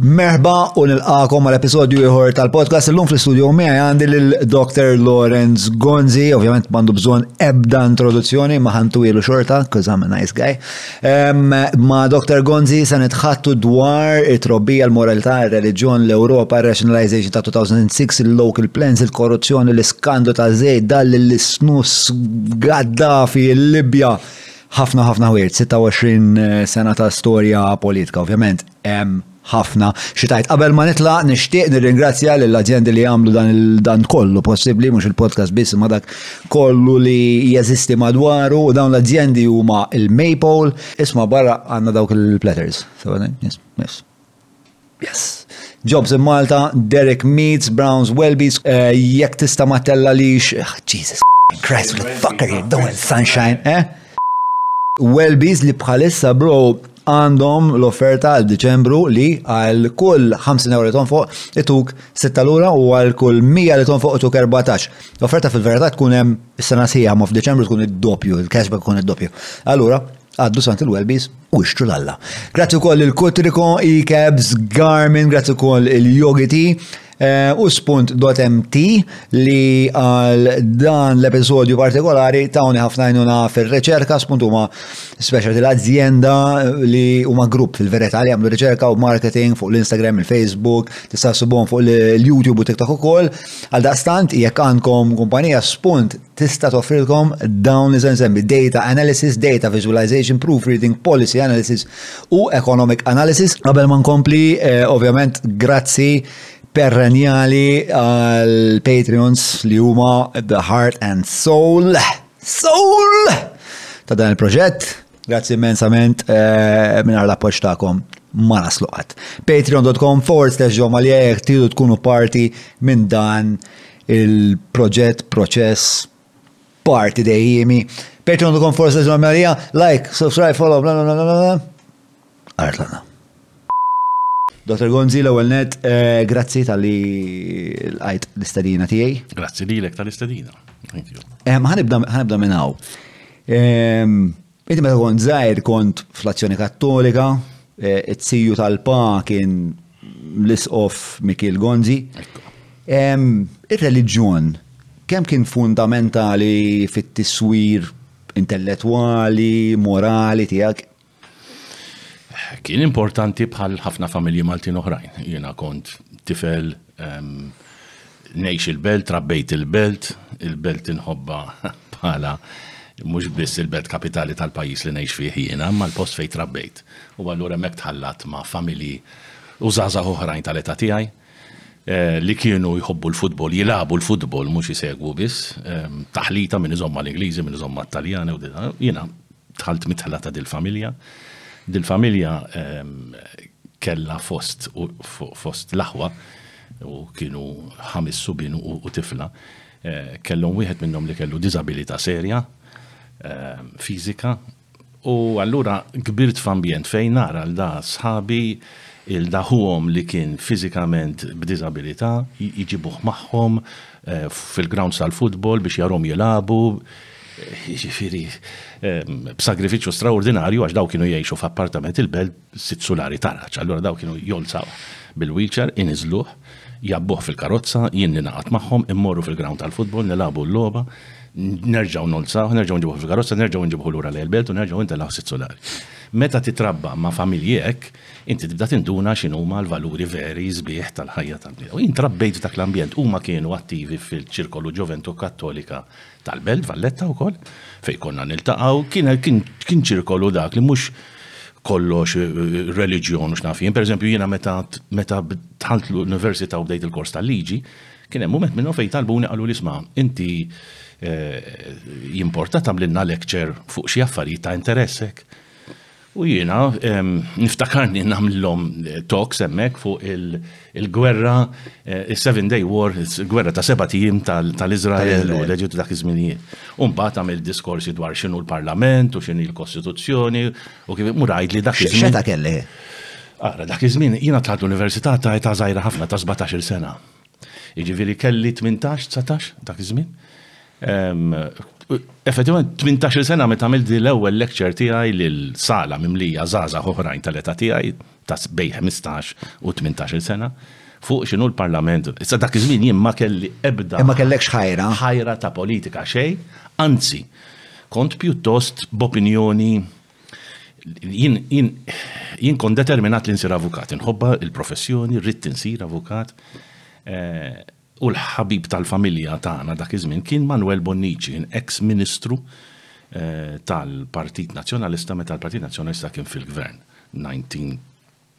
Merħba u nilqakom għal episodju ieħor tal-podcast illum fl-istudio miegħi għandi lil Dr. Lawrence Gonzi, ovvjament m'għandu bżonn ebda introduzzjoni ma ħantu ilu xorta, cause I'm a nice guy. Um, ma Dr. Gonzi se nitħattu dwar it-trobbija l-moralità, ir-reliġjon, l-Ewropa, rationalization ta' 2006, il-local plans, il-korruzzjoni, l-iskandu ta' żejt, dal l-snus Gaddafi, il-Libja ħafna ħafna ħwirt, 26 sena ta' storja politika, ovvjament. hemm ħafna xi tgħid. Qabel ma nitlaq nixtieq nirringrazzja lill azjendi li għamlu dan dan kollu possibbli mhux il-podcast biss ma dak kollu li jeżisti madwaru u dawn l azjendi huma il-Maple isma' barra għandna dawk il-platters. Yes. Jobs in Malta, Derek Meats, Browns Welby's, eh, jekk tista' ma tella lix, ah, Jesus Christ, what the fuck are you doing, sunshine, eh? Welby's li bħalissa bro għandhom l-offerta għal Diċembru li għal kull 50 euro li ton fuq ituk 6 lura u għal kull 100 li ton fuq ituk 14. L-offerta fil-verità tkun hemm is-sena sħiħa ma f'Diċembru tkun id-doppju, il-cashback tkun id-doppju. Allura, għaddu sant il-Welbies u ixtru l-alla. Grazzi wkoll il-Kutriko, e-Cabs, Garmin, grazzi wkoll il-Yogiti. Eh, u spunt .mt li għal dan l-episodju partikolari tawni ħafna jnuna fil-reċerka, spunt huma speċjal l-azienda li huma grupp fil-verità li għamlu riċerka u marketing fuq l-Instagram, il-Facebook, tista' subhom fuq l-YouTube u TikTok ukoll. Għal daqstant jekk għandkom kumpanija spunt tista' toffrilkom dawn li se nsemmi, data analysis, data visualization, proofreading, policy analysis u economic analysis. Qabel ma nkompli, eh, ovvjament, grazzi perrenjali għal Patreons li huma the heart and soul, soul ta' dan il-proġett. Grazzi immensament mingħajr l-appoġġ tagħkom ma naslu qatt. Patreon.com forward slash ġo malja jekk tridu tkunu parti minn dan il-proġett, proċess, parti dejjimi. Patreon.com forward slash ġo malja, like, subscribe, follow, bla bla bla bla bla. Artana. Dr. Gonzi, l-ewwel net, eh, grazzi tal-li l-għajt l-istadina tiegħi. Grazzi lilek tal-istadina. Thank you. Eh, ħanibda minn hawn. Ehm, inti meta kont żgħir kont fl-Azzjoni Kattolika, eh, it-siju tal-pa kien l-isqof Mikil Gonzi. Ehm, ir-reliġjon kemm kien fundamentali fit-tiswir intellettwali, morali tiegħek? Kien importanti bħal ħafna familji Maltin oħrajn. Jiena kont tifel ngħix il-belt, trabbejt il-belt, il-belt inħobba bħala mhux biss il-belt kapitali tal-pajjiż li ngħix fih jiena, imma l-post fejn trabbejt. U allura hemmhekk tħallat ma' familji u żgħażagħ oħrajn tal-età tiegħi li kienu jħobbu l-futbol, jilagħbu l-futbol mhux isegwu biss, taħlita min iżomm mal-Ingliżi, min iżomm mat-Taljani u dil. Jiena dħalt midħla ta' dil-familja. Dil-familja kellha fost fost l-aħwa u kienu ħames subien u tifla, kellhom wieħed minnhom li kellu diżabilità serja fiżika U allura kbirt f'ambjent fejn nara l da sħabi, il da ħuhom li kien fiżikament b'diżabilità, jġibuh magħhom eh, fil-grounds tal-futbol biex jarhom jilagħbu, jiġifieri eh, b'sagrifiċċju straordinarju għax daw kienu jgħixu f'appartament il-belt sitt sulari taraġ. Allura daw kienu jolzaw bil-wheelchair, iniżluh, jabbuh fil-karozza, jien ninaqat magħhom, immorru fil-ground tal-futbol, nilabu l-logħba, nerġgħu nolzaw, nerġgħu nġibuh fil-karozza, nerġgħu nġibuh lura lejn belt u nerġgħu ntellaw sitt sulari. Meta titrabba ma' familji hekk, inti tibda tinduna x'inhuma l-valuri veri sbieħ tal-ħajja tal-bniedem. Jien trabbejt f'dak l-ambjent, huma kienu attivi fil-ċirkolu ġoventu kattolika tal-Belt, Valletta wkoll, fejn konna niltaqgħu, kien kien ċirkolu dak li mhux kollox reliġjon u x'naf jien. Pereżempju jiena meta meta dħalt l-università u bdejt il-kors tal-liġi, kien hemm mument minnhom fejn talbuni qalu li sma' inti jimporta tagħmlilna lecture fuq xi affarijiet ta' interessek. U jiena niftakarni nagħmlilhom talks hemmhekk fuq il-gwerra, is-Seven Day War, il-gwerra ta' sebat ijiem tal-Iżrael u l-Eġittu dak iż-żminijiet. U mbagħad għamilt diskorsi dwar x'inhu l-Parlament u x'inhi l-Kostituzzjoni u kif imur għidli dak iż-żmien. X'età kellek? Ara, dak iż-żmien jiena tlabt l-università ta' età żgħira ħafna, ta' sbatax-il sena. Jiġifieri kelli tmintax, dsatax dak iż-żmien. Effettivament, tmintax-il sena meta għamilt din l-ewwel lecture tiegħi lil sala mimlija żgħażagħ oħrajn tal-età tiegħi ta' bejn ħmistax u tmintax-il sena fuq x'inhu l-Parlament. Issa dak iż-żmien jien ma kelli ebda. Imma kellekx ħajra. Ħajra ta' politika xejn, anzi, kont pjuttost b'opinjoni Jien kont determinat li nsir avukat, inħobba il-professjoni, rrid insir avukat. Eh, u l-ħabib tal-familja tagħna dak iż-żmien kien Manuel Bonnici, ex ministru eh, tal-Partit Nazzjonalista meta l-Partit Nazzjonalista kien fil-gvern 19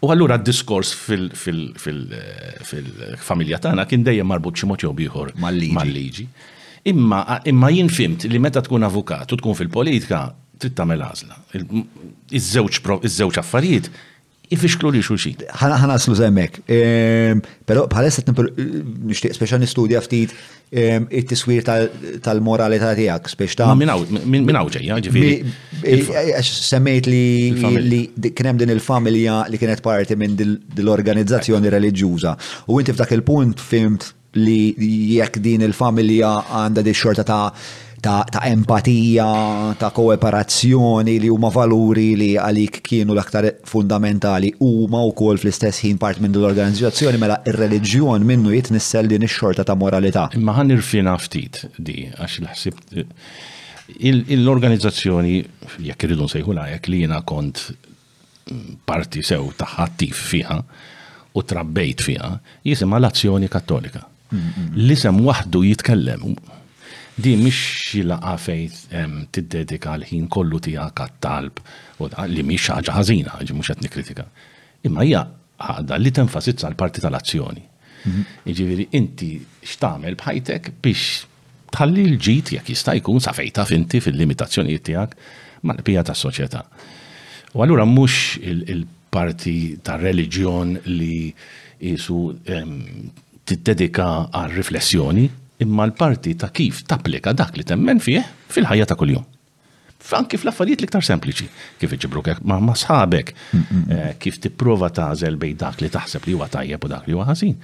U allura d-diskors fil-familja tagħna kien dejjem marbut xi mod jew ieħor mal-liġi. Imma jien fimt li meta tkun avukat u tkun fil-politika trid tagħmel għażla. Iż-żewġ affarijiet ifixklu lil xulxin. Ħa naslu hemmhekk. Però bħalissa nixtieq speċjal nistudja ftit it-tiswir tal-moralità tiegħek biex ta' minn hawn ġejja, ġifieri. Semmejt li kien hemm din il-familja li kienet parti minn l-organizzazzjoni reliġjuża. U inti f'dak il-punt fimt li jekk din il-familja għandha di xorta ta' ta', ta empatija, ta' kooperazzjoni li huma valuri li għalik kienu l-aktar fundamentali huma wkoll fl-istess ħin part minn l-organizzazzjoni mela ir-reliġjon minnu jitnissel din ix-xorta ta' moralità. Imma ħan irfina ftit di għax l-ħsib l-organizzazzjoni jekk irridu nsejħu lajek li jiena kont parti sew tagħha attiv fiha u trabbejt fiha, jisimha l-azzjoni kattolika. L-isem waħdu jitkellem. Di mhix xi laqa fejn tiddedika l-ħin kollu tiegħek għat-talb u li mhix ħaġa ħażina, ġi mhux qed nikkritika. Imma hija ħadha li tenfasizza l-parti tal-azzjoni. Jiġifieri inti x'tagħmel b'ħajtek biex Tħalli l-ġid, jekk jista' jkun, sa fejn taf inti fil-limitazzjonijiet tiegħek, mal-qbija tas-soċjetà. U allura mhux il-parti tar-reliġjon li qisu tiddedika għar-riflessjoni, imma l-parti ta' kif tapplika dak li temmen fih fil-ħajja ta' kuljum. Anki fl-affarijiet l-iktar sempliċi, kif iġibruk ma' sħabek, eh, kif tipprova tażel bej dak li taħseb li huwa tajjeb u dak li huwa ħażin.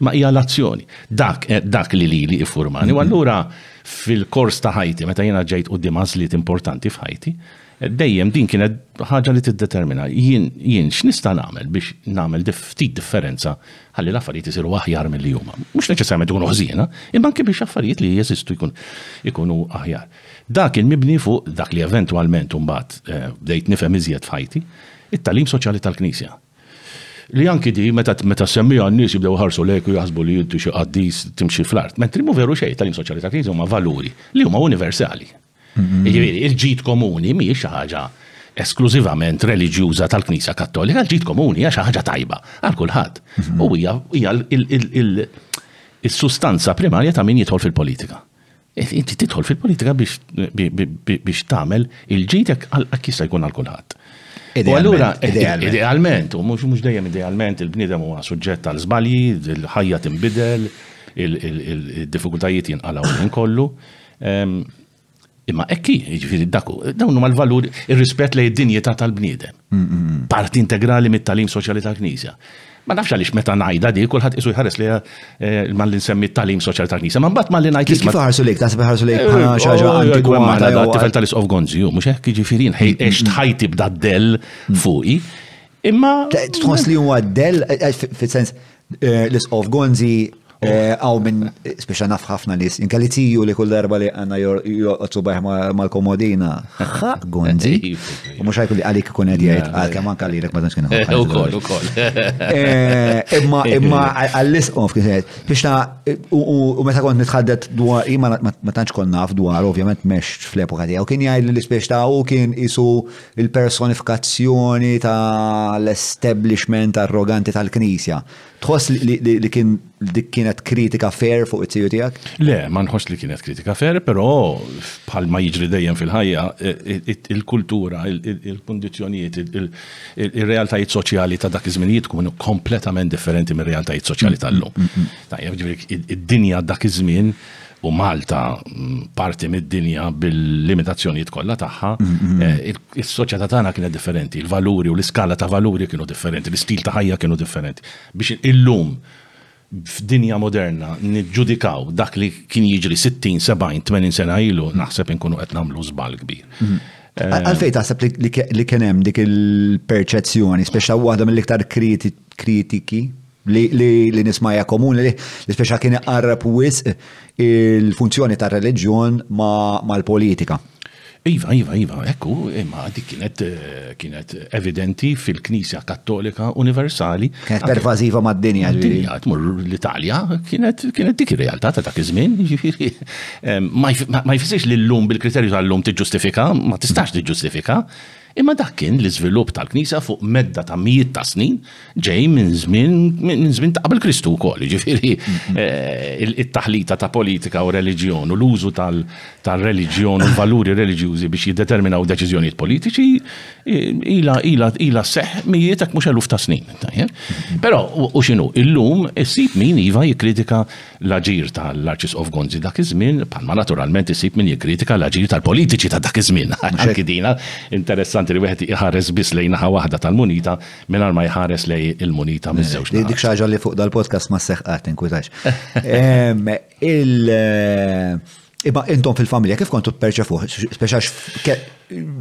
Ma hija l-azzjoni. Dak, eh, dak li li li iffurmani. U allura fil-kors ta' ħajti, meta jiena ġejt u għażliet importanti f'ħajti, eh, dejjem din kienet ħaġa li tiddetermina jien jien x'nista' nagħmel biex nagħmel ftit differenza ħalli l-affarijiet isiru aħjar mill-li huma. Mhux neċessarjament ikunu ħżiena, imma anke biex affarijiet li jeżistu jkun ikunu aħjar. Dak kien mibni fuq dak li eventwalment imbagħad bdejt nifhem iżjed f'ħajti, it-tagħlim soċjali tal-Knisja. Li anki din meta meta ssemmiha n-nies jibdew iħarsu lejk u jaħsbu li inti xi qaddis timxi fl-art, mentri mhu veru xejn, it-tagħlim soċjali tal-Knisja huma valuri li huma universali. Jiġifieri, il-ġid komuni mhijiex xi ħaġa esklużivament reliġjuża tal-Knisja Kattolika, il-ġid komuni hija xi ħaġa tajba għal kulħadd u hija hija l-sustanza primarja ta' min jidħol fil-politika. Inti tidħol fil-politika biex tagħmel il-ġidek għal jista' jkun għal kulħadd. U allura, idealment, u mhux dejjem idealment, il-bniedem huwa suġġett għal żbalji, il-ħajja tinbidel, il-diffikultajiet jinqalgħu minn kollu. Imma ekki, jiġifieri dawn huma l-valuri, ir-rispett lejn id-dinjità tal-bniedem. parti integrali mit-tagħlim soċjali tal-Knisja. Ma nafx għaliex meta ngħidha di kulħadd isu jħares li eh, malli nsemmi t-tagħlim soċjali tal-Knisja. Ma mbagħad malli ngħid Kif ħarsu lejk, taħseb ħarsu lejk bħala eh, xi ħaġa oh, antikwata. Eh, tifel tal-isqof Gonzi, mhux hekk jiġifieri għex tħajti b'daddell mm. fuqi. Imma. Tħoss li huwa dell, fil-sens, Eh, L-isqof Gonzi eh, għaw minn speċa naf ħafna li jinkalli tiju li kull darba li għanna joqgħodsu bajħ mal-komodina. Ħa Gonzi. U mhux ħajkun li għalik ikun qed jgħid għal kemm anke lilek ma tantx kien ħafna. Eh, Ukoll, ukoll. Eh, Imma imma għall-isqof kien qed biex ta' u- u u meta kont nitħaddet dwar jien ma ma- ma tantx kont naf dwar ovvjament mex fl-epoka tiegħu kien jgħid li l-ispeċ ta' u kien isu il-personifikazzjoni ta' l-establishment arroganti tal-Knisja. Tħoss li kien dik kienet kritika fair fuq it-tiju tiegħek? Le, ma nħoss li kienet kritika fair, però bħal ma jiġri dejjem fil-ħajja, il-kultura, il-kundizzjonijiet, ir-realtajiet soċjali ta' dak iż-żminijiet kienu kompletament differenti mir-realtajiet soċjali tal-lum. Tajjeb, ġifieri id-dinja dak iż-żmien u Malta parti mid-dinja bil-limitazzjonijiet kollha tagħha, eh, is-soċjetà tagħna kienet differenti, il-valuri u l-iskala ta' valuri kienu differenti, l-istil ta' ħajja kienu differenti. Biex illum f'dinja moderna niġġudikaw dak li kien jiġri 60, 70, 80 sena ilu, naħseb inkunu qed nagħmlu żball kbir. Eh, Għalfej taħseb li kien hemm dik il-perċezzjoni, speċa waħda mill-iktar kritiki li nisma hija komuni li l-ispeċa kien iqarrab wisq il-funzjoni tar reliġjon mal-politika. Iva, iva, iva, ekku, imma dik kienet eh, kienet evidenti fil-Knisja Kattolika Universali. Kienet pervaziva mad-dinja. Dinja, tmur l-Italja, kienet kienet dik ir-realtà ta' dak iż-żmien. Eh, ma jfisirx li llum bil-kriterju tal-lum tiġġustifika, ma tistax tiġġustifika. Imma dak kien l-iżvilupp tal-Knisja fuq medda ta' mijiet ta' snin, ġej minn żmien minn żmien ta' qabel Kristu wkoll, jiġifieri it-taħlita ta' politika u reliġjon u l-użu tar-reliġjon u l-valuri reliġjużi biex jiddeterminaw deċiżjonijiet politiċi ilha sseħħ mijiet jekk mhux eluf ta' snin. Tajjeb. Però u x'inhu? Illum issib min iva jikkritika l-aġir tal-Arċisqof Gonzi dak iż-żmien, bħalma naturalment isib min jikkritika l-aġir tal-politiċi ta' dak iż-żmien. Anki din interessanti li wieħed iħares biss lejn naħa waħda tal-munita mingħajr ma jħares lejn il-munita miż-żewġ naħat. Dik xi ħaġa li fuq dal-podcast ma sseħħ qatt, tinkwitax. Iba intom fil-familja kif kontu perċefuħ, speċax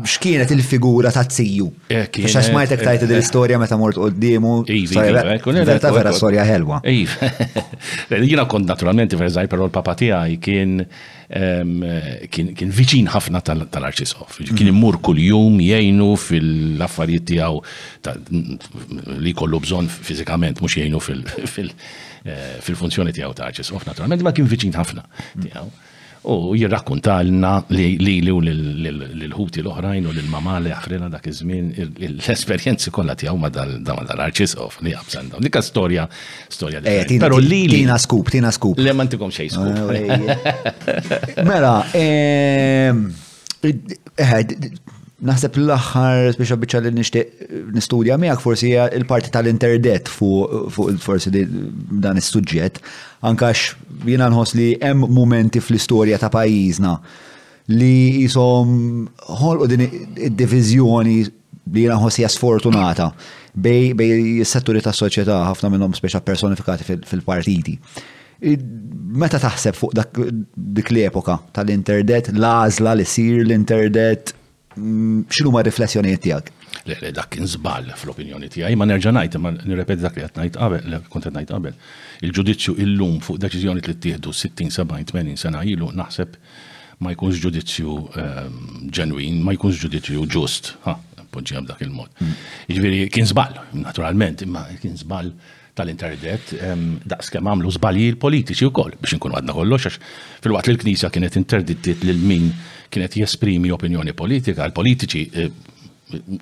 x'kienet il-figura ta' ziju? Eh, speċax smajtek tajt din l-istorja meta mort qoddimu. Iva, iva, iva vera vera storja ħelwa. Iva. Jiena kont naturalment verżaj, però l-papa tiegħi kien kien viċin ħafna tal-arċisof. Kien mhm. immur kuljum jgħinu fil-affarijiet tiegħu li kollu bżonn fiżikament mhux jgħinu fil- eh, fil-funzjoni tiegħu ta' Arċisqof naturalment ma kien viċin ħafna tiegħu. U jirrakkuntalna li li u l-ħuti l-oħrajn u l-mamma li għafrina dak iż-żmien l-esperjenzi kollha tiegħu ma dal-arċisqof li għabsan dawn. Dika storja, storja li. Eh, Pero li li. Tina skup, tina skup. Le mantikom xej skup. Ah, mela, ehm, Eh, Naħseb l-aħħar biex biċċa li nixtieq eh, nistudja miegħek forsi hija l-parti tal-interdet fuq forsi dan is-suġġett. Ankax jiena nħoss li hemm momenti fl-istorja ta' pajjiżna li jisom ħolqu din id-diviżjoni li jiena nħossija sfortunata bej setturi ta' soċjetà ħafna minnhom speċa personifikati fil-partiti. Meta taħseb fuq dik l-epoka tal-interdet, l-għażla li sir l-interdet, mm, x'inhu ma riflessjonijiet tiegħek? Le, le, dak kien żball fl-opinjoni tiegħi, ma nerġa' ngħid, ma nirrepeti dak li qed ngħid qabel, li kont qed ngħid qabel. Il-ġudizzju illum fuq deċiżjoni li ttieħdu 60, 70, 80 sena ilu naħseb ma jkunx ġudizzju ehm, ġenwin, ma jkunx ġudizzju ġust, poġġija b'dak il-mod. Ġviri, kien zbal, naturalment, imma kien zbal tal-interdet, ehm, daqs kemm għamlu zbalji l-politiċi u koll, biex nkun għadna kollox, għax fil-waqt li l-Knisja kienet interdittit lil min kienet jesprimi opinjoni politika, l-politiċi eh,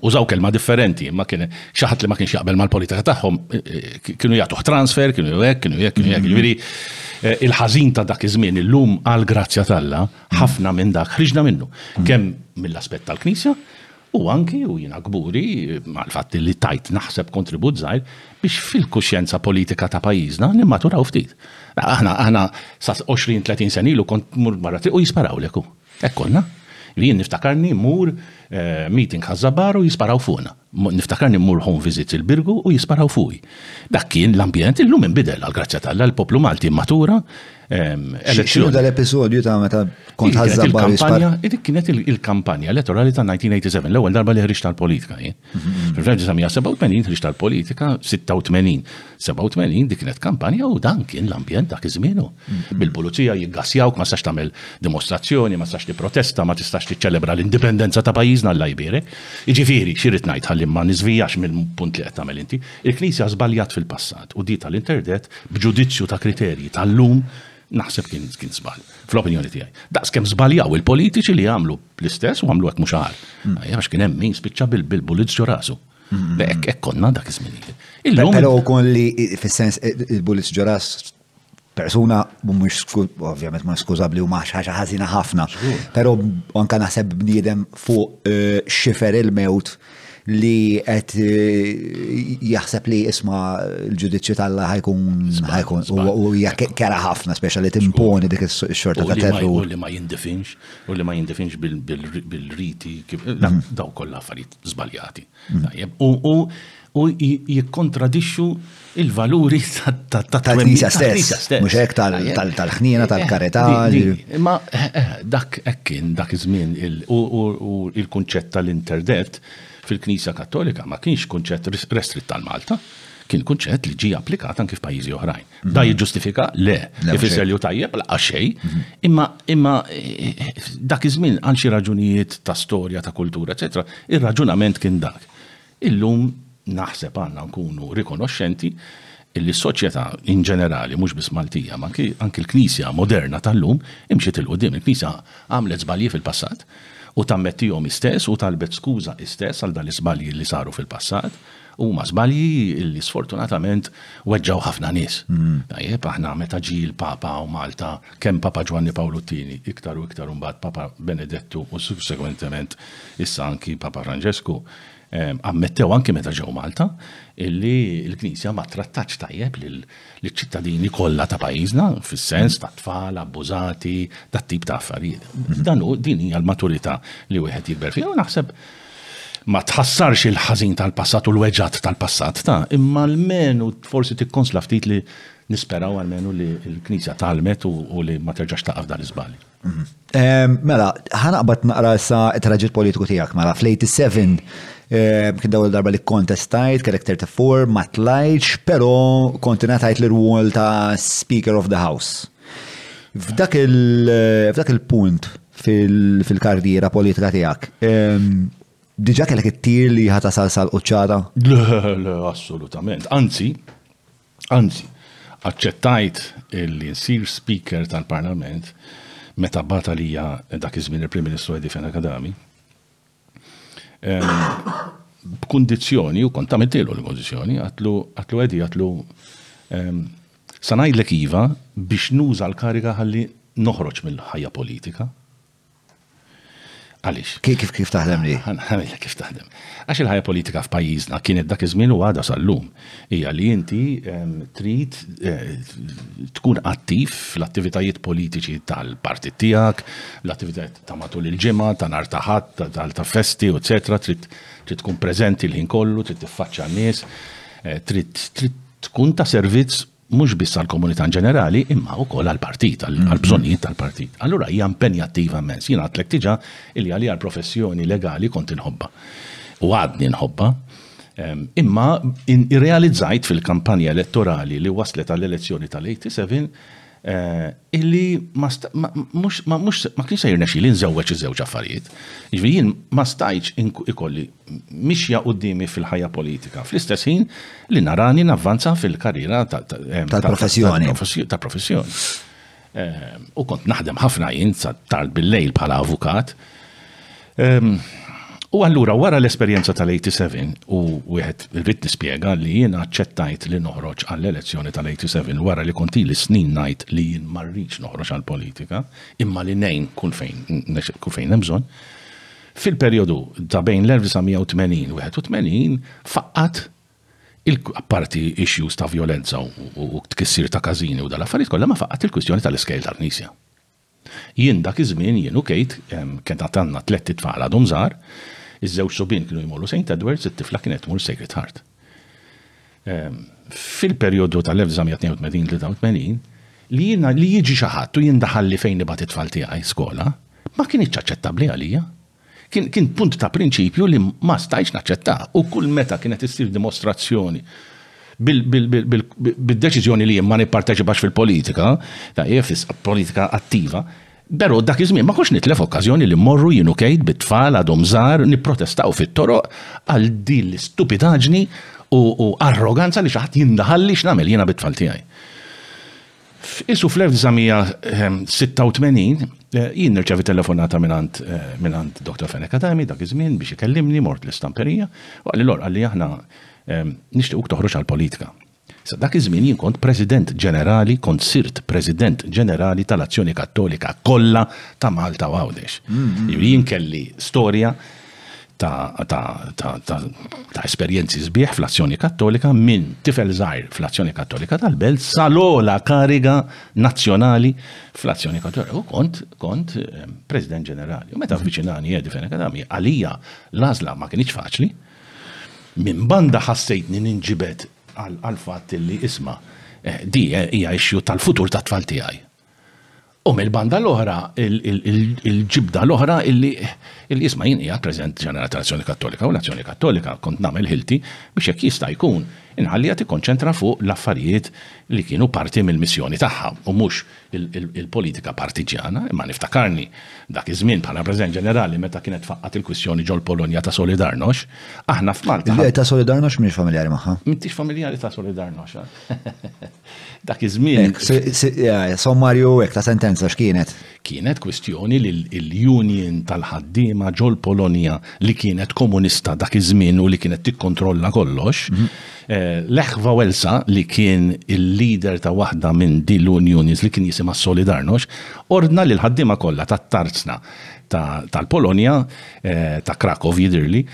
użaw kelma differenti, ma kien xaħat li ma kienx jaqbel mal-politika tagħhom, eh, eh, kienu jagħtuh transfer, kienu jgħek, kienu jgħek, kienu jgħek. Ġifieri eh, il-ħażin ta' dak iż-żmien illum għal grazzja talla, ħafna minn dak ħriġna minnu. Kemm mill-aspett tal-Knisja, u anki u jina gburi mal fatt li tajt naħseb kontribut zaħir biex fil-kuxjenza politika ta' pajizna nimmaturaw ftit. Aħna, aħna, sa' 20-30 senilu kont mur marra u jisparaw leku. Hekk konna. Li jien niftakarni mmur meeting Ħaż-Żabbar u jisparaw fuqna. Niftakarni mmur home visit il-Birgu u jisparaw fuqi. Dak kien l-ambjent, illum inbidel għall-grazzja t'Alla, il-poplu Malti immatura, elezzjoni. X'inhu dal-episodju ta' meta kont Ħaż-Żabbar jispara? Dik kienet il-kampanja elettorali ta' 1987, l-ewwel darba li ħriġt għall-politika jien. 1987 ħriġ tal-politika, 86, 87 dik kienet kampanja u dan kien l-ambjent dak iż-żmienu. Mm-hmm. Bil-pulizija jiggassjawk ma sax tagħmel dimostrazzjoni, ma sax protesta, ma tistax tiċċelebra l-indipendenza ta' pajjiżna l jbire. Iġifieri, xirid ngħid ħalli ma niżvijax mill-punt li qed tagħmel inti. Il-Knisja żbaljat fil-passat u di tal-interdet b'ġudizzju ta' kriterji tal-lum Naħseb kien kien żball, fl-opinjoni tiegħi. Daqs kemm żbaljaw il-politiċi li għamlu l-istess u għamlu hekk mhux ħar. Mm. Għax kien hemm min spiċċa bil-bullets ġo rasu. Mm. Hekk hekk konna dak iż-żmien. Illum però wkoll li fis-sens eh, il-bullets ġo ras persuna mhux ovvjament ma skużabbli u ma ħaġa ħażina ħafna. Però anka naħseb bniedem fuq eh, xifer il-mewt li qed jaħseb li isma l-ġudizzju tal-la ħajkun u hija kera ħafna speċa li timponi dik is-xorta ta' terru. U li ma jindifinx, u li ma jindifinx bil-riti, mhm. daw kollha affarijiet żbaljati. Mhm. U jikkontradixxu il-valuri tal-Knisja stess, mhux hekk tal-ħniena, tal-karità. Imma eh, eh, dak hekk kien dak iż-żmien u l-kunċett tal-interdett fil-Knisja Kattolika ma kienx kunċett restritt tal-Malta kien kunċett li ġi applikat anki f'pajjiżi oħrajn. Mhm. Da jiġġustifika le, ifisser li tajjeb la xej, mhm. imma imma eh, dak iż-żmien għal xi raġunijiet ta' storja, ta' kultura, eċetera, ir-raġunament kien dak. Illum naħseb għandna nkunu rikonoxxenti illi s-soċjetà in ġenerali, mhux biss Maltija, ma anki anki l-Knisja moderna tal-lum imxiet 'il quddiem. Il-Knisja għamlet żbalji fil-passat u tammettihom hi stess u talbet skuża hi stess għal dal-iżbalji li saru fil-passat. Huma żbalji illi sfortunatament weġġgħu ħafna nies. Tajjeb, aħna meta ġie l-Papa hawn Malta, kemm Papa Ġwanni Pawlu t-Tieni, iktar u iktar imbagħad Papa Benedettu u sussegwentement issa anki Papa Franġesku, ammettew anki meta ġew Malta illi l-Knisja ma trattatx tajjeb lill-ċittadini kollha ta' pajjiżna fis-sens ta' tfal abbużati tat-tip ta' affarijiet. Mhm. Dan hu din hija l-maturità li wieħed jikber fiha u naħseb ma tħassarx il-ħażin tal-passat u l-weġat tal-passat ta' imma l-menu forsi tikkonsla ftit li nisperaw għal-menu li l-Knisja talmet u li ma terġax taqaf dan iżbali. Ehm, mela, ħanaqbat naqra sa traġit politiku tijak, mela, fl-87 ehm, kien dawl darba li kontestajt, kellek 34, ma tlajċ, pero kontinentajt l-rwol ta' Speaker of the House. F'dak il-punt fil-karriera politika tijak, ehm, diġa kellek it-tir li ħata sal sal uċċata? Le, le, assolutament. Anzi, Anzi, aċċettajt li nsir Speaker tal-Parlament meta bagħat għalija dak iż-żmien il-Prim Ministru Edifjan Akadami b'kundizzjoni u kont għamiltielu l-kundizzjoni, għatlu għatlu Edi għatlu ehm, sa ngħidlek iva biex nuża l-kariga ħalli noħroġ mill-ħajja politika. Għaliex? Kif kif taħdem li? Għalija kif taħdem. Għax il-ħajja politika f'pajjiżna kienet dak iż-żmien u għadha sal-lum. Hija li inti ehm, trid eh, tkun attiv fl-attivitajiet politiċi tal-partit tiegħek, l-attivitajiet ta' matul il-ġimgħa, ta' nar ta' ħadd, ta' festi, eċetera, trid tkun preżenti l-ħin kollu, trid tiffaċċa n-nies, eh, trid tkun ta' servizz mhux biss għall-komunità in ġenerali, imma wkoll għall-partit, għall-bżonnijiet tal-partit. Allura hija impenjattiva immens. Jien għadtlek diġà li għalija l-professjoni legali kont inħobba. U għadni nħobba. Ehm, imma irrealizzajt fil-kampanja elettorali li waslet għall-elezzjoni tal-87 eh, illi ma kienx sejr nexi li nżewweġ iż-żewġ affarijiet. Jiġifieri jien ma stajċ ikolli mixja quddiemi fil-ħajja politika. Fl-istess ħin li narani navvanza fil-karriera tal-professjoni. Tal-professjoni. Ehm, u kont naħdem ħafna jien tard bil-lejl bħala avukat. Ehm, u allura wara l-esperjenza tal-87 u wieħed irrid nispjega li jien aċċettajt li noħroġ għall-elezzjoni tal-87 wara li konti li snin ngħid li jien marriċ noħroġ għall-politika imma li nejn kull fejn kull fejn hemm bżonn. Fil-perjodu ta' bejn l-1980 u 81 faqqgħet il apparti issues ta' vjolenza u tkissir ta' każini u dal-affarijiet kollha ma faqqgħet il-kwistjoni tal-iskejjel tal-knisja. Jien dak iż-żmien jien u Kate kien għad għandna tlett itfal għadhom żgħar, iż-żewġ subien kienu jmorru Saint Edwards, it-tifla kienet tmur Sacred Heart. ehm, fil-perjodu tal-1982-83 li jiena li jiġi xi ħadd u jindaħal li fejn ibgħat it-tfal tiegħi skola, ma kienx aċċettabbli għalija. Kien, kien punt ta' prinċipju li ma stajx naċċetta u kull meta kienet issir dimostrazzjoni bil-deċiżjoni li jien ma nipparteċipax fil-politika, ta' jefis politika attiva, Pero' dak iż-żmien ma kontx nitlef okkażjoni li mmorru jien u Kate bit-tfal għadhom żgħar nipprotestaw fit-toroq għal din l-istupidaġni u arroganza li xi ħadd jindaħalli x'nagħmel jiena bit-tfal tiegħi. Qisu fl-1986 jien nirċevi telefonata mingħand Dr. Fenech Adami dak iż-żmien biex ikellimni mort l-istamperija u qalli Lorq qalli aħna nixtiequk toħroġ għall-politika. Sa dak iż-żmien jien kont President Ġenerali, kont sirt President Ġenerali tal-Azzjoni Kattolika kollha ta' Malta u Għawdex. Jiġifieri jien kelli storja ta' ta' ta' ta' ta' esperjenzi sbieħ fl-Azzjoni Kattolika minn tifel żgħir fl-Azzjoni Kattolika tal-Belt sal-ogħla kariga nazzjonali fl-Azzjoni Kattolika u kont kont President Ġenerali. U meta avviċinani Eddie Fenech Adami, għalija l-għażla ma kinitx faċli, Minn banda ħassejtni ninġibed għall-fatt li, isma', di hija issue tal-futur tat-tfal tiegħi. U mill-banda l-oħra, il-ġibda l-oħra li, isma', jien qiegħed preżent ġenerali tal-Azzjoni Kattolika u l-Azzjoni Kattolika kont nagħmel ħilti biex jekk jista' jkun inħalliha tikkonċentra fuq l-affarijiet li kienu parti mill-missjoni tagħha u mhux il-politika partiġġjana, imma niftakarni dak iż-żmien bħala President Ġenerali meta kienet tfaqqgħet il-kwistjoni ġol-Polonja ta' Solidarnox, aħna f'Malta. L-idea ta' Solidarnox mhix familjari magħha. M'intix familjari ta' Solidarnox. Dak iż-żmien. Sommarju hekk ta' sentenza x'kienet? Kienet kwistjoni li l-Union tal-ħaddiema ġol-Polonja li kienet komunista dak iż-żmien u li kienet tikkontrolla kollox, mhm. Lech Wałęsa li kien il-leader ta' waħda minn dlun unions li kien jisimha Solidarność, ordna lill-ħaddiema kollha tat-tarzna tal-Polonja, ta' Kraków jidhirli,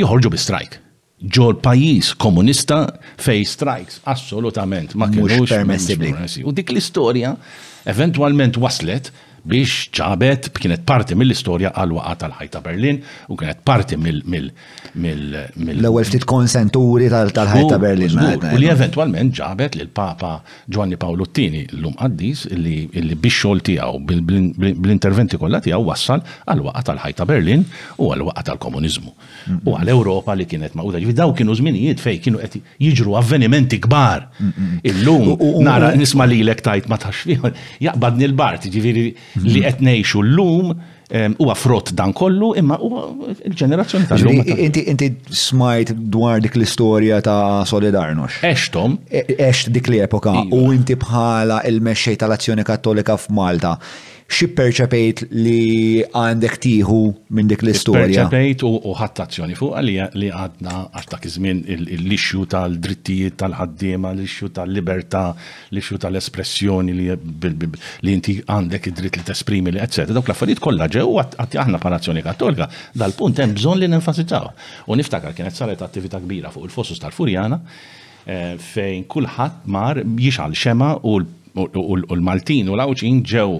joħorġu bi strajk. Ġo pajjiż komunista fejn strikes assolutament ma kinux permessibbli. U dik l-istorja eventwalment waslet biex ġabet, kienet parti mill-istorja għal waqa tal-ħajt ta' Berlin u kienet parti mill. L-ewwel ftit konsenturi tal-ħajt ta' Berlin. U li eventwalment ġabet lil Papa Ġwanni Pawlu t-tieni llum qaddis illi biex xogħol tiegħu bl-interventi kollha tiegħu wassal għal waqa tal-ħajt ta' Berlin u għal waqa tal-komuniżmu. u għal Ewropa li kienet maquda. Ġifi daw kienu żminijiet fej kienu qed jiġru avvenimenti kbar. Illum nara nisma' lilek tajt ma tax jaqbadni l-bart, ġifieri li qed ngħixu llum huwa frott dan kollu imma huwa l-ġenerazzjoni ta' llum. Inti inti smajt dwar dik l-istorja ta' Solidarnox. Extom. Ext e, dik l-epoka u inti bħala il-mexxej tal-Azzjoni Kattolika f'Malta. Xi perċepejt li għandek tieħu minn dik l-istorja? Perċepejt u ħadd azzjoni fuq li għadna għal dak iż-żmien l-issue tal-drittijiet tal-ħaddiema, l-issue tal-libertà, l-issue tal-espressjoni li inti għandek id-dritt li tesprimi li etc. Dawk l-affarijiet kollha ġew għatti aħna bħala Azzjoni Kattolika dal-punt hemm bżonn li nenfasizzaw. U niftakar kienet saret attività kbira fuq il-fosus tal-Furjana fejn kulħadd mar jixgħal xemgħa u l-Maltin u l-Għawdxin ġew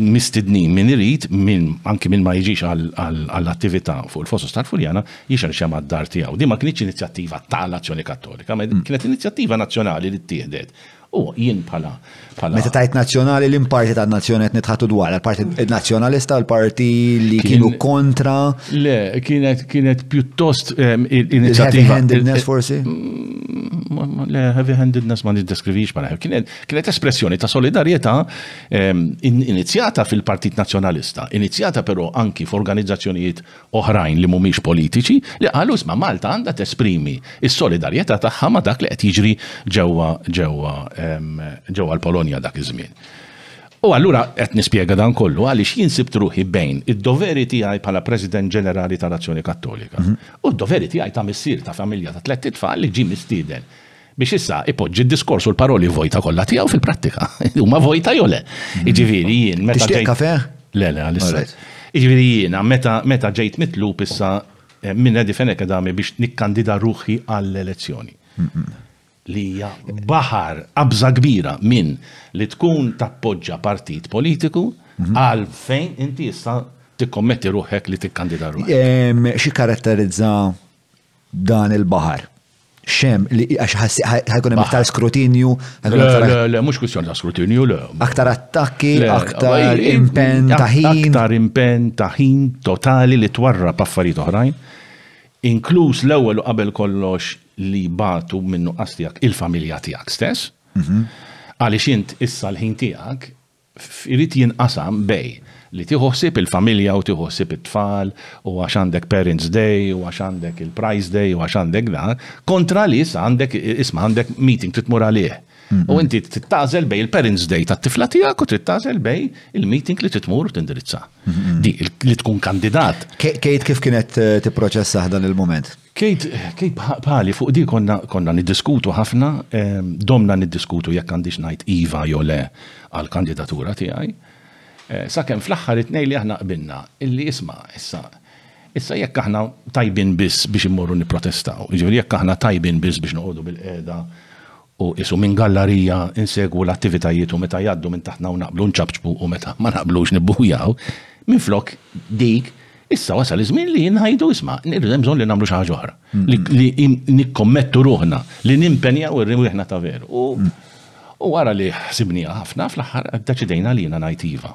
mistednin min irid, min anki min ma jiġix għall-attività fuq il-Fosos tal-Fuljana jixgħel xemgħa d-dar tiegħu. Din ma kinitx inizjattiva tal-Azzjoni Kattolika, kienet inizjattiva nazzjonali li ttieħdet. U jien bħala Pala. Meta tajt nazzjonali l-imparti ta' nazzjoni qed nitħatu dwar, l-parti nazzjonalista l-parti li kienu kontra. Le, kienet kienet pjuttost ehm, inizjattiva. Heavy-handedness forsi? Mm, le, heavy-handedness ma niddeskrivix ma kienet kienet espressjoni ta' solidarjetà ehm, inizjata fil-Partit Nazzjonalista, inizjata però anki f'organizzazzjonijiet oħrajn li mhumiex politiċi li qalu isma' Malta għandha tesprimi s-solidarjetà tagħha ma' dak li qed jiġri ġewwa ġewwa ġewwa l-Polonja dak iż-żmien. U allura qed nispjega dan kollu għaliex jien sibt ruħi bejn id-doveri tiegħi bħala President Ġenerali tal-Azzjoni Kattolika mhm. u d-doveri tiegħi ta' missier ta' familja ta' tlett itfal li ġie mistieden biex issa ipoġġi d-diskors u l-paroli vojta kollha tiegħu fil-prattika. Huma vojta jew le. Mm. Iġifieri jien meta ġejt. kafe? Le, le, għalissa. Iġifieri jiena meta ġejt mitlub issa eh, minn Edi Fenek dami biex nikkandida ruħi għall-elezzjoni. Li hija baħar qabża kbira minn li tkun tappoġġa partit politiku mhm. għal fejn inti issa tikkommetti ruħek li tikkandida ruħek. Xi karatterizza dan il-baħar. Xem, li għax ħajkun hemm iktar skrutinju. Le, mhux kwistjoni ta' skrutinju, le. Aktar attakki, aktar impenn ta' ħin. Aktar impenn ta' ħin totali li twarra paffariet oħrajn. Inkluż l-ewwel u qabel kollox li batu minnu qastijak il-familja tiegħek stess. Mhm. Għaliex int issa l-ħin tiegħek irid jinqasam bej li tieħu ħsieb il-familja u tieħu ħsieb it-tfal u għax għandek parents day u għax għandek il-prize day u għax għandek dan, kontra li issa għandek isma' għandek meeting trid tmur għalih. U inti trid tagħżel bejn il-parents day tat-tifla tiegħek u trid tagħżel bejn il-meeting li trid tmur u tindirizza. Di li tkun kandidat. Kate kif kienet eh, tipproċessah dan il-mument? Kate, Kate bħali fuq di konna, konna niddiskutu ħafna, domna niddiskutu jekk għandix ngħid iva jew le għall-kandidatura tiegħi. Sakemm fl-aħħar it-tnejn li aħna qbilna illi isma' issa, issa jekk aħna tajbin biss biex immorru nipprotestaw, jiġifieri jekk aħna tajbin biss biex noqogħdu bil-qiegħda U qisu minn gallarija nsegwu l-attivitajiet u meta jgħaddu minn taħtna u naqblu nċapċpu u meta ma naqblux nibbuhjaw, minflok dik, issa wasal iż-żmien li ngħidu isma', hemm bżonn li nagħmlu xi ħaġa oħra. Li nikkommettu ruħna, li nimpenjaw irwieħna ta' veru. U wara li ħsibnieha ħafna, fl-aħħar ddeċidejna li jiena ngħid iva.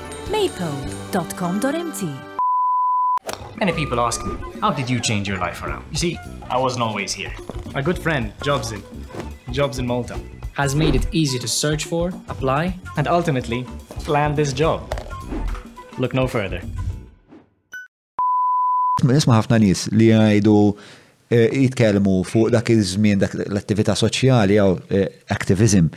Maple.com.mt. Many people ask me, how did you change your life around? You see, I wasn't always here. My good friend, Jobs in, Jobs in Malta, has made it easy to search for, apply, and ultimately land this job. Look no further. Nisma' ħafna nies li jgħidu eh, jitkellmu fuq dak iż-żmien dak l-attività soċjali jew eh, activism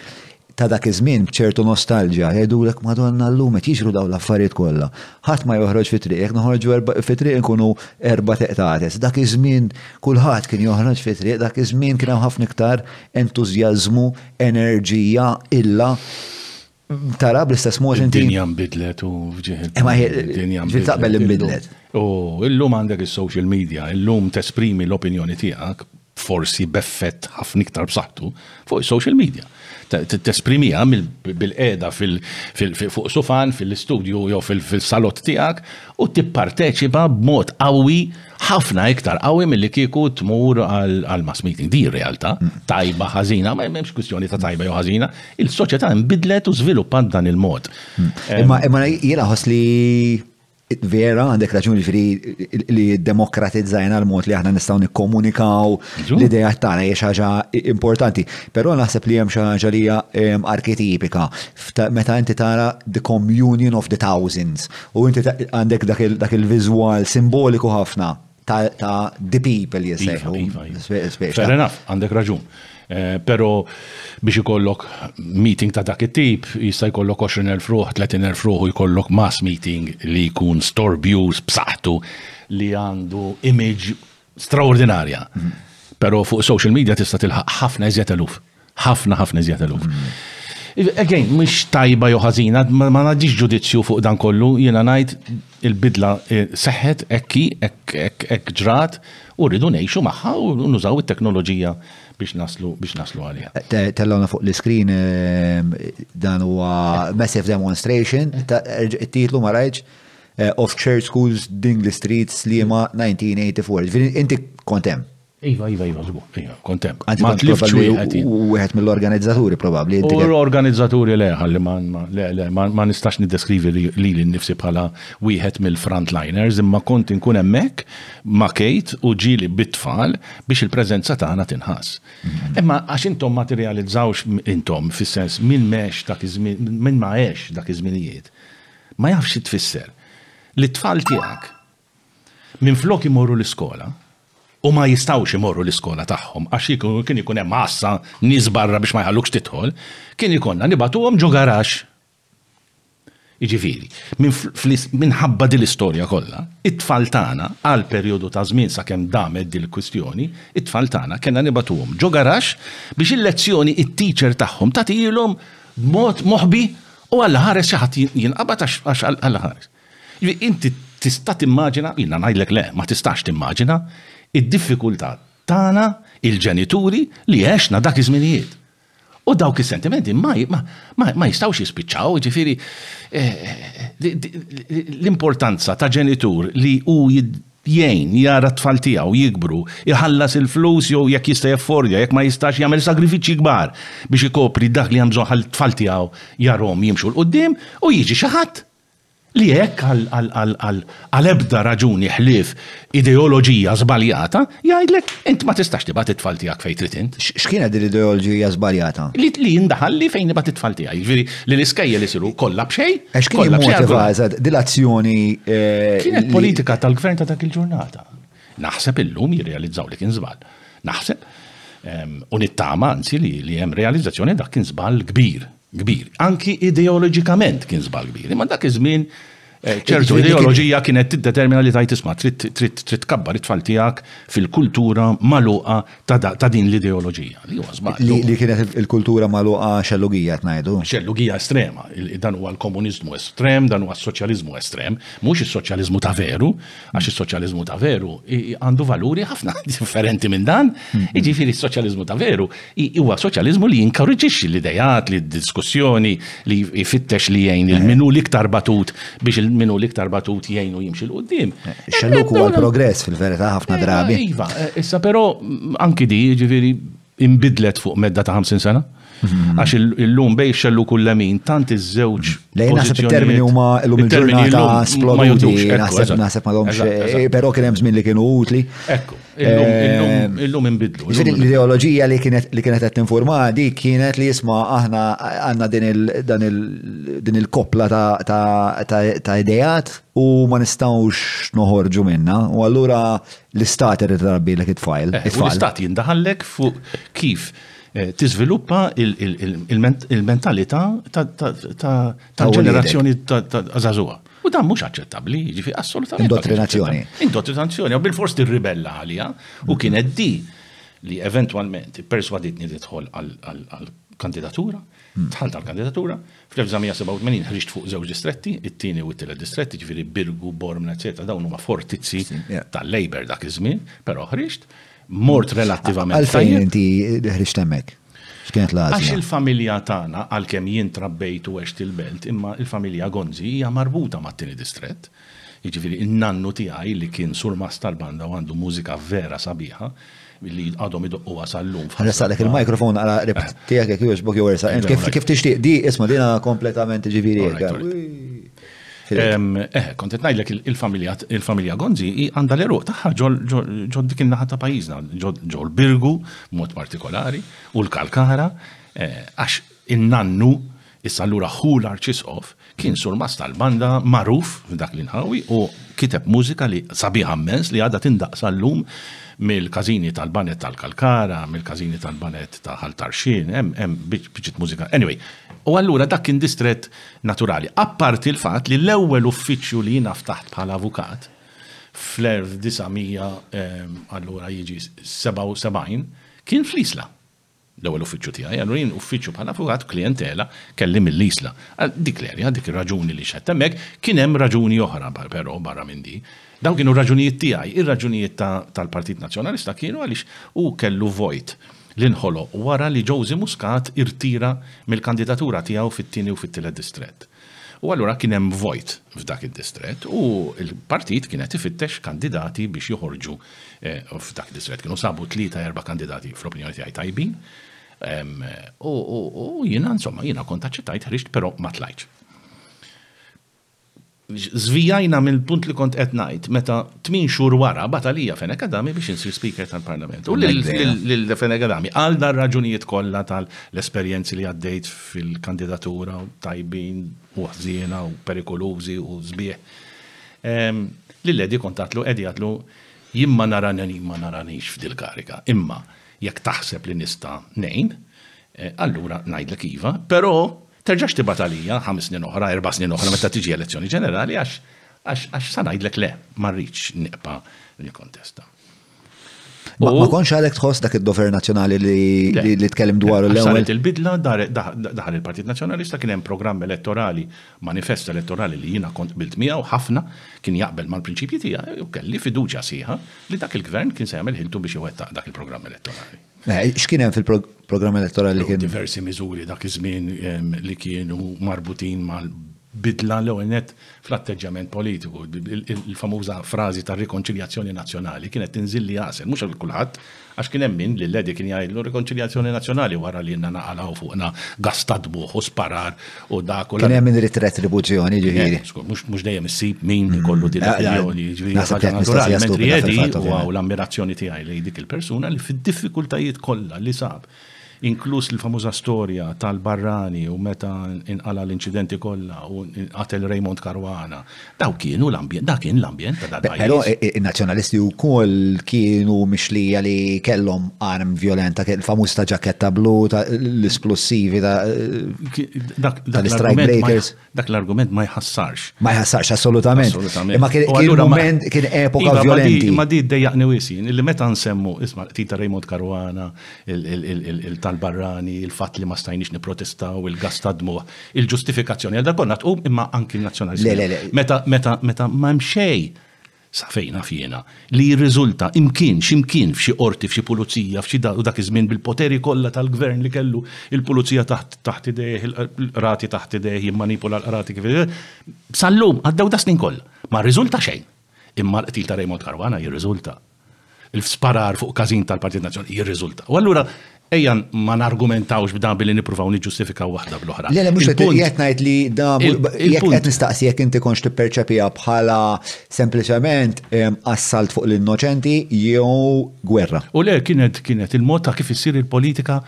ta' dak iż-żmien b'ċertu nostalġja jgħidulek madonna llum qed jiġru dawn l-affarijiet kollha. Ħadd ma joħroġ fi triq, jekk noħorġu fi triq inkunu erba' teqtates. Dak iż-żmien kulħadd kien joħroġ fi triq, dak iż-żmien kien hemm ħafna iktar entużjażmu, enerġija, illa. Tara bl-istess mod inti. Dinja mbidlet u fġieħ. Imma dinja mbidlet. Taqbel imbidlet. U illum għandek is-social media, illum tesprimi l-opinjoni tiegħek forsi b'effett ħafna iktar b'saħħtu fuq is-social media. Tesprimija bil-qeda fuq sufan, fil-istudju jew fil-salott tiegħek u tipparteċipa b'mod qawwi ħafna iktar qawwi milli kieku tmur għal mass meeting. Di realtà tajba ħażina, ma hemmx kwistjoni ta' tajba jew ħażina, Il-soċjetà nbidlet u żviluppat dan il-mod. Imma imma jiena ħoss li vera għandek raġun ġifieri li demokratizzajna l-mod li aħna nistgħu nikkomunikaw l-idea tagħna hija xi ħaġa importanti. Però naħseb li hemm xi ħaġa li hija em, arketipika f'ta- meta inti tara the communion of the thousands u inti ta- għandek dak il- dak il-viżwal simboliku ħafna ta' the people jisejħu. Iva, iva, iva. Fair enough, għandek raġun. Eh, pero biex ikollok meeting ta' dak it-tip, jista' jkollok 20.000 fruħ, 30.000 fruħ u jkollok mass meeting li jkun storbjuż b'saħħtu li għandu image straordinarja. Mhm. Pero fuq social media tista' tilħaq ħafna iżjed eluf. Ħafna ħafna iżjed eluf. Again, mhux tajba jew ħażina, ma ma ngħaddix ġudizzju fuq dan kollu, jiena ngħid il-bidla eh, seħħet ekki, hekk hekk hekk ġrat u rridu ngħixu magħha u nużaw it-teknoloġija biex naslu biex naslu għaliha. Te- Tellawna fuq l-screen ehm, dan huwa massive demonstration, ta- erġ- it-titlu ma rajtx eh, of church schools Dingley Street Slima 1984. Ġifieri, Inti kontem. Iva, iva, iva, zbu, iva, kontent. Għanzi, ma tlifx wieħed. U wieħed mill-organizzaturi probabli. U l-organizzaturi le, għalli ma nistax niddeskrivi li l-nifsi bħala wieħed mill-frontliners, imma kont inkun emmek ma kejt u ġili bit-tfal biex il-prezenza tagħna tinħas. Mhm. Imma għax intom ma tirrealizzawx intom fis-sens minn mex dak iż-żmien, minn ma għex dak iż-żminijiet, ma jafx tfisser li t-tfal tiegħek Minflok imorru l-iskola, u ma jistgħux imorru l-iskola tagħhom għax kien ikun hemm għassa nies barra biex ma jħallukx tidħol, kien ikollna nibagħtuhom ġo garaxx. Jiġifieri, minħabba din l-istorja kollha, it-tfal tagħna, għal perjodu ta' żmien sakemm damet din il-kwistjoni, it-tfal tagħna kellna nibagħtuhom ġo garaxx biex il-lezzjoni it-teacher tagħhom tagħtihilhom b'mod moħbi u allaħares xi ħadd jinqabad għax allaħares. Inti tista' timmaġina, jiena ngħidlek le, ma tistax timmaġina, id-diffikultà tagħna il-ġenituri li għexna dak iż-żminijiet. U dawk is-sentimenti ma jistgħux jispiċċaw, jiġifieri l-importanza ta' ġenitur li hu jgħin jara t-tfal tiegħu jikbru, iħallas il-flus jew jekk jista' jaffordja, jekk ma jistax jagħmel sagrifiċċji kbar biex ikopri dak li hemm bżonn ħalli t-tfal tiegħu jarahom jimxu 'l quddiem u jiġi xi ħadd li hekk għal ebda raġuni ħlief ideoloġija żbaljata, jgħidlek int ma tistax tibgħat it-tfal tiegħek fejn trid int. X'kienet din l-ideoloġija żbaljata? Li jien daħalli fejn nibgħat it-tfal tiegħi, jiġifieri li l-iskejjel isiru kollha b'xejn. Għax kien immotiva eżatt din l-azzjoni. Eh, kienet politika tal-gvern ta' dak il-ġurnata. Naħseb illum jirrealizzaw li kien żball. Naħseb u nittama anzi li hemm realizzazzjoni dak kien żball kbir. kbir. Anki ideoloġikament kien żball kbir. Imma dak iż-żmien ċertu ideoloġija kienet tiddetermina li tajt isma' trid tkabbar it-tfal tiegħek fil-kultura magħluqa ta' din l-ideoloġija. Li huwa żball. Li kienet il-kultura magħluqa xellugija qed ngħidu. Xellugija estrema. Dan huwa l-komuniżmu estrem, dan huwa s-soċjaliżmu estrem. Mhux is-soċjaliżmu ta' veru, Għax is-soċjaliżmu ta' veru għandu valuri ħafna differenti minn dan. Mm-hmm. Iġifieri s-soċjaliżmu ta' veru huwa soċjaliżmu li jinkoraġġixxi l-idejat, li diskussjoni li jfittex li jgħin eh. il-minu l-iktar batut biex il-minu l-iktar batut jgħinu jimxi l-qudiem. Eh, Xelluk huwa l-progress fil-verità ħafna eh, drabi. Iva, issa però anki di jiġifieri inbidlet fuq medda ta' 50 sena. Mhm. Għax illum bej xellu kull lemin, tant iż-żewġ. Mhm. Lejn naħseb termini huma l-lum il-ġurnata sploditi, naħseb naħseb ma domx, eh, però kien hemm żmien li kienu utli. Ekku, eh, illum inbidlu. L-ideoloġija li kienet li kienet qed tinforma dik kienet li jisma' aħna għandna din il-koppla ta' ideat u ma nistgħux noħorġu minna. U allura L-istat irid tarabbilek it-tfajl. Eh, u l-istat jindaħallek fuq kif eh, tiżviluppa il-mentalità ta' ġenerazzjoni ta' zazuha. U dan mhux aċċettabbli, ġifi assolutament. Indottrinazzjoni. Indottrinazzjoni, u bil-fors tirribella għalija u kienet di li eventualment perswaditni tidħol għal-kandidatura, tħalt għal-kandidatura, Fl-1987 ħriġt fuq żewġ distretti, it-tieni u t-tielet distretti, ġifieri Birgu, Bormla, eċetera, dawn huma fortizzi tal-Labour dak iż-żmien, però ħriġt, mort relattivament. Għalfejn inti ħriġt hemmhekk? X'kienet l-għażla? Għax il-familja tagħna, għalkemm jien trabbejt u għext il-Belt, imma l-familja Gonzi hija marbuta mat-tieni distrett, Jiġifieri n-nannu tiegħi li kien surmast tal-banda u għandu mużika vera sabiħa li għadhom idoqquha sal-lum. Nressaqlek il-microphone naqra qrib tiegħek jekk jogħġbok jew ersaq int kif tixtieq. Di isma' dina kompletament jiġifieri hekk. Kont qed ngħidlek il-familja Gonzi għandha l-għeruq tagħha ġo dik in-naħa ta' pajjiżna, ġo l-Birgu b'mod partikolari u l-Kalkara għax in-nannu Issa allura ħu l-Arċisqof kien surmast tal-banda magħruf f'dak l-inħawi u kiteb mużika li sabiħa mmens li għadha tindaqq sal-lum mill-każini tal-banet tal-Kalkara, mill-każini tal-banet ta' Ħal Tarxien, hemm biċċiet mużika. Anyway, u allura dak kien distrett naturali. Apparti l-fatt li l-ewwel uffiċċju li jiena ftaħt bħala avukat fl-1900 allura jiġi 77 kien fl-Isla. L-ewwel uffiċċju tiegħi, allura jien uffiċċju bħala avukat, klijentela kelli mill-Isla. Għal dik l-erja, għal dik ir-raġuni li x'għedt hemmhekk, kien hemm raġuni oħra però barra minn din. Dawn kienu r-raġunijiet tiegħi. Ir-raġunijiet ta' tal-Partit Nazzjonalista kienu għaliex hu kellu vojt li nħoloq wara li Josy Muscat irtira mill-kandidatura tiegħu fit-tieni u fit-tielet distrett. U allura kien hemm vojt f'dak id-distrett u l-partit kien qed ifittex kandidati biex joħorġu f'dak id-distrett. Kienu sabu tlieta erba' kandidati fl-opinjoni tiegħi tajbin u jiena insomma jiena kont aċċettajt ħriġt però ma tlajtx. Żvijajna mill-punt li kont qed ngħid meta tmien xhur wara bagħat għalija Fenech Adami biex insir Speaker tal-Parlament. U lil Fenech Adami għal dar-raġunijiet kollha tal-esperjenzi li għaddejt fil-kandidatura u tajbin u ħżiena u perikolużi u sbieħ. Lil Eddie kont għatlu, Eddie għatlu, jien ma narani ma naranix f'dil-kariga, imma jekk taħseb li nista' ngħin, eh, allura ngħidlek iva, però terġax tibgħat għalija ħames snin oħra, erba' snin oħra meta tiġi elezzjoni ġenerali għax għax sa ngħidlek le, ma rridx niqpa' nikkontesta. Ma konx għalek tħoss dak id-dover nazzjonali li tkellem dwar l-ewwel. Saret il-bidla daħal il-Partit Nazzjonalista kien hemm programm elettorali, manifest elettorali li jiena kont bilt miegħu ħafna kien jaqbel mal-prinċipji tiegħi u kelli fiduċja sieħa li dak il-gvern kien se jagħmel ħiltu biex iwettaq dak il-programm elettorali. Eh, x'kien hemm fil-programm elettorali kien? Diversi miżuri dak iż-żmien li kienu marbutin mal bidla l-ewwel nett fl-atteġġjament politiku. Il-famuża frażi tar-rikonċiljazzjoni nazzjonali kienet tinżil li għasel, mhux għal kulħadd, għax kien hemm min lil Eddie kien jgħidlu rikonċiljazzjoni nazzjonali wara li ilna naqalgħu fuqna gass ta' dbuħ u sparar u dak u l-. Kien hemm min irid retribuzzjoni, jiġifieri. Mhux dejjem issib min ikollu din l-opinjoni, jiġifieri ħaġa naturali. Mentri Eddie, u hawn l-ammirazzjoni tiegħi lejn dik il-persuna li fid-diffikultajiet kollha li sab inkluż il-famuża storja tal-barrani u meta inqala' l-inċidenti kollha u nqatel Raymond Caruana. Dawn kienu l-ambjent, dak kien l-ambjent ta' dal-pajjiż. Però in-Nazzjonalisti wkoll kienu mixlija li kellhom arm vjolenta, il-famuż ta' ġaketta blu, l-isplussivi tal-istrajkbreakers. dak l-argument ma jħassarx. Ma jħassarx assolutament. Imma kien moment kien epoka iva, violenti. Ma di dejjaqni wisin, illi meta nsemmu isma qtil ta' Raymond Caruana, il-tal-barrani, il-fatt li ma stajniex niprotestaw, il-gas ta' dmuħ, il-ġustifikazzjoni għal dak konna tqum imma anki nazzjonalisti. Meta ma hemm xejn sa fejn naf jiena, li jirriżulta imkien, xi mkien, f'xi qorti, f'xi pulizija, f'xi dan, u dak iż-żmien bil-poteri kollha tal-gvern li kellu, il-pulizija taħt taħt idejh, il-qrati taħt idejh, jimmanipula l-qrati kif irid, sal-lum, għaddew das-snin kollha, ma rriżulta xejn. Imma l-qtil ta' Raymond Caruana jirriżulta. l-sparar fuq każin tal-Partit Nazzjonali jirriżulta. U allura ejja ma nargumentawx b'dan billi nippruvaw niġġustifikaw waħda bl-oħra. Le, mhux qed ngħid li da jekk qed nistaqsi jekk inti konx tipperċepiha bħala sempliċement assalt fuq l-innoċenti jew gwerra. U le kienet kienet il-mod ta' kif issir il-politika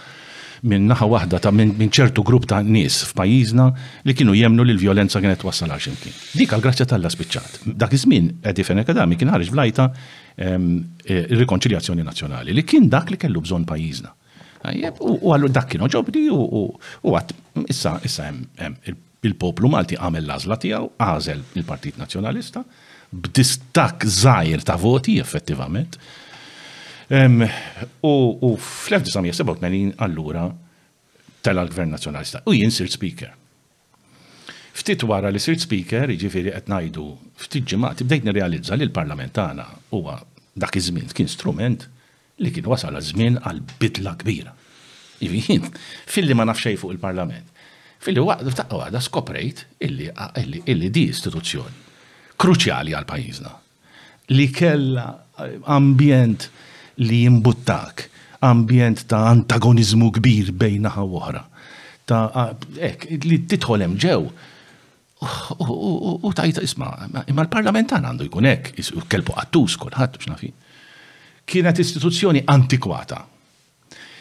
minn naħa waħda ta' minn ċertu grupp ta' nies f'pajjiżna li kienu jemnu li l-vjolenza kienet wassal għal ximkien. Dik għal grazzja tal-la spiċċat. Dak iż-żmien Eddie Fenech Adami kien ħareġ vlajta ir-rikonċiljazzjoni nazzjonali li kien dak li kellu bżonn pajjiżna. U għallu dak kien oġobdi u għat issa issa hemm il-poplu Malti għamel l-għażla tiegħu għażel il-Partit Nazzjonalista b'distak żgħir ta' voti effettivament. U fl-1987 allura tela l-Gvern Nazzjonalista u jien sirt speaker. Ftit wara li sirt Speaker, jiġifieri qed ngħidu ftit ġimgħat, bdejt nirrealizza li l-Parlament tagħna huwa dak iż-żmien kien strument li kien wasal għaż-żmien għal bidla kbira. Jiġifieri jien filli ma naf xejn fuq il-Parlament, filli f'daqqa waħda skoprejt illi illi di istituzzjoni kruċjali għal pajjiżna. li kellha ambjent li jimbuttak, ambjent ta' antagoniżmu kbir bejn naħa u oħra, ta' hekk, li tidħol hemm ġew u tgħid isma', imma l-Parlament tagħna għandu jkun hekk, kelbu qattus kulħadd u x'naf jien. Kienet istituzzjoni antikwata.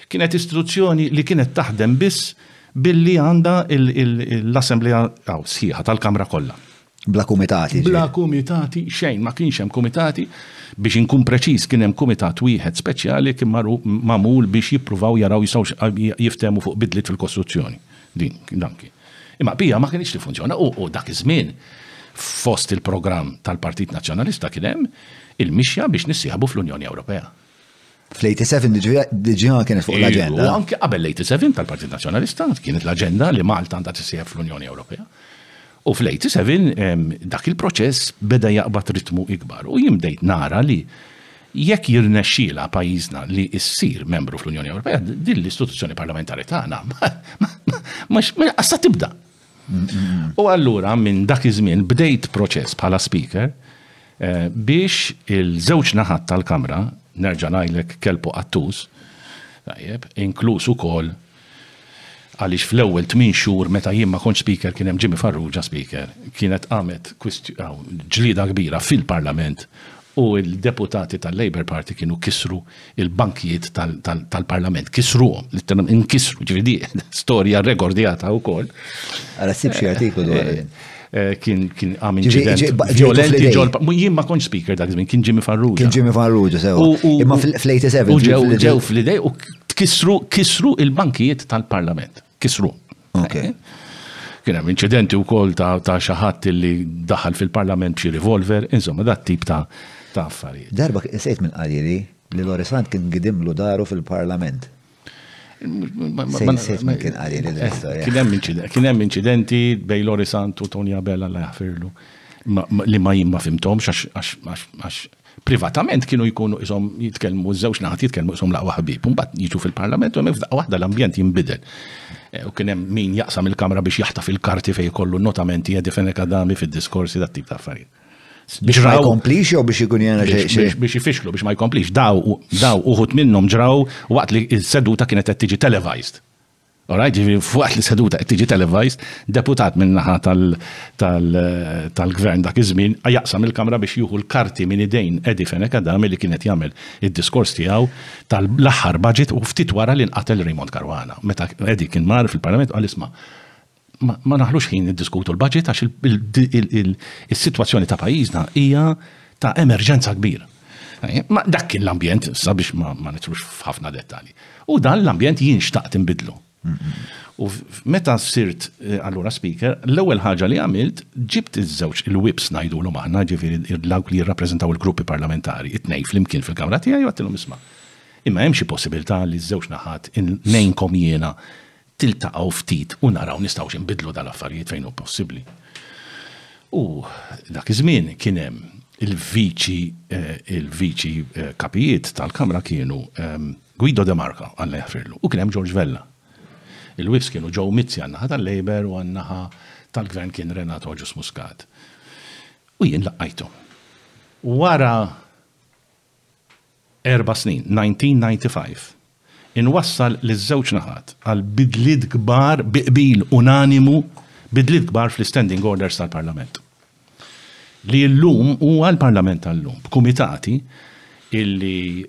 Kienet istituzzjoni li kienet taħdem biss billi għandha l-Assemblea sħiħa tal-Kamra kollha. Bla kumitati. Bla kumitati xejn, ma kienx hemm kumitati biex inkun preċiż kien hemm kumitat wieħed speċjali kien magħmul biex jippruvaw jaraw jistgħu jiftehmu fuq bidliet fil-kostruzzjoni. Din dan kien. Imma bija ma kienx tiffunzjona u dak iż-żmien fost il-programm tal-Partit Nazzjonalista kien hemm il-mixja biex nissieħbu fl-Unjoni Ewropea. Fl-87 diġà kienet fuq l-aġenda. U anke qabel l-87 tal-Partit Nazzjonalista kienet l-aġenda li Malta għandha tissieħeb fl-Unjoni Ewropea. U fl-87 dak il-proċess beda jaqbad ritmu ikbar u jimdejt nara li jekk jirnexxiela pajjiżna li issir membru fl-Unjoni Ewropea, din l-istituzzjoni parlamentari tagħna ma qassa tibda. U allura minn dak iż-żmien bdejt proċess bħala Speaker eh, biex il-żewġ naħat tal-Kamra nerġa' ngħidlek kelpu qattus, tajjeb, inkluż ukoll għaliex fl-ewwel tmien xhur meta jien ma kontx speaker kien hemm Jimmy Farrugia speaker, kienet qamet ġlida kbira fil-Parlament U l-deputati tal-Labour Party kienu kisru l-bankijiet tal-Parlament. Kisruhom, litteralment inkisru, ġifieri di storja rekordjata wkoll. Ara ssib xi artiklu dwar. Kien għam inċident violenti ġol. Jien ma kontx speaker dak żmien, kien Jimmy Farrugia. Kien Jimmy Farrugia, sew. Imma fl-87. U ġew fl-idej u tkisru kisru il-bankijiet tal-Parlament. kisru. Okay. Kien hemm inċidenti wkoll ta', ta xi ħadd li daħal fil-Parlament b'xi revolver, insomma dat tip ta' ta' affarijiet. Darba sejt minn qalili li Lorisant kien gidimlu daru fil-Parlament. Sejt minn kien qalili l-istorja. Eh, kien hemm inċidenti bej Lorisant u Tonja Bella la jaħfirlu li ma jimma fimtom għax Privatament kienu jkunu qishom jitkellmu, ż-żewġ naħat jitkellmu qishom l-aqwa ħbieb, u mbagħad jiġu fil-Parlament u hemmhekk f'daqqa waħda l-ambjent jinbidel. Eh, u kien hemm min jaqsam il-kamra biex jaħtaf il-karti fejn jkollu notamenti Edi Fenek Adami fid-diskorsi dat-tip ta' affarijiet. Biex ma jkomplix jew biex ikun jena xejn. Biex jifixlu biex ma jkomplix. Daw uħut minnhom ġraw waqt li s-seduta kienet qed tiġi televised. Alright, ġifieri f'waqt li seduta qed tiġi televised, deputat min-naħa tal-Gvern dak iż-żmien jaqsam il-Kamra biex jieħu l-karti minn idejn Eddie Fenech Adami li kien qed jagħmel id-diskors tiegħu tal-aħħar budget u ftit wara li nqatel Raymond Caruana. Meta Eddie kien mar fil-Parlament u qal isma', Ma naħlux ħin niddiskutu l-budget għax is-sitwazzjoni ta' pajjiżna hija ta' emerġenza kbir. Ma dak kien l-ambjent sabiex ma nitrux f'ħafna dettalji. U dan l-ambjent jien xtaqt inbidlu. U meta sirt eh, allura speaker, l-ewwel ħaġa li għamilt ġibt iż-żewġ il-whips ngħidulhom aħna, ġifieri dawk li jirrappreżentaw il-gruppi parlamentari, it-tnejn flimkien fil-kamra tiegħi u għattilhom isma'. Imma hemm xi possibilità li ż-żewġ naħat nejnkom jiena tiltaqgħu ftit u naraw nistgħux inbiddlu dal-affarijiet fejn hu possibbli. U dak iż-żmien kien hemm il-viċi il-viċi kapijiet tal-Kamra kienu Guido De Marca, Alla jaħfirlu, u kien hemm George Vella. Il-Whips kienu Joe Mizzi għan-naħa tal-Labour u għan-naħa tal-Gvern kien Renato Agius Muscat. U jien laqajthom. Wara erba' snin, 1995, inwassal liż-żewġ naħat għal bidliet kbar bi qbil unanimu, bidliet kbar fl-Istanding Orders tal-Parlament. Li llum huwa l-Parlament tal-lum, b'kumitati illi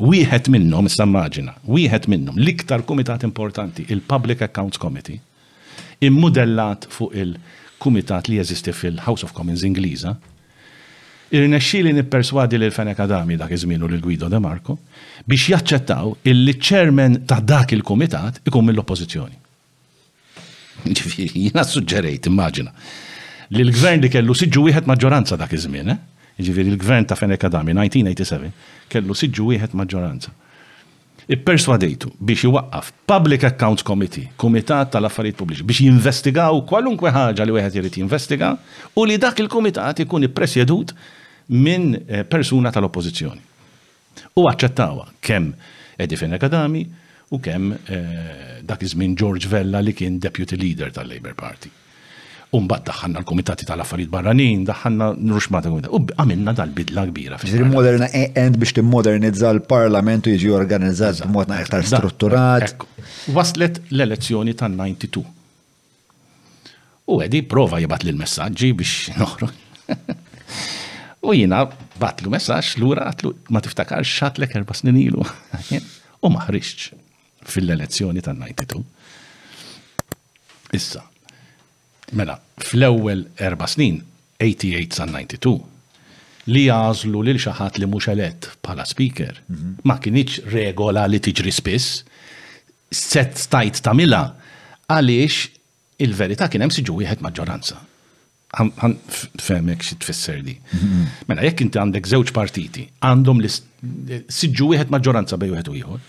wieħed minnhom, issa mmaġina, wieħed minnhom, l-iktar kumitat importanti, il-Public Accounts Committee, immudellat fuq il-kumitat li jeżisti fil-House of Commons Ingliża, irnexxieli nipperswadi lil Fenech Adami dak iż-żmien u lil Guido de Marco biex jaċċettaw illi ċ-chairman ta' dak il-kumitat ikun mill-Oppożizzjoni. Jiġifieri, jiena ssuġġerejt, immaġina, li l-Gvern li kellu siġġu wieħed maġġoranza dak iż-żmien, eh? Jiġifieri l-Gvern ta' Fenech Adami, 1987, kellu siġġu wieħed maġġoranza. Ipperswadejtu biex iwaqqaf Public Accounts Committee, Kumitat tal-Affarijiet Pubbliċi, biex jinvestigaw kwalunkwe ħaġa li wieħed irid jinvestiga u li dak il-kumitat ikun ippresjedut minn persuna tal-Oppożizzjoni. U aċċettawha kemm Edifenech Adami u kemm dak iż-żmien George Vella li kien Deputy Leader tal-Labour Party. U mbagħad daħħalna l-Kumitati tal-Affarijiet Barranin, daħħalna ruxmata kumitati. U għamilna dal-bidla kbira. Ġifieri moderna e- end biex timmodernizza l-Parlament u jiġi organizzat b'mod aktar strutturat. Waslet l-elezzjoni tan-92. U għedi prova jibat l messaġġi biex noħru. U jina batlu messaġġ lura għatlu ma tiftakar xatlek erba' snin ilu. U maħriġx fil-elezzjoni tan-92. Issa, mela, fl-ewwel erba' snin, 88 sa 92, li jagħżlu lil xi ħadd li mhux elett bħala Speaker, ma kinitx regola li tiġri spiss, stajt tagħmilha għaliex il-verità kien hemm siġġu wieħed maġġoranza. Fehmek xi tfisser di. Mhm. Mela, jekk inti għandek żewġ partiti, għandhom li siġġu wieħed maġġoranza bej wieħed u ieħor,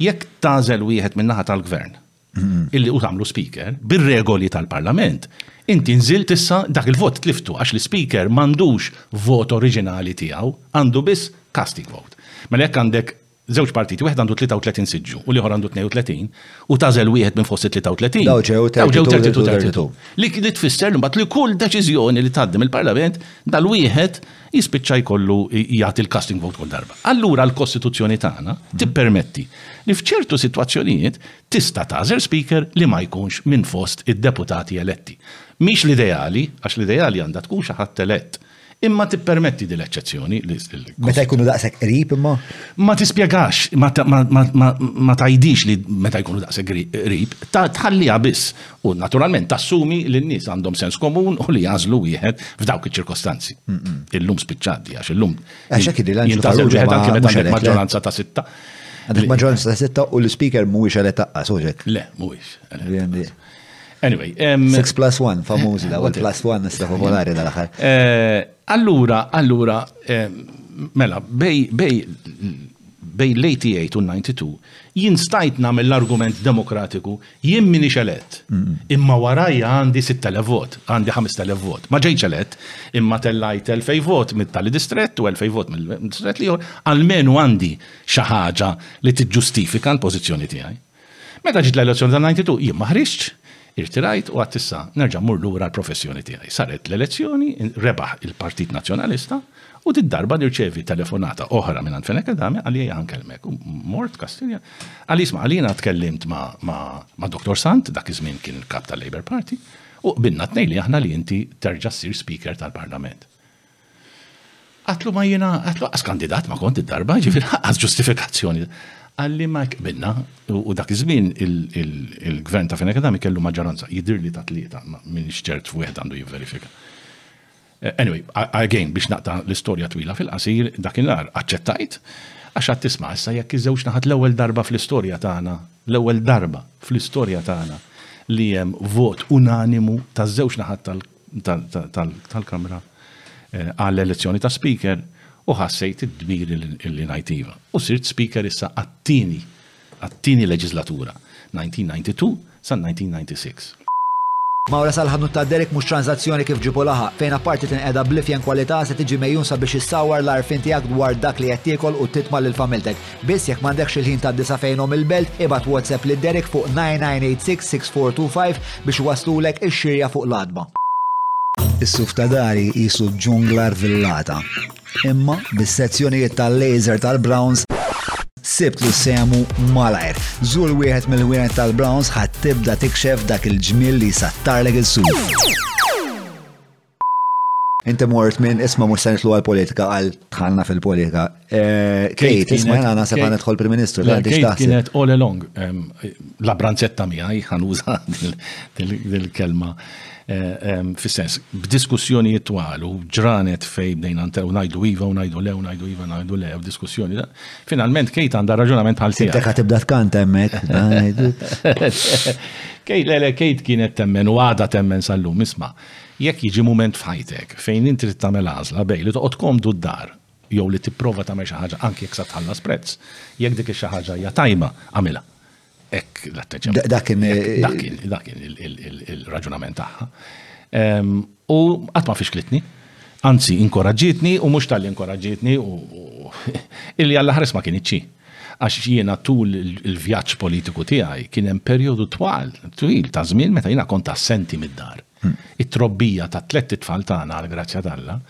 jekk tażel wieħed min-naħa tal-gvern, mhm. illi u tagħmlu speaker, bir-regoli tal-parlament, inti nżilt issa dak il-vot tliftu għax l-speaker m'għandux vot oriġinali tiegħu, għandu biss casting vote. Mela jekk għandek żewġ partiti, wieħed għandu 33 siġġu u l-ieħor għandu 32, u tagħżel wieħed minn fost it-33, Daw ġew 32 32. Li tfisser li mbagħad li kull deċiżjoni li tgħaddi mill-Parlament dal-wieħed jispiċċa jkollu jagħti l-casting vote kull darba. Allura l-Kostituzzjoni tagħna mhm. tippermetti li f'ċertu sitwazzjonijiet tista' tażel speaker li ma jkunx minn fost id-deputati eletti. Mhix l-ideali, għax l-ideali għandha tkun xi ħadd elett Imma tippermetti din l-eċċezzjoni li Meta jkunu daqshekk qrib imma? Ma tispjegax, ma tajdix li meta jkunu daqshekk qrib, tħalliha biss u naturalment tassumi li n-nies għandhom sens komun u li jażlu wieħed f'dawk iċ-ċirkostanzi. Illum spiċċaddi għax illum. Għax hekk id-dilanċ. Jintażel wieħed anke meta għandek maġġoranza ta' sitta. Għandek maġġoranza ta' sitta u l-speaker mhuwiex elett taqqas, uġek. Le, mhuwiex. Anyway. 6 plus 1, famużi daw, eh, plus 1 nista popolari dal-axar. Eh, allura, allura, eh, mela, bej, bej, bej l-88 u 92, jien stajt namel l-argument demokratiku, jien minni xelet, imma warajja għandi 6.000 vot, għandi 5.000 vot, ma ġejċ xelet, imma tellajt 1000 vot mit-tali distrett u 1000 vot mill-distrett li għalmenu għandi xaħġa li t-ġustifika l-pozizjoni tijaj. Meta ġiet l-elezzjoni tan-92 jien ma ħriġtx, irtirajt u għadt issa nerġa' mmur lura għall-professjoni tiegħi. Saret l-elezzjoni, rebaħ il-Partit Nazzjonalista u did-darba nirċevi telefonata oħra mingħand Fenech Adami qalli ejja ħa nkellmek. U mort Kastilja, qalli isma' qalli jiena tkellimt ma' Dottor Sant, dak iż-żmien kien il-Kap tal-Labour Party, u qbilna t-tnejn li aħna li inti terġa' ssir Speaker tal-Parlament. Għatlu ma jiena, għatlu għas kandidat ma kont id-darba, ġifir għas ġustifikazzjoni. Għalli ma kbinna, u dak iż-żmien il-gvern ta' Feneka Dami kellu maġġoranza, jidir li ta' tlieta, minn xċert f'wieħed għandu jivverifika. Eh, anyway, again, biex naqta l-istorja twila fil-qasir, dak il-nar, aċċettajt, għax għat tisma' issa jekk iż-żewġ naħat l-ewwel darba fl-istorja tagħna, l-ewwel darba fl-istorja tagħna li hemm vot unanimu taż-żewġ naħat tal tal-Kamra eh, għall-elezzjoni ta' speaker u ħassejt id-dmir li najtiva. U sirt speaker issa għattini, għattini leġislatura, 1992 sa' 1996. Mawra sal-ħanut ta' Derek mhux tranzazzjoni kif ġibu laħa, fejn apparti tinqeda blifjen kwalità se tiġi mejjun sabiex issawar l-arfin tiegħek dwar dak li qed tiekol u titma' lil familtek. Biss jekk m'għandekx il-ħin tgħaddi sa fejnhom il-belt, ibgħat WhatsApp lil Derek fuq 9986-6425 biex iwasslulek ix-xirja fuq l-għatba. Is-suf ta' dari qisu ġungla rvillata. Imma, bis-sezzjonijiet tal-laser tal-Browns, sibtlu sehmu malajr. Żur wieħed mill-ħwienet tal-Browns ħadd tibda tikxef dak il-ġmiel li jsattarlek is-suf. Inti mort minn isma mux sen nitlu għal-politika għal tħanna fil-politika. Eh, Kate, isma jena għana sepan nitħol prim-ministru, ta' għandix taħseb. Kienet all along, la branzetta miħaj, għanuża dil-kelma. Eh, fis-sens, b'diskussjoni jitwalu, ġranet fej bdejna ntew najdu iva u najdu lew, najdu iva, najdu lew, diskussjoni. Finalment, Kate għanda raġunament għal tijak. Teka tibda tkanta emmek. Kate, lele, Kate kienet temmen u għada temmen sal-lum, isma. Jekk jiġi mument f'ħajtek fejn int trid tagħmel għażla bejn li toqgħod komdu d-dar jew li tipprova tagħmel xi ħaġa anki jekk sa tħallas prezz, jekk dik ix-xi ħaġa hija tajba, agħmilha. Hekk l-atteġġjament. Dak kien dak kien dak kien il-raġunament tagħha. U qatt ma fixklitni. Anzi, inkoraġġietni u mhux tal-li inkoraġġietni u illi għall-aħres ma kien iċċi. Għax jiena tul il-vjaġġ politiku tiegħi kien hemm perjodu twal, twil ta' żmien meta jiena kont assenti mid-dar. It-trobbija tat-tlett itfal tagħna għall-grazzja t'Alla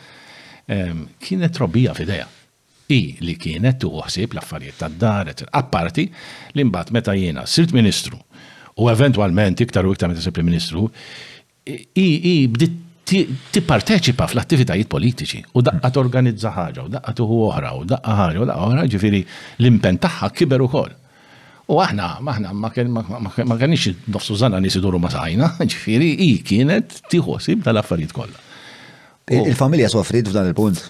kienet trobbija f'idejha. Hi li kienet tieħu ħsieb l-affarijiet tad-dar, eċċetera. Apparti li mbagħad meta jiena sirt Ministru u eventwalment iktar u iktar meta sir Prim Ministru, Hi bdiet tipparteċipa fl-attivitajiet politiċi u daqqa torganizza ħaġa u daqqa tieħu oħra u daqqa ħaġa u daqqa oħra, jiġifieri l-impenn tagħha kiber ukoll. U aħna ma kenniex nofs użana nies iduru ma' saqajna, jiġifieri hi kienet tieħu ħsieb tal-affarijiet kollha. Il-familja soffrit f'dan il-punt?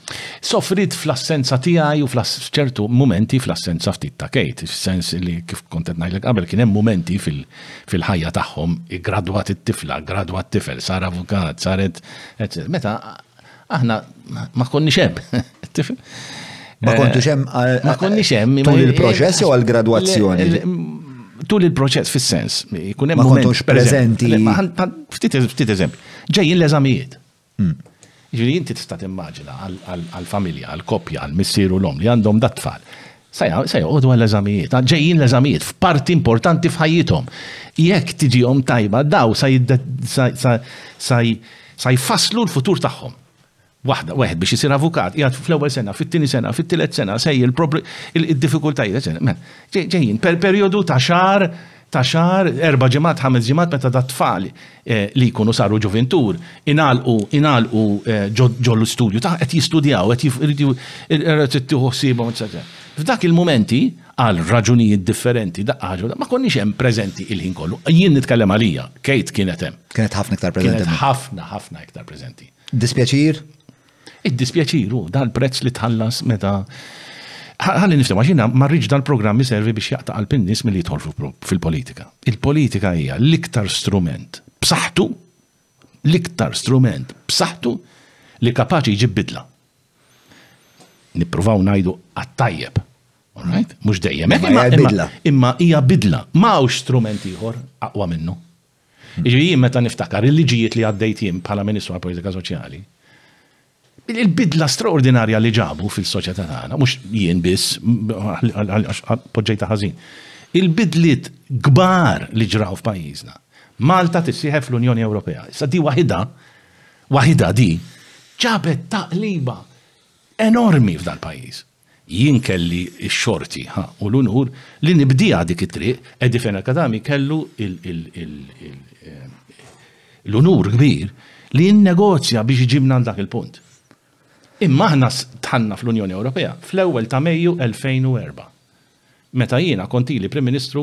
Soffrit fl-assenza tiegħi u fl-ċertu momenti fl-assenza ftit ta' Kate, fis-sens li kif kont qed ngħidlek qabel kien hemm momenti fil-ħajja tagħhom iggradwat it-tifla, gradwat tifel, sar avukat, saret meta aħna ma konniex hemm. Ma kontux hemm ma konniex hemm tul il-proċess jew għall-gradwazzjoni. Tul il-proċess fis-sens, jkun hemm ma kontux preżenti. Ftit eżempju, ġejjin l-eżamijiet. Jiġifieri inti tista' timmaġina għall-familja, għall-koppja, għall-missier u l-omm li għandhom dat-tfal, se joqogħdu għall-eżamijiet, ġejjin l-eżamijiet f'parti importanti f'ħajjithom. Jekk tiġihom tajba, dawn se jfasslu l-futur tagħhom. Waħda, wieħed biex isir avukat, qiegħed fl-ewwel sena, fit-tieni sena, fit-tielet sena, sejjer il-diffikultajiet, ġejjin perijodu ta' xahar ta' xahar, erba' ġimgħat, ħames ġimgħat meta dat-tfal li jkunu saru ġuvintur ingħalqu ingħalqu ġo l-istudju ta' qed jistudjaw, qed iridu trid tieħu ħsiebhom eċċetera. F'dak il-mumenti, għal raġunijiet differenti daqqa ħaġa waħda, ma konniex hemm preżenti il-ħin kollu. Jien nitkellem għalija, Kate kienet hemm. Kienet ħafna iktar preżenti. Kienet ħafna ħafna iktar preżenti. Dispjaċir? Id-dispjaċir hu dal-prezz li tħallas meta Ħalli nifhem għax jiena ma rridx dal-programm iservi biex jaqta' qalb in-nies milli jidħol fil-politika. Il-politika hija l-iktar strument b'saħħtu, l-iktar strument b'saħħtu li kapaċi jġib bidla. Nippruvaw ngħidu għat-tajjeb. Alright? Mhux dejjem. Imma hija bidla. Ma hawnx strument ieħor aqwa minnu. Jiġifieri jien meta niftakar il-liġijiet li għaddejt jien bħala Ministru għall-Politika Soċjali, il-bidla straordinarja li ġabu fil-soċjetà tagħna, mhux jien biss għax poġġejta ħażin. Il-bidliet kbar li ġraw f'pajjiżna. Malta tissieħeb fl-Unjoni Ewropea. Issa di waħidha, waħidha di, ġabet taqliba enormi f'dal-pajjiż. Jien kelli x-xorti, ha, u l-unur li nibdieha dik it-triq, Eddie Fenech Adami kellu l-unur kbir li jinnegozja biex iġibna għal dak il-punt. Imma aħna dħalna fl-Unjoni Ewropea fl-ewwel ta' Mejju 2004, meta jiena kont ili Prim Ministru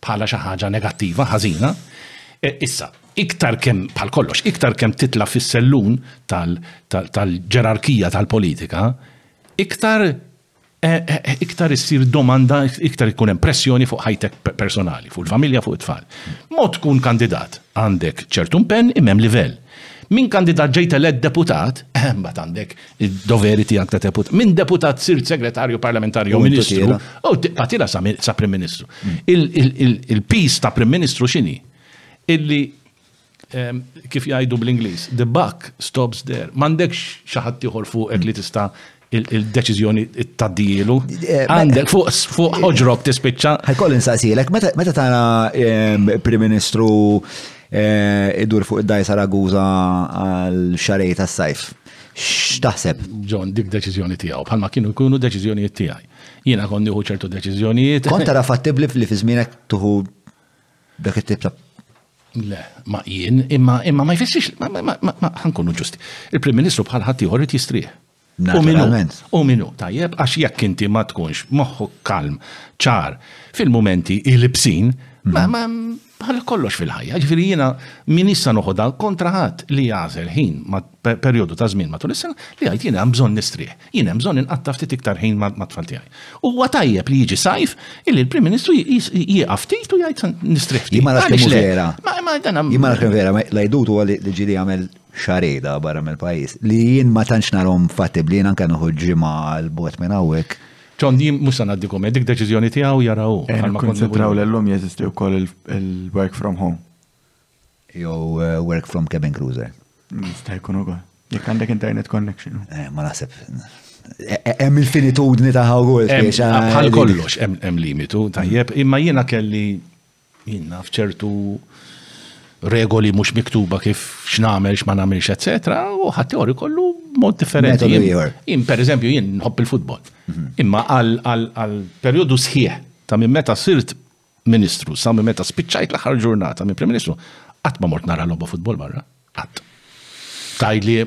bħala xi ħaġa negattiva, ħażina, e, issa, iktar kemm bħal kollox, iktar kemm titla' fis-sellun tal-ġerarkija tal-politika, iktar e, e, iktar issir domanda, iktar ikun hemm pressjoni fuq ħajtek personali, fuq il-familja, fuq it-tfal. Mod tkun kandidat għandek ċertu mpenn imem livell. Min kandidat ġejt eled deputat, eħem bat għandek id-doveri tiegħek ta' deputat. Minn deputat sirt segretarju parlamentari jew ministru u tqatila sa Prim Ministru. Mm. Il-pis ta' Prim Ministru x'inhi? Illi ehm, kif jgħidu bl-Ingliż, the buck stops there. M'għandekx xi ħadd ieħor fuqek li tista' il-deċizjoni t-taddijilu. Eh, Għandek fuq ħoġrok tispiċċa. Ħajkoll insaqsilek, meta tara ehm, Prim Ministru eh, idur fuq id-dajsa raguza għal xarej tas-sajf? X'taħseb? John, dik deċiżjoni tiegħu, bħalma kienu jkunu deċiżjonijiet tiegħi. Jiena kont nieħu ċertu deċiżjonijiet. Kont tara fattibbli li fi żmienek tuħu dak it-tip ta' Le, ma jien, imma imma ma jfissix, ħankunu ġusti. Il-Prim Ministru bħal ħadd ieħor irid jistrieħ. U minu, u minu, tajjeb, għax jekk inti ma tkunx moħħu kalm, ċar, fil-momenti il-bsin, ma mhm. Bħal kollox fil-ħajja, jiġifieri jiena m'iniex se noħodha kontra ħadd li jagħżel ħin ma' perjodu ta' żmien matul is-sena li jgħid jien hemm bżonn nistrieħ, jien hemm bżonn inqatta' ftit iktar ħin mat-tfal tiegħi. Huwa tajjeb li jiġi sajf illi l-Prim Ministru jieqaf ftit u jgħid nistrieħ ftit. Jien ma nafx kemm vera. Jien ma nafx kemm vera, l-għidut huwa li ġieli jagħmel xareda barra mill-pajjiż li jien ma tantx narhom fattibbli jien anke noħu ġimgħa l-bogħod minn hawnhekk. Ċond, jien mhux se ngħaddi kumment, dik deċiżjoni tiegħu jara hu. Ejja nikkunsidraw li llum jeżisti wkoll il-work from home. Jew eh, work from cabin cruiser. Jista' jkun ukoll. Jekk għandek internet connection. Eh, ma naħseb. Eh, hemm il-finitudni ta' ħawgol. Bħal kollox hemm limitu tajjeb, imma jiena kelli Jien naf ċertu regoli mhux miktuba kif x'nagħmel x'ma nagħmilx eċetera, u ħadd kollu mod differenti. Jien pereżempju jien nħobb il-futbol. Mhm. Imma għal perjodu sħiħ ta' minn meta sirt ministru, sa' minn meta spiċċajt l-aħħar ġurnata minn Prim Ministru, qatt ma mort nara logħba futbol barra. Qatt. Tgħidli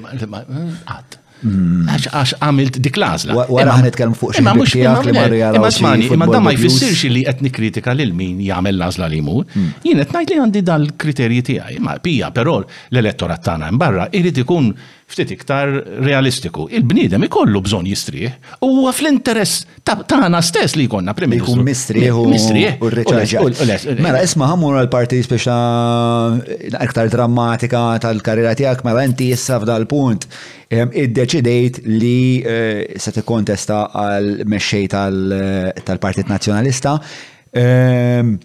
qatt. Hmm. Għax għamilt dik l-għażla. Wara ħan nitkellmu fuq xi mhux tiegħek li marri għal Imma smani, imma dan ma jfissirx li qed nikkritika lil min jagħmel l-għażla li jmur. Hmm. Jien qed ngħid li għandi dal-kriterji tiegħi. Ma pija però l-elettorat tagħna hemm barra irid ikun ftit iktar realistiku. Il-bniedem ikollu bżonn jistrieħ u huwa fl-interess Taħna stess li jkonna prim ministru. Jkun mistrieħ u mistrieħ u rriċarġa. Mela, isma ħammur għal-parti speċa aktar drammatika tal-karriera tiegħek, mela inti issa f'dal-punt iddeċidejt li eh, se tikkontesta għal mexxej tal-Partit Nazzjonalista. Ehm,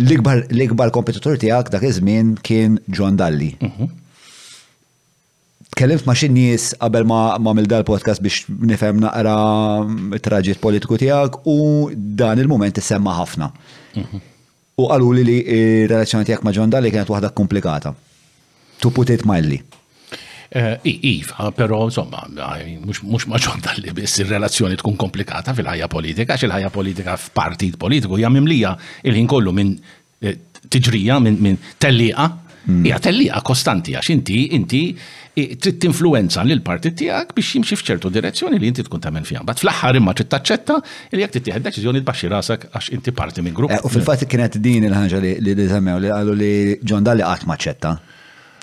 l-ikbar kompetitur tiegħek dak iż-żmien kien John Dalli. Mhm. Tkellimt ma' xi nies qabel ma għamilt dal-podcast biex nifhem naqra t-traġitt politiku tiegħek u dan il-mument issemma ħafna. Mhm. U qalu li li relazzjoni tiegħek ma' John Dalli kienet waħda komplikata. To put it mildly. Eh, iva, pero insomma, mux maċon tal-li biss il-relazzjoni tkun komplikata fil-ħajja politika, xil-ħajja politika f'partit politiku hija mimlija il-ħin kollu minn eh, tiġrija minn tellieqa, hmm. hija tellieqa kostanti għax inti inti eh, trid tinfluwenza lil partit tiegħek biex jimxi f'ċertu direzzjoni li inti tkun tagħmel fiha. Bad fl-aħħar imma trid taċċetta li jekk tittieħed deċiżjoni tbaxxi rasek għax inti parti minn grupp. Eh, u fil-fatt kienet din il-ħaġa li li semmew li qalu li John Dalli qatt maċċetta.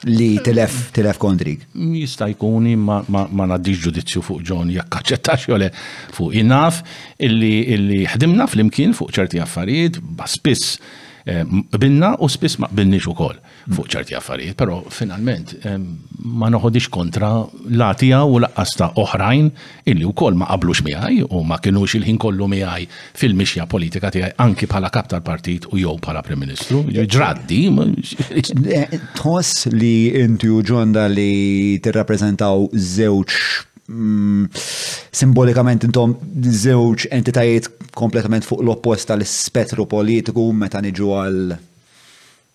li tilef, tilef kontrik. Jista' jkun ma, ma, ma ngħaddix ġudizzju fuq John jekk aċċettax jew le fuq inaf illi illi ħdimna flimkien fuq ċerti affarijiet spiss eh, qbilna u spiss ma qbilniex ukoll fuq ċerti affarijiet, però finalment eh, ma noħodix kontra la tiegħu u laqqas ta' oħrajn illi wkoll ma qablux miegħi u ma kinux il-ħin kollu miegħi fil-mixja politika tiegħi anki bħala Kap tal-Partit u jew bħala Prim Ministru. Ġraddi. Tħoss li inti u ġonda li tirrappreżentaw żewġ Mm, simbolikament intom żewġ entitajiet kompletament fuq l-opposta l-spettru politiku meta niġu għal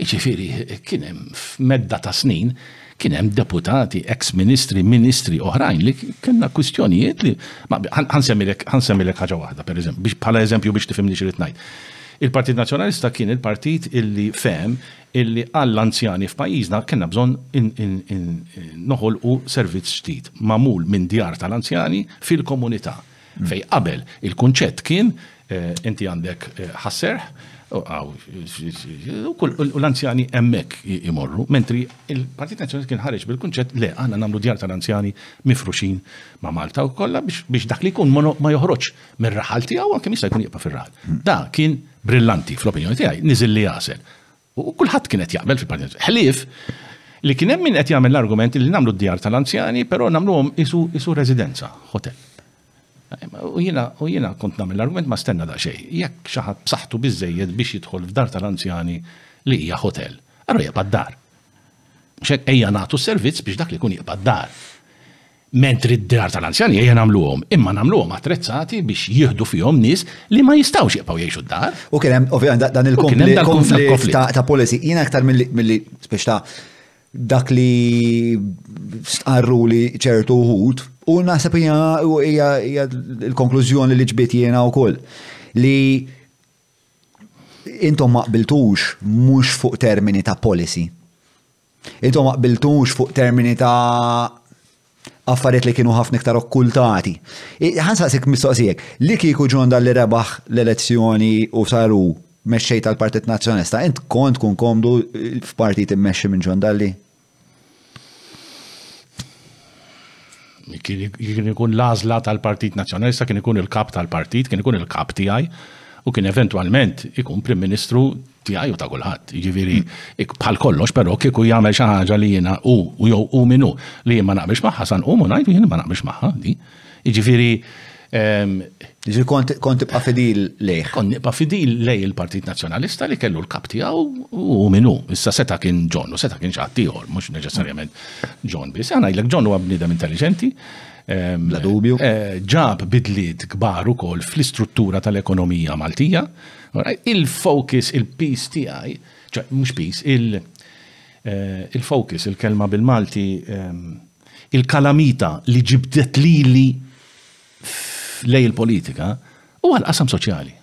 Jiġifieri kien hemm f'medda ta' snin, kien hemm deputati, eks ministri, ministri oħrajn li kellna kwistjonijiet li, ħa nsemmilek, ħa nsemmilek ħaġa waħda pereżempju, biex bħala eżempju biex tifhimni x'irid ngħid. Il-Partit Nazzjonalista kien il-partit illi fehem illi għall-anzjani f'pajjiżna kellna bżonn noħolqu servizz ġdid magħmul minn djar tal-anzjani fil-komunità. Fej qabel il-kunċett kien eh, inti għandek eh, ħasserħ u l-anzjani emmek imorru, mentri il-Partit Nazjonali kien ħareġ bil-kunċett le għanna namlu djar tal-anzjani mifruxin ma' Malta u kolla biex dak li kun ma joħroġ mir-raħal tiegħu anke jista' jkun jibqa' fir-raħal. Da kien brillanti fl-opinjoni tiegħi, niżil li jasel. U kulħadd kien qed jaqbel fil-Partit Ħlief li kien hemm min qed jagħmel l-argument li nagħmlu d-djar tal-anzjani, però nagħmluhom isu residenza, hotel. U jiena u jiena kont nagħmel l-argument ma stenna daqsxejn. Jekk xi ħadd b'saħħtu biżejjed biex jidħol f'dar tal-anzjani li hija hotel, allura jibqa' d-dar. Mhux hekk ejja nagħtu s-servizz biex dak li jkun jibqa' d-dar. Mentri d-djar tal-anzjani ejja nagħmluhom, imma nagħmluhom attrezzati biex jieħdu fihom nies li ma jistgħux jibqgħu jgħixu d-dar. U kien hemm ovvjament dan il-konflitt ta' policy. Jiena aktar milli biex ta' dak li stqarru li ċertu wħud u naħseb hija l-konklużjoni li ġbiet jiena wkoll li intom ma qbiltux mhux fuq termini ta' policy Intom ma qbiltux fuq termini ta' affarijiet li kienu ħafna iktar okkultati. Ħansaqsik mistoqsijek, li kieku John Dalli rebaħ l-elezzjoni u saru mexxej tal-Partit Nazzjonalista, int kont tkun komdu f'partit immexxi minn John Dalli? kien ikun l-għażla tal-Partit Nazzjonalista, kien ikun il-kap tal-partit, kien ikun il-kap tiegħi u kien eventwalment ikun Prim Ministru tiegħi u ta' kulħadd. Jiġifieri bħal kollox però kieku jagħmel xi ħaġa li jiena u jew hu min hu li jien ma naqbilx magħha sa nqum u ngħid jien ma naqbilx magħha di. Jiġifieri Ġi kont tibqa' fidil lejh. Kont nibqa' fidil lej il-Partit Nazzjonalista li kellu l-kap tiegħu u minnu. Issa seta' kien John u seta' kien xi ħadd ieħor, mhux neċessarjament John biss. Għana jlek John huwa bniedem intelligenti. La dubju. Eh, ġab bidliet kbar ukoll fl-istruttura tal-ekonomija Maltija. Il-focus, il-peace tiegħi, mhux peace, eh, il-focus, il-kelma bil-Malti, ehm, Il-kalamita li ġibdet lili lejn il-politika huwa l-qasam soċjali.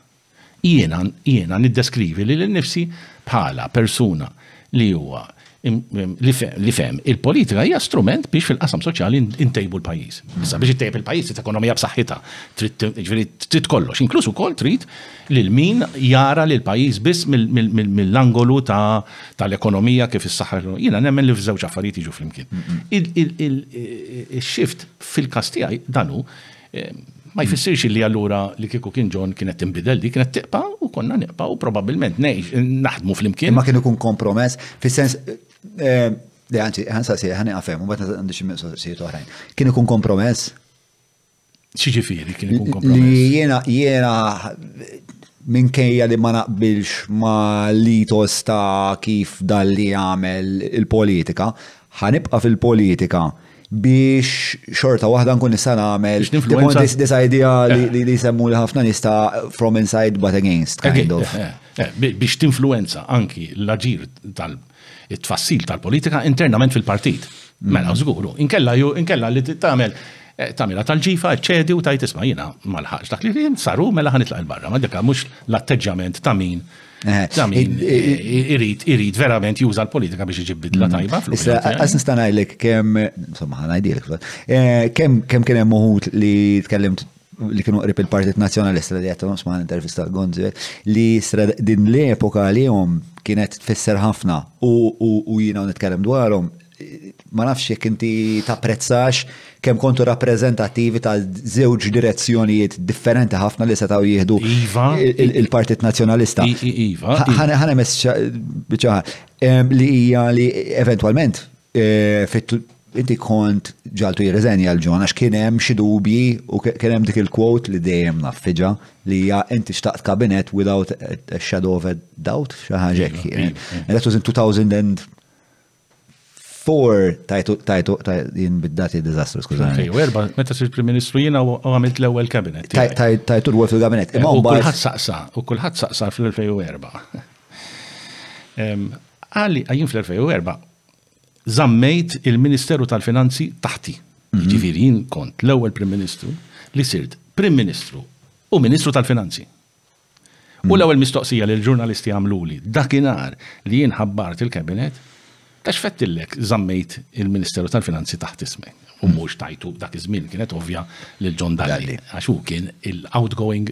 Jiena, jiena niddeskrivi lili nnifsi bħala persuna li huwa li fehem il-politika hija strument biex fil-qasam soċjali ntejbu l-pajjiż. Issa biex ittejjeb il-pajjiż trid ekonomija b'saħħitha, trid jiġifieri trid kollox, inkluż ukoll trid Lil min jara lill-pajjiż biss mill-angolu tal-ekonomija kif issaħħaħ l-ekonomija. Jiena nemmen li ż-żewġ affarijiet jiġu flimkien. Ix-shift fil-każ tiegħi dan hu, ma jfissirx illi allura li kieku kien John kien qed tinbidel dik, kienet tibqa' u konna nibqa' u probabbilment ngħix naħdmu flimkien. Imma kien ikun kompromess fis-sens li anzi ħansaqsi ħani qafhem u mbagħad għandi xi mistoqsijiet oħrajn. Kien ikun kompromess? Xiġifieri kien ikun kompromess? Jiena jiena minkejja li ma naqbilx ma l-itos ta' kif dalli għamel il-politika, ħanibqa' fil-politika biex xorta waħda nkun nista' nagħmel this idea eh. li li semmu li ħafna nista' from inside but against kind of. Eh, eh, biex tinfluenza anki l-aġir it-tfassil tal-politika internament fil-partit. Mela, żgur, inkella inkella li tagħmel eh, tagħmilha tal-ġifa, ċedi u tajt isma' jiena ma lħaqx dak li kien saru mela ħanitlaq il-barra, ma dikha mhux l-atteġġjament ta' min eh, ta' min eh, irid irid verament juża l-politika biex iġib bidla mm. tajba fl Issa għas nista' ngħidlek kemm insomma ħanajdilek kemm kemm kien hemm uħud li tkellimt li kienu qrib il-Partit Nazzjonalista li għattu sma' intervista l-Gonzi, li din l-epoka li jom kienet tfisser ħafna u jina nitkellem dwarhom ma nafx jekk inti tapprezzax kemm kontu rappreżentattivi ta' żewġ direzzjonijiet differenti ħafna li setgħu jieħdu iva. il-Partit Nazzjonalista. Iva. Ħana messaġġ li hija li eventwalment eh, Inti kont ġaltu jirriżenja l-John għax kien hemm xi dubji u kien hemm dik il-quote li dejjem naffiġa li hija inti xtaqt kabinet without a shadow of a doubt xi ħaġa hekk. Iva, iva, iva. And that was in 2000 four tajtu tajtu jien bid-dati diżastru skużani. Erba, meta sir Prim Ministru jiena u għamilt l-ewwel kabinet. Tajtu l-wol fil-kabinet. Eh, u kulħadd saqsa, u kulħadd saqsa fl-2004. Għalli għajjin fl-2004 żammejt il-Ministeru tal-Finanzi taħti. Mhm. Ġifieri jien kont l-ewwel Prim Ministru li sirt Prim Ministru u Ministru tal-Finanzi. U mhm. l-ewwel mistoqsija li l-ġurnalisti għamluli dakinhar li jien ħabbart il-kabinet, tax fettillek żammejt il-Ministeru tal-Finanzi taħt ismek. U mhm. mhux tajtu dak iż-żmien kienet ovvja lil John Dalli għax hu kien il-outgoing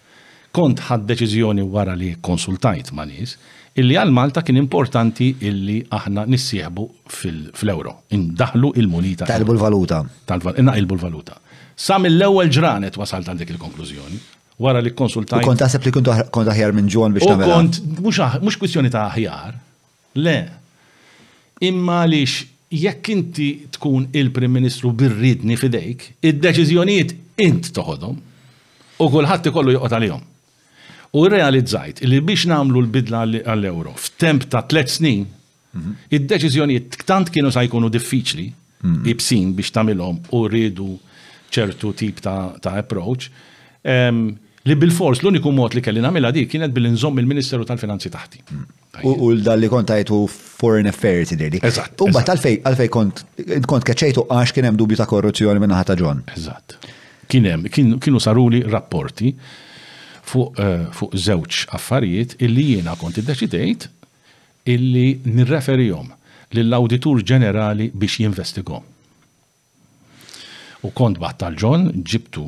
Kont ħadt deċiżjoni wara li kkonsultajt ma' nies illi għal Malta kien importanti illi aħna nissieħbu fl-Ewro, indaħħlu il-munita. Taqilbu l-valuta. Naqilbu l-valuta. Sa mill-ewwel ġranet wasalt għal dik il-konklużjoni wara li kkonsultajt. U kont taħseb li kont aħjar minn John biex tagħmel. Kont mhux kwistjoni ta' aħjar, Le. Imma għaliex jekk inti tkun il-Prim Ministru bir-riedni f'idejk, id-deċiżjonijiet int toħodhom u kulħadd ikollu joqgħod għalihom. U rrealizzajt li biex nagħmlu l-bidla għall-euro f'temp ta' tliet snin, id-deċiżjonijiet tant kienu sa jkunu diffiċli, iebsin biex tagħmilhom u riedu ċertu tip ta' approach, li bilfors l-uniku mod li kelli nagħmilha dik kienet billi nżomm il-Ministeru tal-Finanzi taħti. U l-dal li kont għajtu foreign affairs id-diri. Eżatt. U bat għalfej kont kont keċċejtu għax kien hemm dubju ta' korruzzjoni minn ħata John. Eżatt. Kien hemm, kienu saruli rapporti fuq eh, żewġ affarijiet illi jiena kont iddeċidejt illi nirreferihom lill-Awditur Ġenerali biex jinvestigom. U kont bgħatt għal John, ġibtu,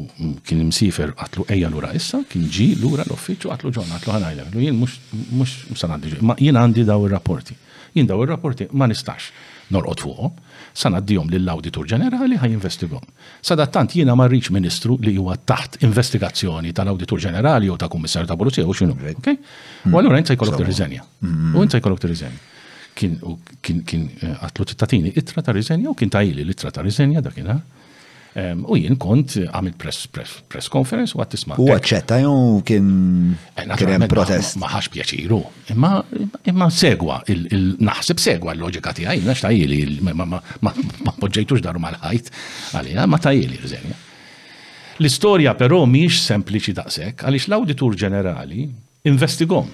kien imsiefer, għadtlu ejja lura issa, kien ġie lura l-uffiċċju għadtlu John, għadtlu ħa ngħidlek, għadtlu jien mhux, mhux se ngħaddi xejn, imma jien għandi dawn ir-rapporti. Jien dawn ir-rapporti ma nistax norqod fuqhom, se ngħaddihom lill-Awditur Ġenerali ħa jinvestigahom. Sadattant jiena ma rridx Ministru li huwa taħt investigazzjoni tal-Awditur Ġenerali jew ta' Kummissarju ta' Pulizija jew x'inhu, okay? U allura int se jkollok tirriżenja. U int se jkollok tirriżenja. Kien kien kien eh, qatlu tittatini ittra ta' riżenja u kien tajli l-ittra ta' riżenja dakinhar. Ehm, u jien kont għamil press, press, press conference u għat tisma. U għacċetta jew kien eh, kien protest. Ma ħax pjaċiru. Imma imma segwa, naħseb segwa l-loġika tiegħi, nax tajili, ma poġġejtux daru mal-ħajt għalija, ma tajili riżenja. L-istorja però miex sempliċi daqshekk għaliex l-Awditur Ġenerali Investigom.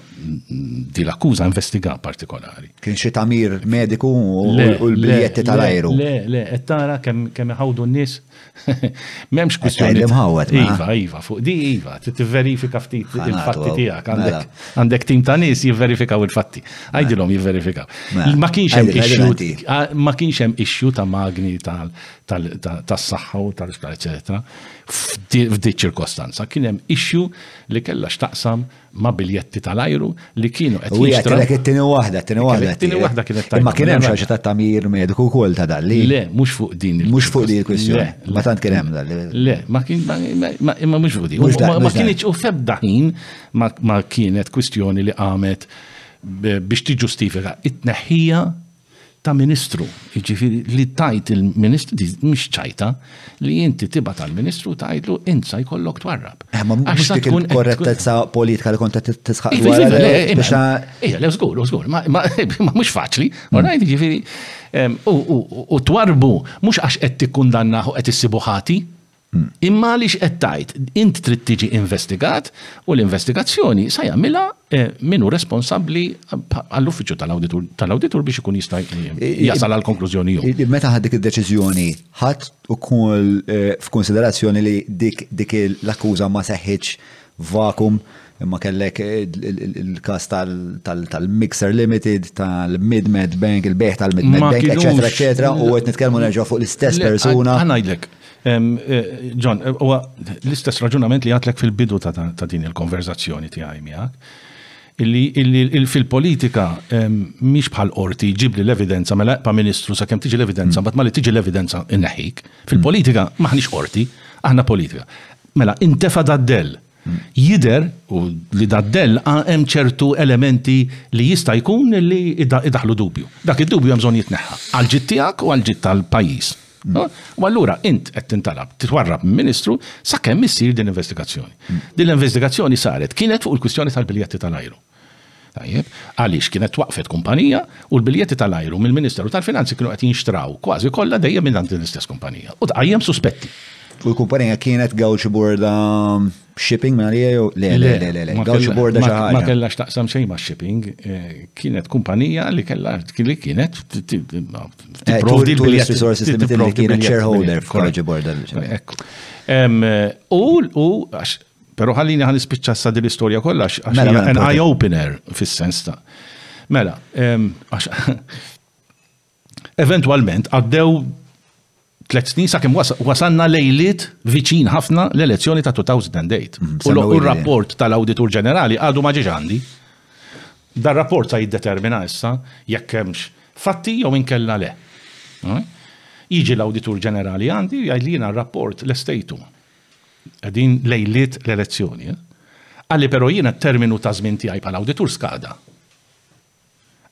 Di l-akkuża investiga partikolari. Kien xi tamir mediku u l-biljetti tal-ajru. Le, le, qed tara kemm kemm iħawdu n-nies. M'hemmx kwistjoni. Iva, iva, fuq di iva, tivverifika ftit il-fatti tiegħek. Mela. Għandek tim ta' nies jivverifikaw il-fatti. Mela. Għidilhom jivverifikaw. Mela. Ma kienx hemm issue ma kienx hemm issue ta' magni tas-saħħa u tal-isptar, eċetera. F'di ċirkostanza kien hemm issue li kellha x'taqsam ma' biljetti tal-ajru li kienu qed jinxtraw. Wieħed kellek it-tieni waħda, it-tieni waħda. It-tieni waħda kienet tajba. Imma kien hemm xi ta' tagħmir mediku wkoll ta' dan li. Le, mhux fuq din. Mhux fuq din il-kwistjoni. Ma tant kien hemm dan. Le, ma kien imma mhux fuq din. Ma kienx u febda ħin ma kienet kwistjoni li qamet biex tiġustifika it-tneħħija ta' Ministru, jiġifieri li tgħid il-Ministru, di mhix ċajta, li inti tibgħat għall-Ministru u tgħidlu int se jkollok twarrab. Eh, ma mhux dik il-korrettezza politika li kont qed tisħaq dwar. Iva, iva, iva, iva, le żgur, żgur, ma mhux faċli, orajt, mm. jiġifieri u twarbu mhux għax qed tikkundannaħ u qed issibu ħati, Imma għaliex qed tgħid, int trid tiġi investigat u l-investigazzjoni sa jagħmilha eh, min hu responsabbli għall-uffiċċju tal-awditur tal-awditur biex ikun jista' jasal għal konklużjoni jew. Meta ħad dik id-deċiżjoni ħadd ukoll eh, f'konsiderazzjoni li dik dik l-akkuża ma seħħitx vakum imma kellek eh, il-kas tal-Mixer Limited, tal-Midmed Bank, il-beħ tal-Midmed Bank, eccetera, eccetera, u għet nitkelmu nerġa fuq l-istess persuna. Għanajdlek, John, huwa l-istess raġunament li għatlek fil-bidu ta' din il-konverzazzjoni tiegħi miegħek. Illi fil-politika mhix bħal qorti ġibli l-evidenza mela eqpa' ministru sakemm tiġi l-evidenza, mbagħad ma li tiġi l-evidenza inneħik. Fil-politika maħniex qorti, aħna politika. Mela intefa' daddell. Jidher u li dad-dell hemm ċertu elementi li jista' jkun li idaħħlu dubju. Dak id-dubju hemm bżonn jitneħħa għall-ġid tiegħek u għall-ġid tal-pajjiż. U allura int qed tintalab titwarrab minn Ministru sakemm issir din l-investigazzjoni. Din l-investigazzjoni saret kienet fuq il-kwistjoni tal-biljetti tal-ajru. Tajjeb, għaliex kienet twaqqfet kumpanija u l-biljetti tal-ajru mill-Ministeru tal-Finanzi kienu qed jinxtraw kważi kollha dejjem minn għand din l-istess kumpanija u tqajjem suspetti. U l-kumpanija kienet Gauci Borda Shipping minn għalija jew le le le le le Gauci Borda xi ħaġa. Ma kellha x'taqsam xejn ma' shipping, eh, kienet kumpanija li kellha li kienet tipprovdi eh, l-biljetti. Resources Limited li kienet shareholder f'Gauci Borda. U għax Pero ħallini ħan ispiċċa sa din l-istorja kollha għax mela, mela, an eye opener fis-sens ta' Mela, eventualment għaddew tlet snin sakemm wasanna lejliet viċin ħafna l-elezzjoni ta' 2008. Mm, u l-rapport tal-Awditur Ġenerali għadu ma ġiex għandi. Dar rapport sa jiddetermina issa jekk hemmx fatti jew inkella le. Jiġi l-Awditur Ġenerali għandi jgħidlina rapport l-estejtu. Qegħdin lejliet l-elezzjoni. Qalli però jiena t-terminu ta' żmien tiegħi bħala awditur skada.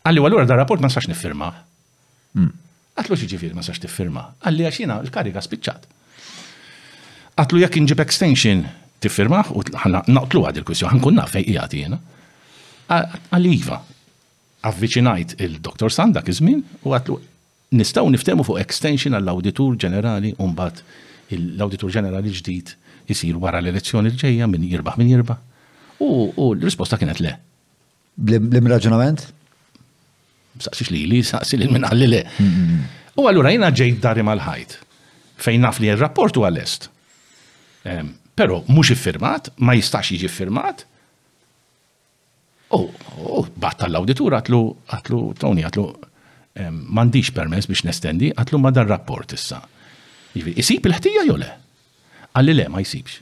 Qalli u allura dan rapport ma nistax niffirmah. Hmm. Għatlu xieġifiri ma sax tiffirma. Għalli għax jina l-kariga spiċċat. Għatlu jekk inġib extension tiffirma u naqtlu għad il-kwissjoni, ħankun naf fej jgħati jena. Għalli jiva, avvicinajt il-doktor Sanda kizmin u għatlu Nistgħu niftehmu fuq extension għall-Awditur Ġenerali u mbagħad l-Awditur Ġenerali l-ġdid isir wara l-elezzjoni l-ġejja min jirbaħ min jirbaħ? U l-risposta kienet le. Bl-hemm raġunament? Saqsix lili, saqsi lil min qalli le. U allura jiena ġejt dari mal-ħajt fejn naf li r-rapport huwa lest. Però mhux iffirmat, ma jistax jiġi ffirmat, U bat tal-awditur għatlu, għatlu, Tony, għatlu, m'għandix permess biex nestendi, għatlu ma dar rapport issa. Jiġifieri, isib il-ħtija jew le? Qalli le, ma jsibx.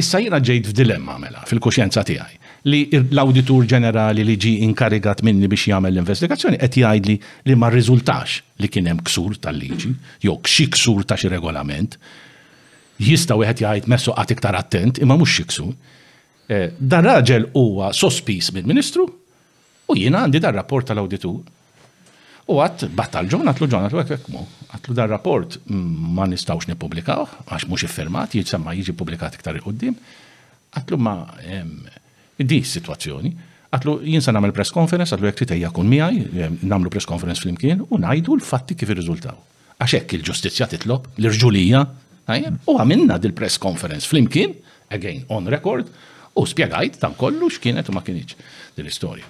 Issa jiena ġejt f'dilemma mela fil-kuxjenza tiegħi li l-Awditur Ġenerali li ġi inkarigat minni biex jagħmel l-investigazzjoni qed jgħidli li ma rriżultax li kien hemm ksur tal-liġi jew xi ksur ta' xi regolament. Jista' wieħed jgħid mess oqgħod iktar attent, imma mhux xi ksur. Dan raġel huwa sospiż minn Ministru u jiena għandi dan rapport tal-awditur. U għadd batt għal Ġon għatlu Ġon għatlu hekk mu. Għatlu dan rapport ma nistgħux nippubblikawh għax mhux iffirmat, jiġsemma jiġi pubblikat iktar il qudiem Għatlu ma di s-sitwazzjoni. Għatlu jien se nagħmel press conference, għatlu jekk titejja kun miegħi, nagħmlu press conference flimkien u ngħidu l-fatti kif irriżultaw. Għax hekk il-ġustizzja titlob, l-irġulija, tajjeb? U għamilna dil-press conference flimkien, again on record, u spjegajt dan kollu x'kienet u ma kienx din l-istorja.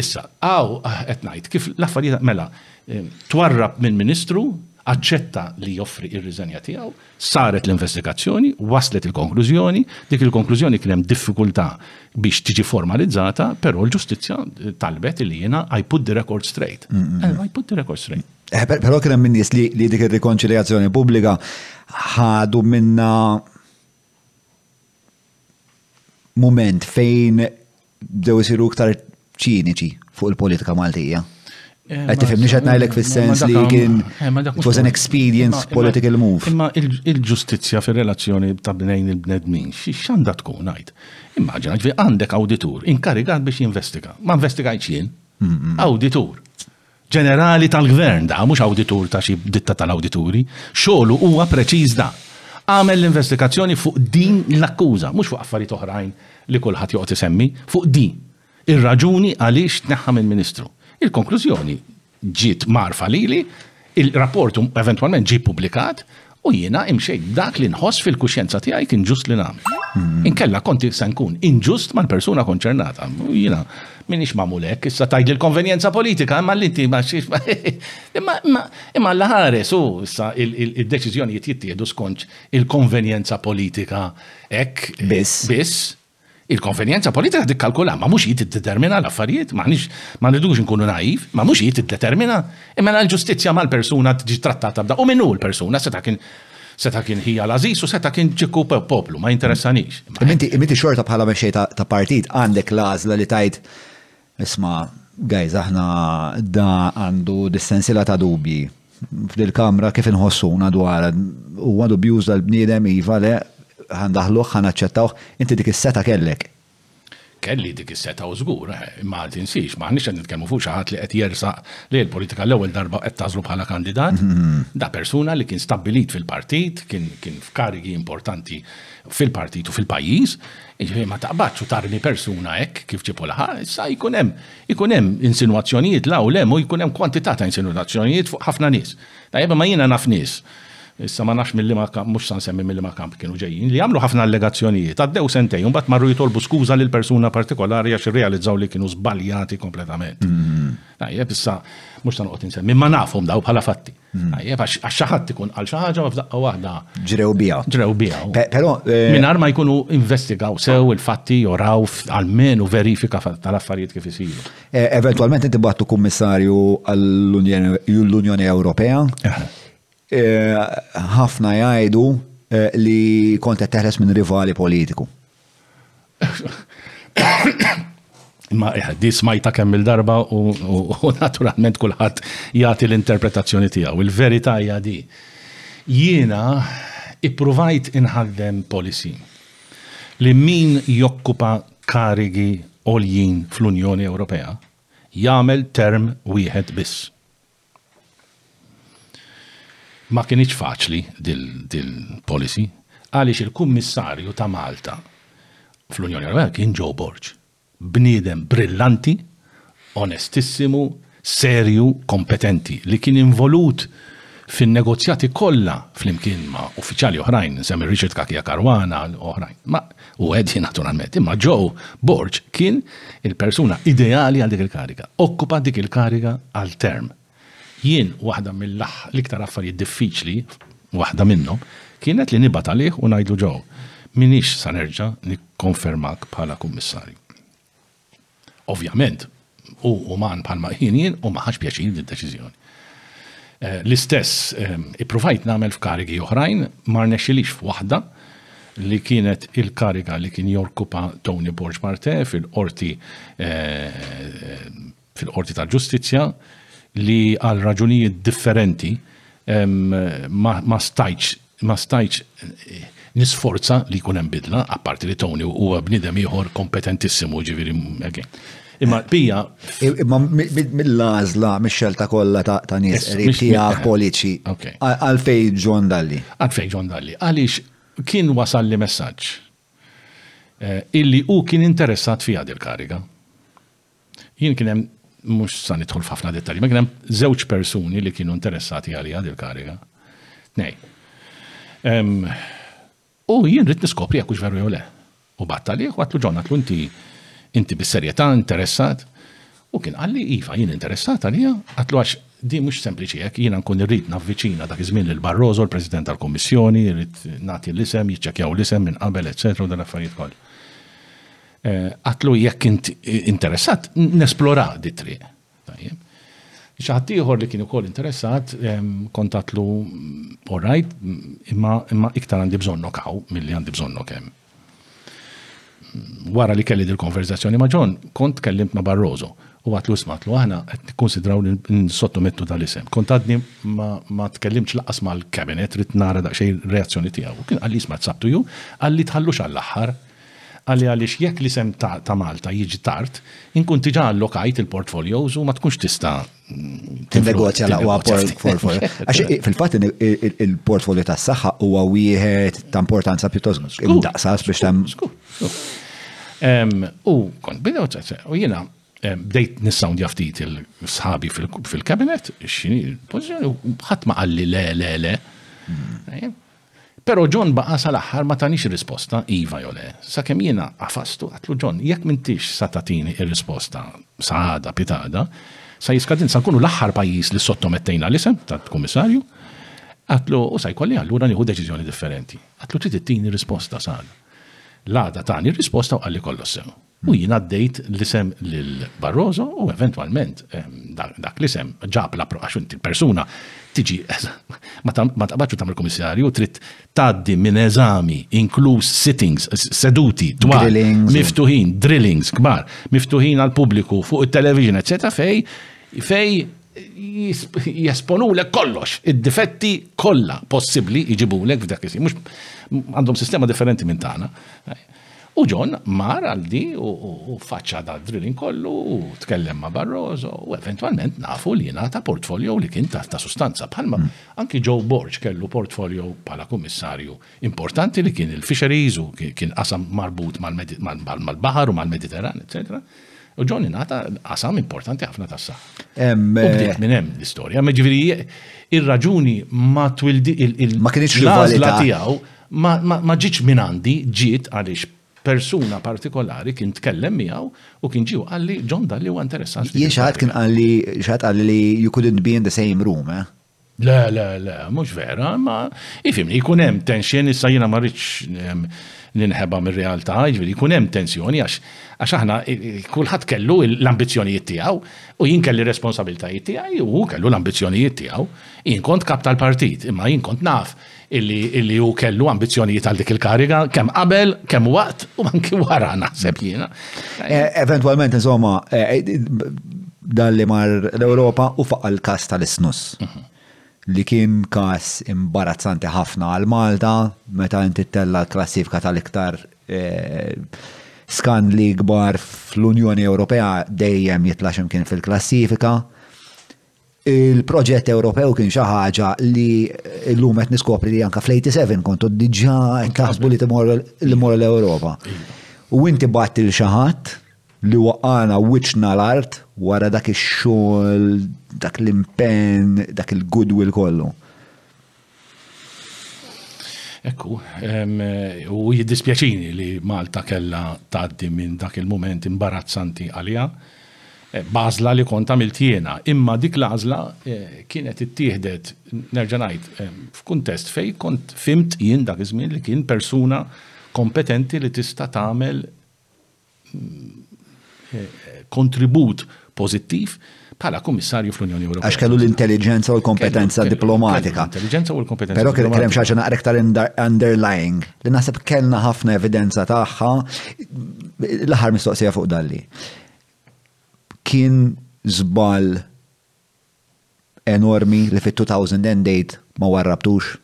Issa, għaw ah, qed ngħid kif l-affarijiet mela eh, twarrab minn Ministru aċċetta li joffri ir-riżenja tiegħu, saret l-investigazzjoni, waslet il-konklużjoni, dik il-konklużjoni kien hemm diffikultà biex tiġi formalizzata, però l-ġustizzja talbet li jiena I put the record straight. I put the record straight. Eh, però kien hemm nies li dik ir-rikonċiljazzjoni pubblika ħadu minna moment fejn dew isiru iktar ċiniċi fuq il-politika Maltija. Eh, Għet tifim nixħat najlek fil-sens li kien eh, it was an expedient political move. Imma il-ġustizja fil-relazzjoni ta' bnejn il-bnedmin, xanda tkun għajt? Immaġina ġvi għandek auditur inkarigat biex jinvestiga. Ma investigajt jien, auditur. Ġenerali tal-Gvern da, mhux awditur ta' xi ditta tal-awdituri. Xogħlu huwa preċiż da. Għamel l-investigazzjoni fuq din l-akkuża, mhux fuq affarijiet oħrajn li kulħadd joqgħod isemmi, fuq di, ir-raġuni għaliex tneħħa minn Ministru. Il-konklużjoni ġiet mgħarrfa lili, il-rapport eventwalment ġie ppubblikat U jiena imxejt dak li nħoss fil-kuxjenza tiegħi kien ġust li nagħmel. Inkella kont se nkun inġust mal-persuna konċernata. U jiena minix magħmul hekk, issa tgħid li l-konvenjenza politika imma li inti ma xiex. Imma imma imma l ħares u issa id-deċiżjonijiet jittieħdu skont il-konvenjenza politika hekk biss. Biss. Il-konvenjenza politika tikkalkula, ma mhux hi tiddetermina l-affarijiet, m'aħniex ma rridux inkunu naiv, ma mhux hi tiddetermina, imma mela l-ġustizzja mal-persuna tiġi trattata b'dan. U min hu l-persuna? Seta' kien seta' kien Hija l-Għażiż u seta' kien Ċikku Poplu, ma jinteressanix. Imma inti xorta bħala mexxej ta' partit għandek l-għażla li tgħid Isma' guys aħna da għandu dis-sensiela ta' dubji f'dil-Kamra kif inħossuna dwar huwa dubjuż dal-bniedem iva le ħa ndaħħluh ħa naċċettawh inti dik is-setgħa kellek. Kelli dik is-setgħa u żgur imma tinsiex m'aħniex qed nitkellmu fuq xi ħadd li qed jersaq lejl politika l-ewwel darba qed tagħżlu bħala kandidat da persuna li kien stabbilit fil-partit kien f'karigi importanti fil-partit u fil-pajjiż Jiġifieri ma taqbadx u tarmi persuna hekk kif ġiepu laħaq. Issa jkun hemm, ikun hemm insinwazzjonijiet 'l hawn u 'l hemm u jkun hemm kwantità ta' insinwazzjonijiet fuq ħafna nies. Tajjeb, imma jiena naf nies, issa ma nafx minn liema kamp, mhux sa nsemmi minn liema kamp kienu ġejjin, li għamlu ħafna allegazzjonijiet, għaddew sentejn u mbagħad marru jitolbu skuża lil persuna partikolari għax irrealizzaw li kienu żbaljati kompletament. Tajjeb, issa mhux se noqgħod insemmi, imma nafhom dawn bħala fatti. Għajjeb, għax xaħat ikun għal xaħġa u f'daqqa waħda. Ġrew bija. Ġrew bija. Pero. Eh, Minar ma jkunu investigaw sew il-fatti joraw għal-men u verifika tal-affarijiet kif isiru. Eh, eventualment inti battu kummissarju għall-Unjoni Ewropea. Eh, ħafna jgħidu li kontet teħles minn rivali politiku. Ma eh, di smajta kemm il-darba u naturalment kulħadd jagħti l-interpretazzjoni tiegħu. Il-verità hija di. Jiena ippruvajt inħaddem policy li min jokkupa karigi oljin fl-Unjoni Ewropea jagħmel term wieħed biss. Ma kinitx faċli dil-policy għaliex il-Kummissarju ta' Malta fl-Unjoni Ewropea kien Joe Borg. Bniedem brillanti, onestissimu, serju, kompetenti li kien involut fin-negozjati kollha flimkien ma' uffiċjali oħrajn, insemmi Richard Cachia Caruana u oħrajn. U Eddie naturalment, imma Joe Borg kien il-persuna ideali għal dik il-kariga. Okkupa dik il-kariga għal term. Jien waħda mill-iktar affarijiet diffiċli, waħda minnhom, kienet li nibgħat għalih u ngħidlu Joe, m'iniex sa nerġa' nikkonfermak bħala Kummissarju. Ovvjament, hu uman bħalma kien jien u ma ħax pjaċir bid-deċiżjoni. Eh, l-istess eh, ippruvajt nagħmel f'karigi oħrajn, ma rnexxilix f'waħda li kienet il-kariga li kien jorkupa Tony Borg Marte fil-qorti eh, fil-Qorti tal-Ġustizzja li għal raġunijiet differenti ma stajtx ma stajtx nisforza li jkun hemm bidla, apparti li Tony huwa bniedem ieħor kompetentissimu ġifieri again. Imma bija. Imma mill-għażla mix-xelta kollha ta' nies tiegħek politiċi. Għalfej John Dalli. Għalfej John Dalli. Għaliex kien wasal li messaġġ eh, illi hu kien interessat fija dil-kariga. Jien kien hemm, mhux sa nidħol f'ħafna dettalji, ma kien hemm żewġ persuni li kienu interessati għaliha dil-kariga. Nej. U jien rrid niskopri jekk hux veru jew le. U bat għalih u għatlu ġon, għatlu inti inti bis-serjetà interessat. U kien qalli iva jien interessat għalija, għatlu għax di mhux sempliċi hekk, jiena nkun irrid navviċina dak iż-żmien lil Barroso, l-President tal-Kummissjoni, irrid nagħti l-isem, jiċċekkjaw l-isem minn qabel, eċetera, u dan affarijiet kollha. Għatlu jekk int interessat, nesplora di triq. Xaħat ieħor li kien ukoll interessat, kontatlu, all right, imma iktar għandi bżonno kaw mill-li għandi bżonno kem. Wara li kelli dil-konverzazzjoni ma' John, kont kellimt ma' Barroso u għatlu smatlu għana għet konsidraw li n-sottomettu tal-isem. Kont għadni ma tkellimx laqas ma l-kabinet, rrit nara daqxej reazzjoni tijaw. Kien għalli smat sabtu ju, għalli tħallux għall-axħar, Qal li għaliex jekk l-isem ta' ta' Malta jiġi tard, inkun diġà allokajt il-portfolios u ma tkunx tista' tinnegozja l-aqwa portfolio. Għax fil-fatt il-portfolio tas-saħħa huwa wieħed ta' importanza pjuttost imdaqsas biex ta' U kont bidgħu u jiena bdejt nissawndja ftit il-sħabi fil-kabinet, x'inhi l-pożizzjoni u ħadd ma qalli le le le. Pero' John baqa' sal-aħħar ma tanix risposta iva jew le. Sakemm jiena għafastu għadtlu John, jekk m'intix sa tagħtini r-risposta sa għada pitgħada, sa jiskadin, sa nkunu l-aħħar pajjiż li ssottomettejna l-isem tal-Kummissarju, għadtlu, u sa jkolli allura nieħu deċiżjoni differenti. Għadtlu trid ittini risposta sa għada. L-għada tani r-risposta u qalli kollox sew. U jien għaddejt l-isem lil Barroso u eventwalment ehm, dak l-isem ġab la għax inti persuna tiġi ma taqbadx tagħmel komissarju trid tgħaddi minn eżami inkluż sittings seduti dwar miftuħin drillings kbar miftuħin għal pubbliku fuq it-television eċetera fej fej jesponulek kollox, id-difetti kollha possibbli jġibulek f'dak isim. Mhux għandhom sistema differenti minn tagħna. U John mar għal di u faċċa da drilling kollu u tkellem ma' Barroso u eventwalment nafu li jingħata portfolio li kien ta' ta' sustanza bħalma mm. anki Joe Borg kellu portfolio bħala kummissarju importanti li kien il-fisheries u kien qasam marbut mal-baħar u mal-Mediterran, etc. U John ingħata qasam importanti ħafna tas-saħħa. U bdiet minn hemm l-istorja. Ġifieri ir-raġuni ma twildi ma kienx l-għażla tiegħu ma ġietx minn għandi, ġiet għaliex persuna partikolari kien tkellem miegħu u kien ġiew qalli John Dalli huwa interessanti. Jien xaħat kien qalli xaħat qalli li you couldn't be in the same room, eh? Le, le, le, mhux vera, ma ifimni jkun hemm tension issa jiena ma rridx ehm, ninħeba mir-realtà, jiġifieri jkun hemm tensjoni għax għax aħna kulħadd kellu l-ambizzjonijiet tiegħu u jien kelli responsabiltajiet tiegħi u kellu l-ambizzjonijiet tiegħu. Jien kont kap tal-partit, imma jien kont naf illi hu kellu ambizzjonijiet għal dik il-kariga, kemm qabel, kemm waqt u anki wara naħseb jiena. Eh, Eventwalment insomma eh, eh, dalli mar l-Ewropa u faqa l-kas tal-isnus mhm. li kien kas imbarazzanti ħafna għal Malta meta inti tella l-klassifika tal-iktar skan li gbar fl-Unjoni Ewropea dejjem jitla ximkien fil-klassifika Il-proġett Ewropew kien xi ħaġa li llum qed niskopri li anke fl-87 kontu diġà taħsbu li timor l-Ewropa. U inti batti l xi ħadd li waqana wiċċna l-art wara dak ix-xogħol, dak l-impenn, dak il-goodwill kollu. Ekku, u jiddispjaċini li Malta kella tgħaddi minn dak il-mument imbarazzanti għaliha, b'għażla li kont għamilt jiena. Imma dik l-għażla kienet ittieħdet, nerġa' ngħid, f'kuntest fejn kont fhimt jien dak iż-żmien li kien persuna kompetenti li tista' tagħmel kontribut pożittiv bħala kummissarju fl-Unjoni Ewropea. Għax kellu l-intelligenza u l-kompetenza diplomatika. L-intelligenza u l-kompetenza. Però kien hemm xi naqrek tal-underlying li naħseb kellna ħafna evidenza tagħha l-aħħar mistoqsija fuq dalli. Kien żball enormi li fit-2008 ma warrabtux?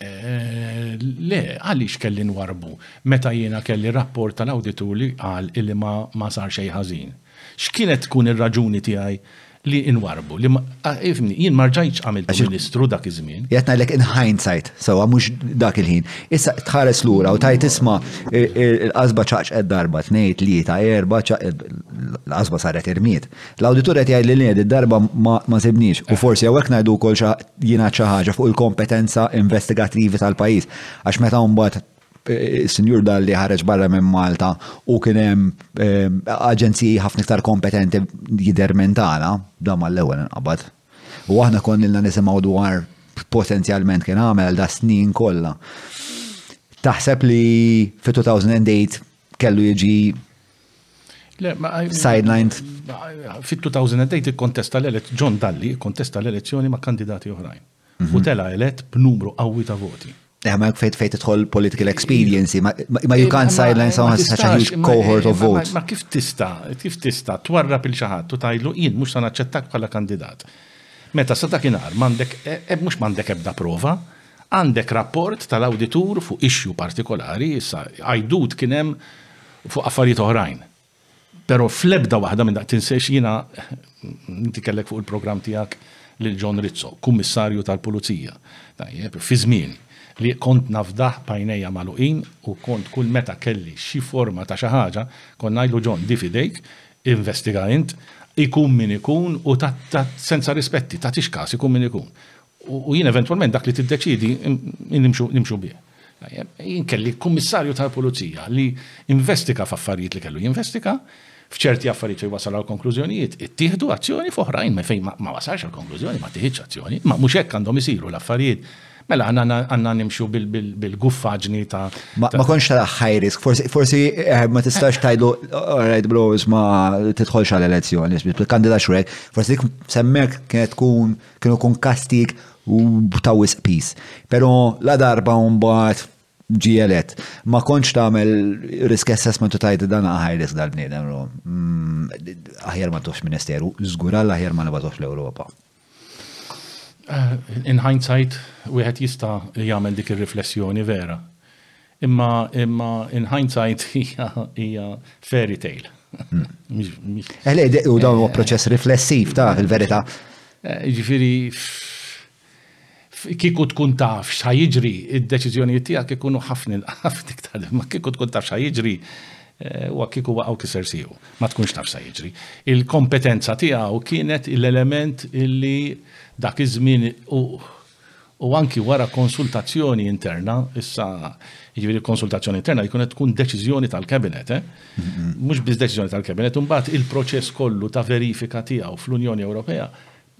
Le, għaliex kelli nwarrbu meta jiena kelli rapport tal-awditur li qal illi ma sar xejn ħażin? X'kienet tkun ir-raġuni tiegħi li nwarrbu? Jien ma rġajtx għamilt Ministru dak iż-żmien. Qiegħed ngħidlek in hindsight, sewwa mhux dak il-ħin. Issa tħares lura u tgħid isma' l-qasba ċaqċqet darba, tnejn, tlieta, erbgħa, l-qasba saret irmied. L-awditur qed jgħid li le, did-darba ma sibniex. U forsi hawnhekk ngħidu wkoll xi jingħad xi ħaġa fuq il-kompetenza investigattivi tal-pajjiż. Għax meta mbagħad is-Sinjur Dalli ħareġ barra minn Malta u kien hemm ehm, aġenziji ħafna iktar kompetenti jidher minn tagħna, da mal-ewwel inqabad. U aħna konnilna nisimgħu dwar potenzjalment kien għamel għal da snin kollha. Taħseb li fi 2008 kellu jiġi sidelined. Fit-2008 ikkontesta l-elezzjoni, John Dalli ikkontesta l-elezzjoni ma' kandidati oħrajn. Mhm. U tela elett b'numru qawwi ta' voti. Eh, ma fejt fejt tħol political expediency, ma eh, you can't silence someone such a huge cohort of votes. Ma kif tista, kif tista, twarra pil xaħat u tajlu jien mux san aċċettak bħala kandidat. Meta sa dakinhar m'għandek, eh, mhux m'għandek ebda prova, Għandek rapport tal-awditur fuq issue partikolari, issa għajdut kien hemm fuq affarijiet oħrajn. Però fl-ebda waħda minn dawk, tinsiex jiena, inti kellek fuq il-programm tiegħek lil John Rizzo, Kummissarju tal-Pulizija, tajjeb, fi żmieni, li kont nafdah b'għajnejja magħluqin u kont kull meta kelli xi forma ta' xi ħaġa, kont ngħidlu John, di f'idejk, investiga int, ikun min ikun u senza rispetti, tagħtix każ, ikun min ikun. U jien eventwalment dak li tiddeċidi nimxu bih. Jien kelli kummissarju tal-pulizija li investiga f'affarijiet li kellu jinvestiga, f'ċerti affarijiet fejn wasal għal konklużjonijiet, ittieħdu azzjoni f'oħrajn me fejn ma wasalx għal konklużjoni ma tiħitx azzjoni, ma mhux hekk għandhom isiru l-affarijiet. Mela għanna nimxu bil-guffaġni ta' Ma konx ta' high risk, forsi eh, ma tistax tajdu right blows ma titħolx għal elezzjoni, bil-kandida xwek, forsi semmek kienet tkun Kienu kun kastig u ta' wisq piż. Però la darba u mbagħad ġie elett. Ma kontx tagħmel risk assessment u tgħid dan hu high risk dal-bniedem. Aħjar ma tux ministeru, żgur Alla aħjar ma nibgħatux l-Ewropa. In hindsight, wieħed jista' jagħmel dik ir-riflessjoni vera. Imma imma in hindsight hija hija fairy tale. Eħle, eh, u dawn huwa proċess riflessiv ta' fil-verità. Eh, ġifieri kiku tkun taf x'ħajġri id-deċiżjonijiet tiegħek ikunu ħafna ħafna iktar, ma kiku tkun taf x'ħajġri eh, u kiku waqgħu kiser siju, ma tkunx taf x'ħajġri. Il-kompetenza tiegħu kienet l-element illi dak iż-żmien u u anki wara konsultazzjoni interna, issa jiġifieri konsultazzjoni interna jkun qed tkun deċiżjoni tal-Cabinet, mhux biss deċiżjoni tal-Cabinet, imbagħad il-proċess kollu ta' verifika tiegħu fl-Unjoni Ewropea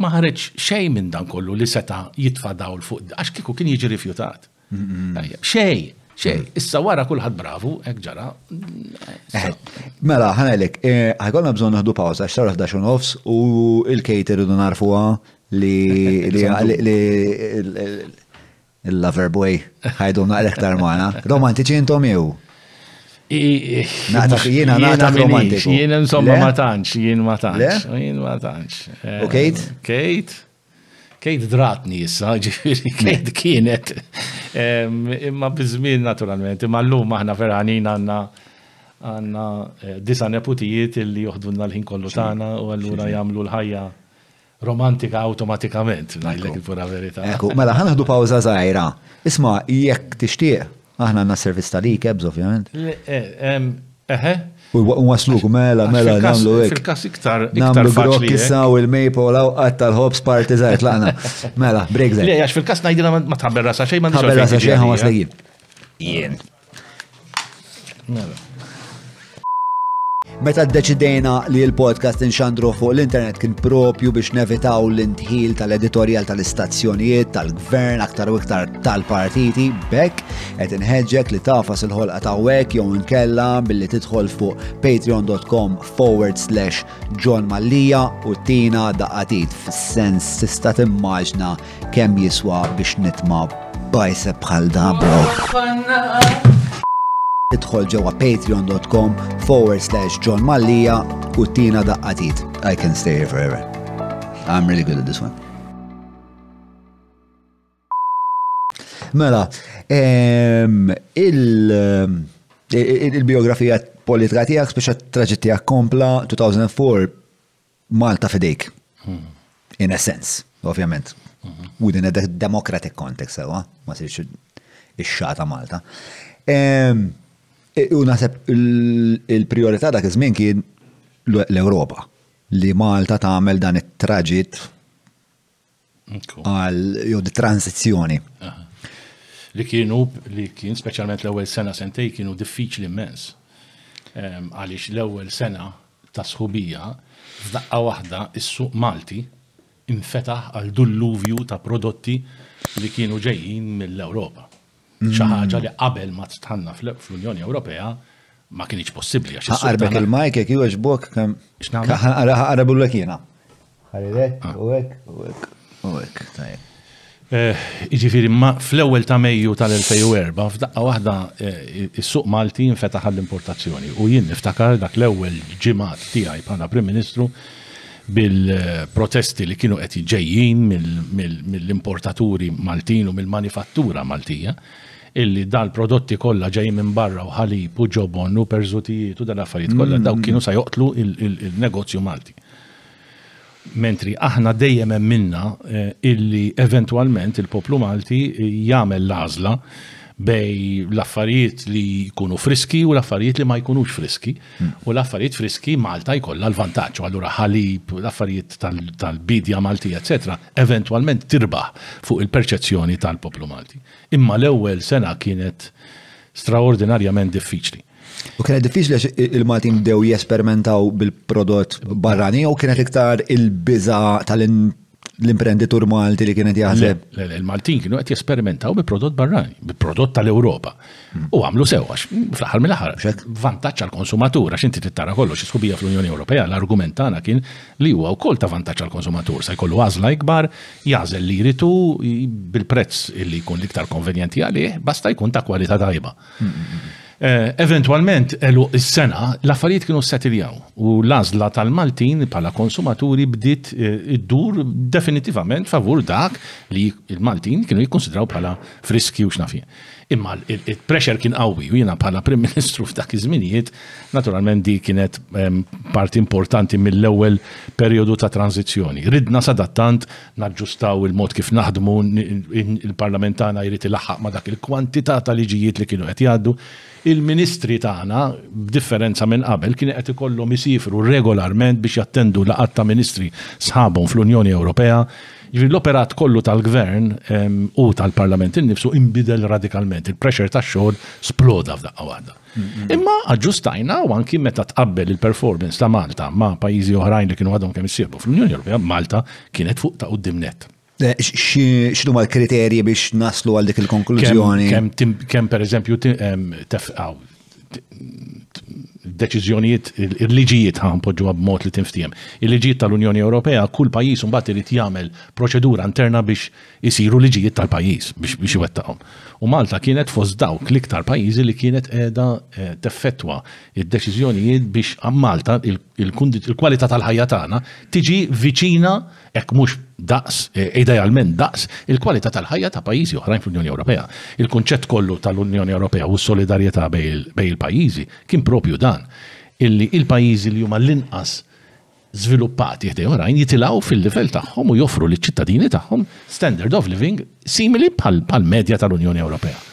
ma ħareġ xejn minn dan kollu li seta' jitfa' dawl fuq għax kieku kien jiġi rifjutat. Xejn, xejn. Issa wara kulħadd bravu, hekk ġara. Mela, ħanelek, ħajkolna bżonn naħdu pawża għax sar 11 nofs u l-kejt irridu narfuha Li il-lover boy ħajdu naqrek tar maħna. Romantiċi intom jew? Naqtak jiena naqtak romantiku. Jiena insomma ma tantx, jien ma tantx. Jien ma tantx. U Kate? Eh, Kate? Kate dratni issa, ġifiri, Kate kienet. Imma bizmin naturalment, imma l-lum aħna ferħanin għanna għanna eh, disa neputijiet illi joħdunna l-ħin kollu tagħna u allura jagħmlu l-ħajja romantika awtomatikament, ngħidlek il-pura verità. Ekku, mela ħa naħdu pawża żgħira. Isma' jekk tixtieq, aħna għandna servizz ta' likebs ovvjament. Eħe. U waslu mela mela nagħmlu hekk. Fil-każ iktar iktar faċli. Kissa u l-maple law qatt tal-ħobs parti żgħir tlaqna. Mela, break żgħir. Le, għax fil-każ ngħidilha ma tħabber rasa xejn ma nixtieq. Tħabber rasa xejn ħamas lejjin. Jien. Mela. Meta ddeċidejna li l-podcast inxandru fuq l-internet kien propju biex nevitaw l-intħil tal-editorjal tal-istazzjonijiet, tal-gvern, aktar u iktar tal-partiti, bekk qed inħeġġek li tafas il-ħolqa ta' wek jew inkella billi tidħol fuq patreon.com forward slash John Mallija u tina daqatit fis-sens tista' timmaġna Kemm jiswa biex nitma bajseb bħal da, bro? Idħol ġewwa patreon.com forward slash John Mallija u tina daqqatit. I can stay here forever. I'm really good at this one. Mela, il-biografija politika tijak, speċa traġit tijak kompla 2004 Malta fidejk. Hmm. In a sense, ovvjament. Hmm. Within a democratic context, sewa, ma sirx ix-xata Malta. U naħseb il-priorità dak iż-żmien kien l-Ewropa li Malta tagħmel dan it-traġit għal jew transizzjoni. Li kienu li kien speċjalment l-ewwel sena sentej kienu diffiċli immens. Ehm, għaliex l-ewwel sena ta' sħubija f'daqqa waħda is-suq Malti infetaħ għal dulluvju ta' prodotti li kienu ġejjin mill-Ewropa. Xi ħaġa li qabel ma tħanna fl-Unjoni Ewropea ma kienx possibbli għax. Aqarbek il-majk jekk jew xbok kemm. X'nagħmel? Aqrabu l jiena. Ħarirek, ah. u hekk, u hekk, u hekk, tajjeb. Eh, Iġifiri, fl-ewel ta' Mejju tal-2004, f'daqqa waħda eh, is-suq Malti infetaħ l-importazzjoni. U jien niftakar dak l-ewel ġimat tiegħi bħala Prim Ministru bil-protesti li kienu qed ġejjin mill-importaturi Maltin u mill-manifattura Maltija illi dal-prodotti kollha ġejjin minn barra u ħalib u ġobon u perżutijiet u dan affarijiet kollha mm. dawk kienu sa joqtlu il-negozju Malti. Mentri aħna dejjem hemm minna eh, illi eventwalment il-poplu Malti jagħmel l-għażla bej l-affarijiet li jkunu friski u l-affarijiet li ma jkunux friski. U l-affarijiet friski Malta jkollha l-vantaġġ u allura ħalib, l-affarijiet tal-bidja Maltija, eċċetera, eventwalment tirbaħ fuq il-perċezzjoni tal-poplu Malti. Imma l-ewwel sena kienet straordinarjament diffiċli. U kienet diffiċli għax il-Maltin bdew jesperimentaw bil-prodott barrani jew kienet iktar il-biża tal l-imprenditur Malti li kienet jaħseb. Il-Maltin kienu qed jesperimentaw bi prodott barrani, bi prodott tal-Ewropa. Hmm. U għamlu sew għax fl-aħħar mill-aħħar vantaġġ għall-konsumatur għax inti tittara kollox isħubija fl-Unjoni Ewropea l-argument tagħna kien li huwa wkoll ta' vantaġġ għall-konsumatur se jkollu għażla ikbar, jażel li jritu bil-prezz illi jkun l-iktar konvenjenti għalih, basta jkun ta' kwalità tajba. Eh, Eventualment, elu is-sena, l-affarijiet kienu settiljaw u l-azla tal-Maltin pala konsumaturi bdiet eh, iddur definitivament favur dak li il-Maltin kienu jikkonsidraw pala friski u xnafi. Imma il-pressure kien qawwi u jiena pala Prim Ministru f'dak iż-żminijiet, naturalment di kienet ehm, parti importanti mill-ewwel periodu ta' tranzizzjoni. Ridna sadattant naġġustaw il-mod kif naħdmu, il-Parlament tagħna jrid ilaħħaq ma' dak il-kwantità ta' liġijiet li kienu qed jgħaddu. Il-Ministri tagħna, b'differenza minn qabel, kienu qed ikollhom isifru regolarment biex jattendu laqgħat ta' Ministri sħabhom fl-Unjoni Ewropea. Jiġifieri l-operat kollu tal-Gvern u tal-Parlament innifsu inbidel radikalment. Il-pressure tax-xogħol sploda f'daqqa waħda. Imma aġġustajna u anki meta tqabbel il-performance ta' Malta ma' pajjiżi oħrajn li kienu għadhom kemm issieħbu fl-Unjoni Ewropea, Malta kienet fuq ta' qudiem net. Eh, X'nu ma l-kriterji biex naslu għal dik il-konklużjoni? Kemm per eżempju tefqaw deċiżjonijiet, il-liġijiet ħan poġġu b'mod li tinftiem. Il-liġijiet tal-Unjoni Ewropea, kull pajjiż mbagħad irid jagħmel proċedura interna biex isiru liġijiet tal-pajjiż biex iwettaqhom. U Malta kienet fost dawk l-iktar pajjiżi li kienet qiegħda teffettwa d-deċiżjonijiet biex Malta, il-kwalità tal-ħajja tagħna tiġi viċina, hekk mhux daqs, idealment daqs, il-kwalità tal-ħajja ta' pajjiżi oħrajn fl-Unjoni Ewropea. Il-kunċett kollu tal-Unjoni Ewropea u s-solidarjetà bejn il-pajjiżi kien proprju dan, illi l-pajjiżi li huma l-inqas żviluppati ħdejn oħrajn jitilgħu fil-livell tagħhom u joffru liċ-ċittadini tagħhom standard of living simili bħall-medja tal-Unjoni Ewropea.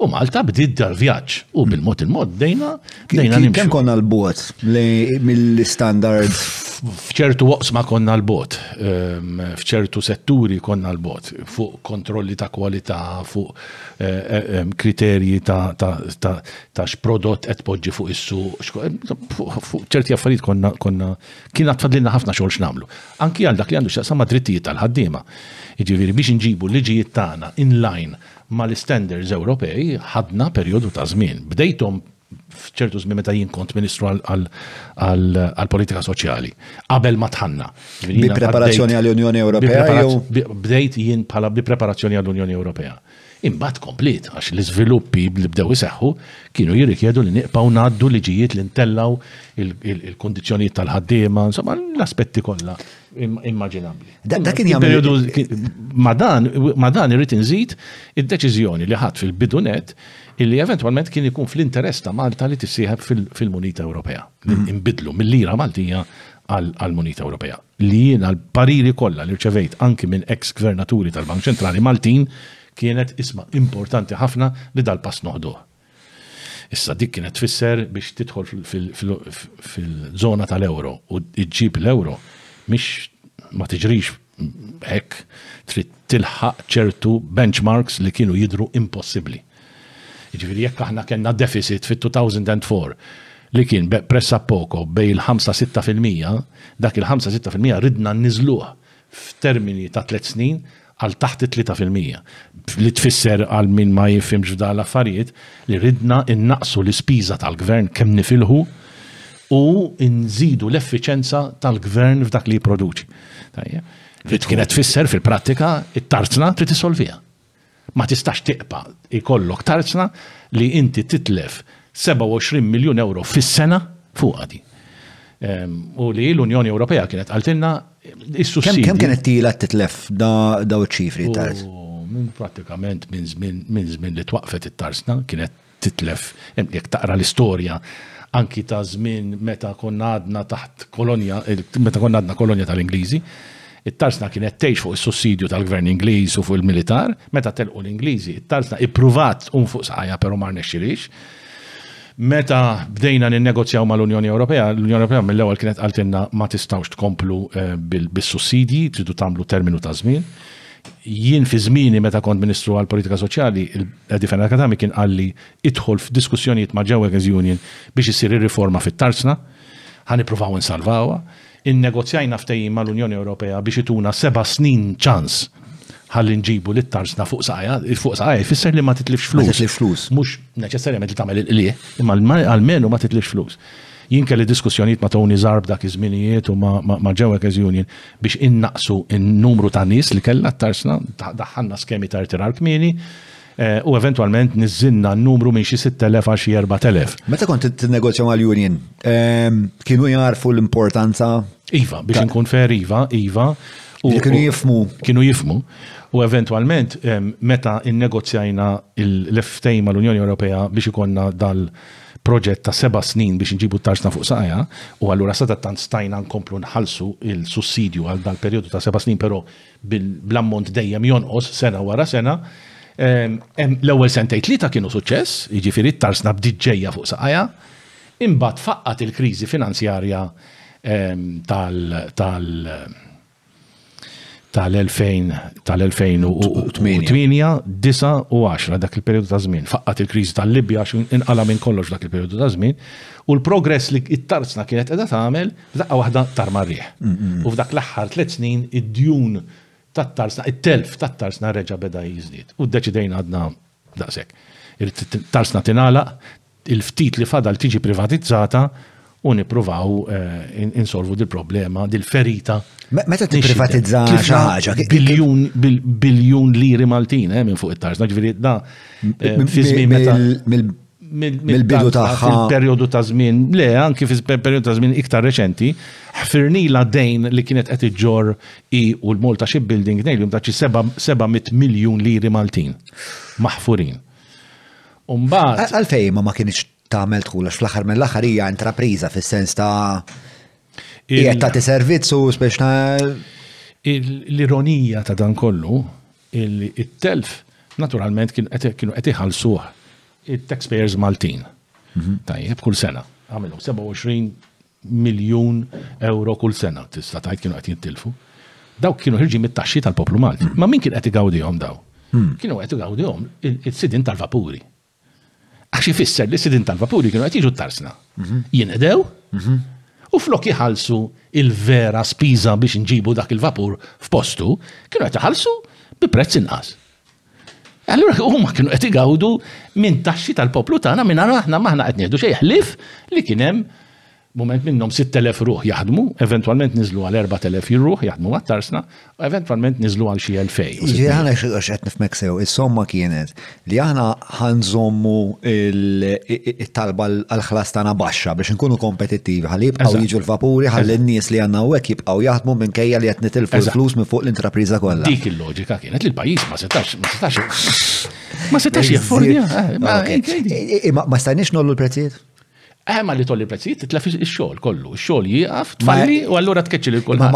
U Malta bdiet dal-vjaġġ u bil-mod il-mod bdejna bdejna nimxu. Kemm konna l-bot mill-standard? F'ċertu waqsma konna l-bot, ehm, f'ċertu setturi konna l-bot, fuq kontrolli ta' kwalità, fuq eh, eh, ehm, kriterji ta' ta' x'prodott qed poġġi fuq is-suq, fuq ċerti affarijiet konna konna kien għad fadlilna ħafna xogħol x'namlu. Anki għal dak li għandu x'jaqsam ma' drittijiet tal-ħaddiema. Jiġifieri biex inġibu liġijiet tagħna in line mal-istandards Ewropej ħadna perjodu ta' żmien. Bdejthom f'ċertu żmien meta jien kont Ministru għall-Politika Soċjali, qabel ma tħanna. Bi preparazzjoni għall-Unjoni Ewropea? Bdejt jien bħala bi preparazzjoni għall-Unjoni Ewropea. Imbagħad kompliet għax l-iżviluppi li bdew iseħħu kienu jirrikjedu li niqpgħu ngħaddu liġijiet li ntellgħu l-kundizzjonijiet tal-ħaddiema, insomma l-aspetti kollha immaġinabbli. Dak kien jagħmel. Ma' dan irrid inżid id-deċiżjoni li ħadt fil-bidu nett illi eventwalment kien ikun fl-interess ta' Malta li tissieħeb fil-munita Ewropea, li nbidlu mil-lira Maltija għall-munita Ewropea. li jiena l-pariri kollha li rċevejt anki minn eks gvernaturi tal-Bank Ċentrali Maltin kienet isma' importanti ħafna li dal-pass noħduh. Issa dik kienet tfisser biex tidħol fil-żona tal-euro u ġġib l-euro mhix ma tiġrix hekk trid tilħaq ċertu benchmarks li kienu jidhru impossibbli. Jiġifieri jekk aħna kellna deficit fit-2004 li kien pressappoco bejn il-ħamsa, sitta fil-mija, dak il-ħamsa, sitta fil-mija ridna nniżluh f'termini ta' tliet snin għal taħt it-tlieta fil-mija. Li tfisser għal min ma jifhimx f'dawn l-affarijiet li ridna nnaqqsu l-ispiża tal-gvern kemm nifilħu u nżidu l-effiċenza tal-gvern f'dak li jipproduċi. Tajjeb. Li kienet tfisser fil-prattika t-tarzna trid issolviha. Ma tistax tiqpa' jkollok tarzna li inti titlef 27 miljun ewro fis-sena fuqha din. U li l-Unjoni Ewropea kienet qaltilna is-sussidji. Kemm kienet tila titlef daw iċ-ċifri tarz? Minn prattikament minn żmien li twaqfet it-tarzna kienet titlef jekk taqra l-istorja anki ta' żmien meta konna għadna taħt kolonja, meta konna għadna kolonja tal-Ingliżi, it-tarsna kienet tgħix fuq is-sussidju tal-gvern Ingliż u fuq il-militar, meta telqu l-Ingliżi, it-tarsna ippruvat un fuq saqajja però ma rnexxilix. Meta bdejna ninnegozjaw mal-Unjoni Ewropea, l-Unjoni Ewropea mill-ewwel kienet qaltilna ma tistgħux tkomplu eh, bis-sussidji, tridu tagħmlu terminu ta' żmien. Jien fi żmieni meta kont Ministru għall-Politika Soċjali, il-Defender Nakatami kien qal li idħol f'diskussjonijiet mal-Ġewwekers Union biex issir ir-riforma fit-tarzna. Ħa nippruvaw insalvawha. Innegozjajna ftehim mal-Unjoni Ewropea biex ituna seba' snin ċans ħalli nġibu lit-tarzna fuq saqajha. Fuq saqajha jfisser li ma titlifx flus. Ma titlifx flus. Mhux neċessarjament li tagħmel il-qligħ, imma almenu ma titlifx flus. Jien kelli diskussjonijiet ma' Tony Zarb dak iż-żminijiet u ma' Jewekes Union biex innaqsu n-numru ta' nies li kellna t-tarsna, daħħalna skemi ta' irtirar kmieni, u eventwalment niżżilna n-numru minn xi 6,000 għal xi 4,000. Meta kont tinnegozja mal-union, kienu jagħrfu l-importanza? Iva, biex inkun fair iva, iva. Kienu jifhmu? Kienu jifhmu. U eventwalment meta nnegozjajna l-ftehim mal-Unjoni Ewropea biex ikollna dal- proġett ta' seba' snin biex inġibu t-tarsna fuq saqajha u allura sadattant stajna nkomplu nħallsu l-sussidju għal dal-perjodu ta' seba' snin però bl-ammont dejjem jonqos sena wara sena. L-ewwel sentejn tlieta kienu suċċess, jiġifieri t-tarsna bdiet ġejja fuq saqajha, imbagħad faqqgħet il-kriżi finanzjarja tal tal-2008, 9 u 10 dak il-periodu ta' żmien. Faqqat il-kriżi tal-Libja għax inqala minn kollox dak il-periodu ta' żmien u l-progress li t-tarzna kienet qiegħda tagħmel f'daqqa waħda tar marrieħ. U f'dak l-aħħar tliet snin id-djun tat-tarzna, it-telf tat-tarzna reġa' beda jiżdied. U ddeċidejna għadna daqshekk. Irid it-tarzna tingħalaq, il-ftit li fadal tiġi privatizzata u nippruvaw insolvu dil-problema, dil-ferita. Meta tipprivatizza xi ħaġa. Biljun liri Maltin eh, minn fuq it-tarzna, ġifieri da fi żmien meta mill-bidu tagħha. Perjodu ta' żmien, le, anki fi perjodu ta' żmien iktar reċenti, ħfirnila dejn li kienet qed iġġor i u l-Malta Shipbuilding ngħidlhom ta' xi 700 miljun liri Maltin maħfurin. U mbagħad. Għalfejn ma ma kienx tagħmel dħul għax fl-aħħar mill-aħħar hija intrapriża fis-sens ta' hija tagħti servizz u spex l-ironija ta' dan kollu il-telf naturalment kienu qed iħallsuh it-taxpayers Maltin. Mhm. Tajjeb kull sena għamilu 27 miljun euro kull sena tista' tgħid kienu qed jintilfu. Dawk kienu ħirġi mit-taxxi tal-poplu Malti. Ma min kien qed igawdihom daw? Hmm. Kienu qed igawdihom is-sidin tal-vapuri. Għax ifisser li sidin tal-vapuri kienu qed jiġu tarsna. Mhm. Jinqdew mhm. u flok jħallsu il-vera spiża biex nġibu dak il-vapur f'postu, kienu qed iħallsu bi prezz inqas. Allura huma kienu qed igawdu minn taxxi tal-poplu tagħna minn aħna maħna qed nieħdu xejn ħlief li kien hemm mument minnhom 6000 ruħ jaħdmu, eventwalment niżlu għal 4000 jirruħ jaħdmu għat-tarsna, u eventwalment niżlu għal xi 2000. Ġi ħana x'qed nifmek sew, is-somma kienet li aħna ħanżommu il-talba għal-ħlas tagħna baxxa biex nkunu kompetittivi, ħalli jibqgħu jiġu l-vapuri, ħalli n-nies li għandna hekk jibqgħu jaħdmu minkejja li qed nitilfu l-flus minn fuq l-intrapriża kollha. Dik il Loġika kienet li l-pajis ma setax, ma setax. Ma setax jaffordja. Eh, ma stajniex nollu l-prezzijiet? Eh, ma li tolli prezzijiet, titlef il-xol kollu. Il-xol jieqaf, tfalli, u allura tkeċċi li kollu.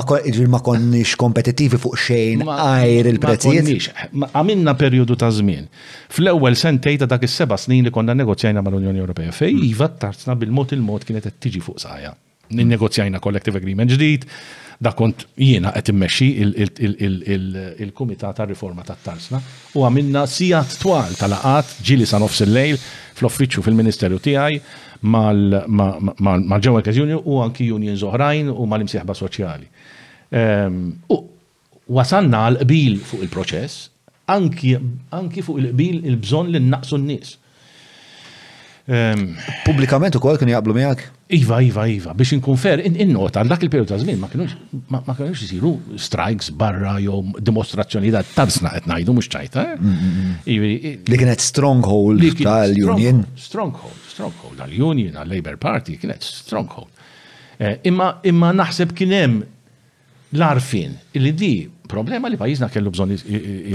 Ma konniex kompetitivi fuq xejn għajr il-prezzijiet. Għamilna periodu ta' żmien. Fl-ewwel sentej ta' dak is-seba' snin li konna negozjajna mal-Unjoni Ewropea fej iva tarzna bil-mod il-mod kienet qed tiġi fuq sajja. Ninnegozjajna collective agreement ġdid, dak kont jiena qed immexxi il-Kumitat għar-Riforma tat-Tarsna u għamilna sigħat twal ta' laqgħat ġieli sa nofs il-lejl fl-uffiċċju fil-Ministeru tiegħi mal-Ġewelkes Union u anki unions oħrajn u mal-imsieħba soċjali. Wasalna għal qbil fuq il-proċess, anki fuq il-qbil il-bżonn li nnaqqsu n-nies. Pubblikament ukoll kienu jaqblu miegħek? Iva, iva, iva, biex inkun fair, innota għal dak il-perjodu ta' żmien ma kinux isiru strikes barra jew dimostrazzjoni ta' tabsna qed ngħidu mhux ċajta. Eh? Mm, mm, mm. Jiġifieri, li kienet stronghold tal-union. Stronghold, stronghold tal-union, tal-Labor Party, kienet stronghold. Eh, imma naħseb kien hemm l-għarfien li di problema li pajjiżna kellu bżonn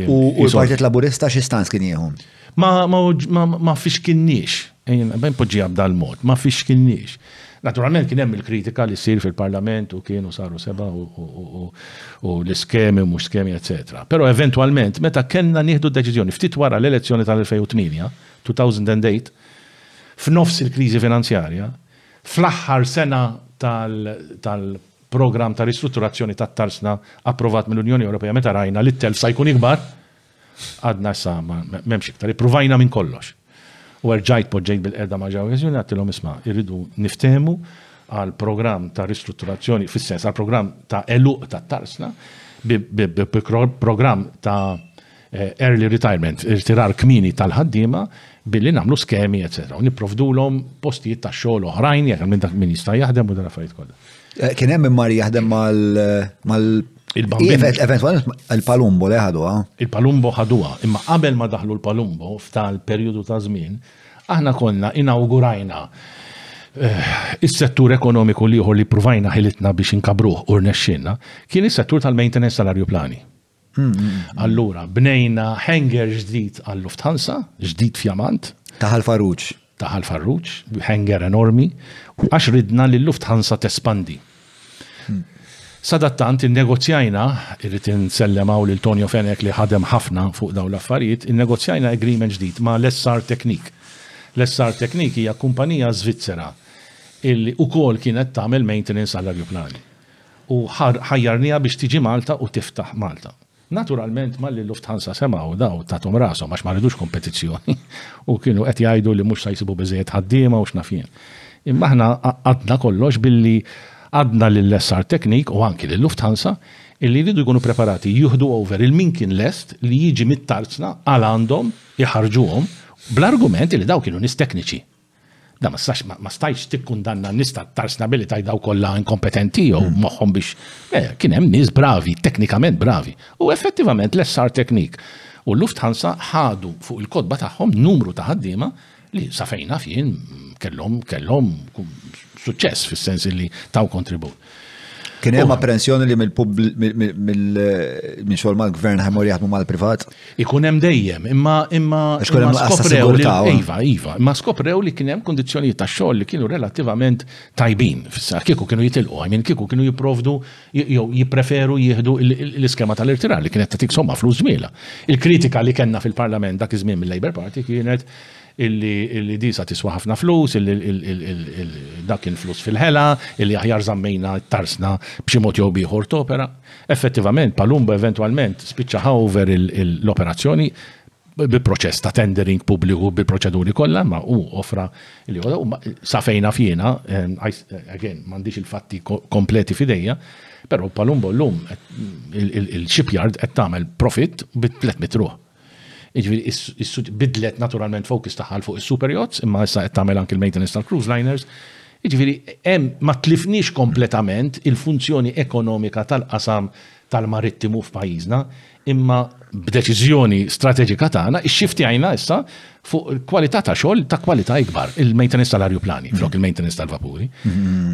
U l-Partit Laburista xi stans kien jieħu? Ma fiex kinniex, ben poġġija b'dal mod, ma fiex kinniex. Naturalment kien hemm il-kritika li ssir fil-Parlament u kienu saru seba' u l-iskemi u mhux skemi, eċetera. Però eventwalment meta kellna nieħdu deċiżjoni ftit wara l-elezzjoni tal-2008, 2008, f'nofs il-kriżi finanzjarja, fl-aħħar sena tal-Gvern programm ta' ristrutturazzjoni tat-tarsna approvat mill-Unjoni Ewropea meta rajna li t-telf sa jkun ikbar, għadna issa m'hemmx iktar, ippruvajna minn kollox. U erġajt poġġejt bilqiegħda ma' João Gesine, għedtilhom isma', irridu niftehmu għal programm ta' ristrutturazzjoni, fis-sens għal programm ta' għeluq tat-tarsna, bi programm ta' early retirement, irtirar kmieni tal-ħaddiema billi nagħmlu skemi, eċetera. U nipprovdulhom postijiet ta' xogħol oħrajn jekk minn dak min jista' jaħdem u dan affarijiet kollha. Eh, kien hemm immar jaħdem mal il-bambin. Eventualment il-palumbo li ħaduha. Il-palumbo ħaduha, imma qabel ma daħlu l-palumbo f'tal perjodu ta' żmien, aħna konna inaugurajna eh, is-settur ekonomiku liħor li provajna ħilitna biex inkabruh u rnexxinna kien is-settur tal-maintenance tal-arjuplani. Allura, bnejna hanger ġdid għall-Lufthansa, ġdid fjamant. Taħal farruċ. Taħal farruċ, hanger enormi, għax ridna li l-Lufthansa tespandi. Sadattant, il-negozjajna, irrit insellemaw lil Tonio Fenek li ħadem ħafna fuq daw l-affarijiet, il-negozjajna agreement ġdid ma l-SR Teknik. L-SR Teknik hija kumpanija Svizzera illi u kol kienet tagħmel maintenance għall-arjuplani. u ħajjarniha biex tiġi Malta u tiftaħ Malta. Naturalment malli Lufthansa semgħu dawn tathom rashom għax ma ridux kompetizzjoni u kienu qed jgħidu li mhux se jsibu biżżejjed ħaddiema u x'naf jien. Imma aħna għaqqadna kollox billi għadna lil SR Technique u anki lil Lufthansa illi jridu jkunu preparati jieħdu over il min kien lest li jiġi mit-tarzna għal għandhom iħarġuhom bl-argument illi dawn kienu nies tekniċi. Da ma stax ma stajx tikkundanna n-nies ta' tarsna billi taj daw kollha inkompetenti jew hmm. moħħhom biex eh, kien hemm nies bravi, teknikament bravi. U effettivament l-SR teknik u l-Lufthansa ħadu fuq il-kodba tagħhom numru ta' ħaddiema li safejna fien kellhom kellhom suċċess fis-sens li taw kontribut. Kien hemm apprensjoni li minn xogħol mal-gvern ħajmur jaħdmu mal-privat? Ikun hemm dejjem, imma imma skoprew li iva, iva, imma skoprew li kien hemm kundizzjonijiet ta' xogħol li kienu relattivament tajbin fissa kieku kienu jitilqu, għajmin kieku kienu jipprovdu jew jippreferu jieħdu l-iskema tal-irtirar li kienet tagħtik somma flus żmiela. Il-kritika li kellna fil-Parlament dak iż-żmien mill-Labour Party kienet illi disa tiswa ħafna flus, illi dak kien flus fil-ħela, illi aħjar żammejna t-tarsna b'xi mod jew b'ieħor topera. Effettivament, Palumbo eventwalment spiċċa ħa over l-operazzjoni bi proċess ta' tendering pubbliku bil-proċeduri kollha, imma hu offra li sa fejn naf jiena, again, m'għandix il-fatti kompleti f'idejja, però Palumbo llum il-shipyard qed tagħmel profit bi 300 ruħ. Jiġifieri bidlet naturalment focus tagħha fuq is-super yachts, imma issa qed tagħmel anke l-maintenance tal-cruise liners. Jiġifieri hemm ma tlifniex kompletament il-funzjoni ekonomika tal-qasam tal-marittimu f'pajjiżna, imma b'deċiżjoni strateġika tagħna xxiftiajna issa fuq kwalità ta' xogħol ta' kwalità ikbar, il-maintenance tal-ajruplani flok il-maintenance tal-vapuri.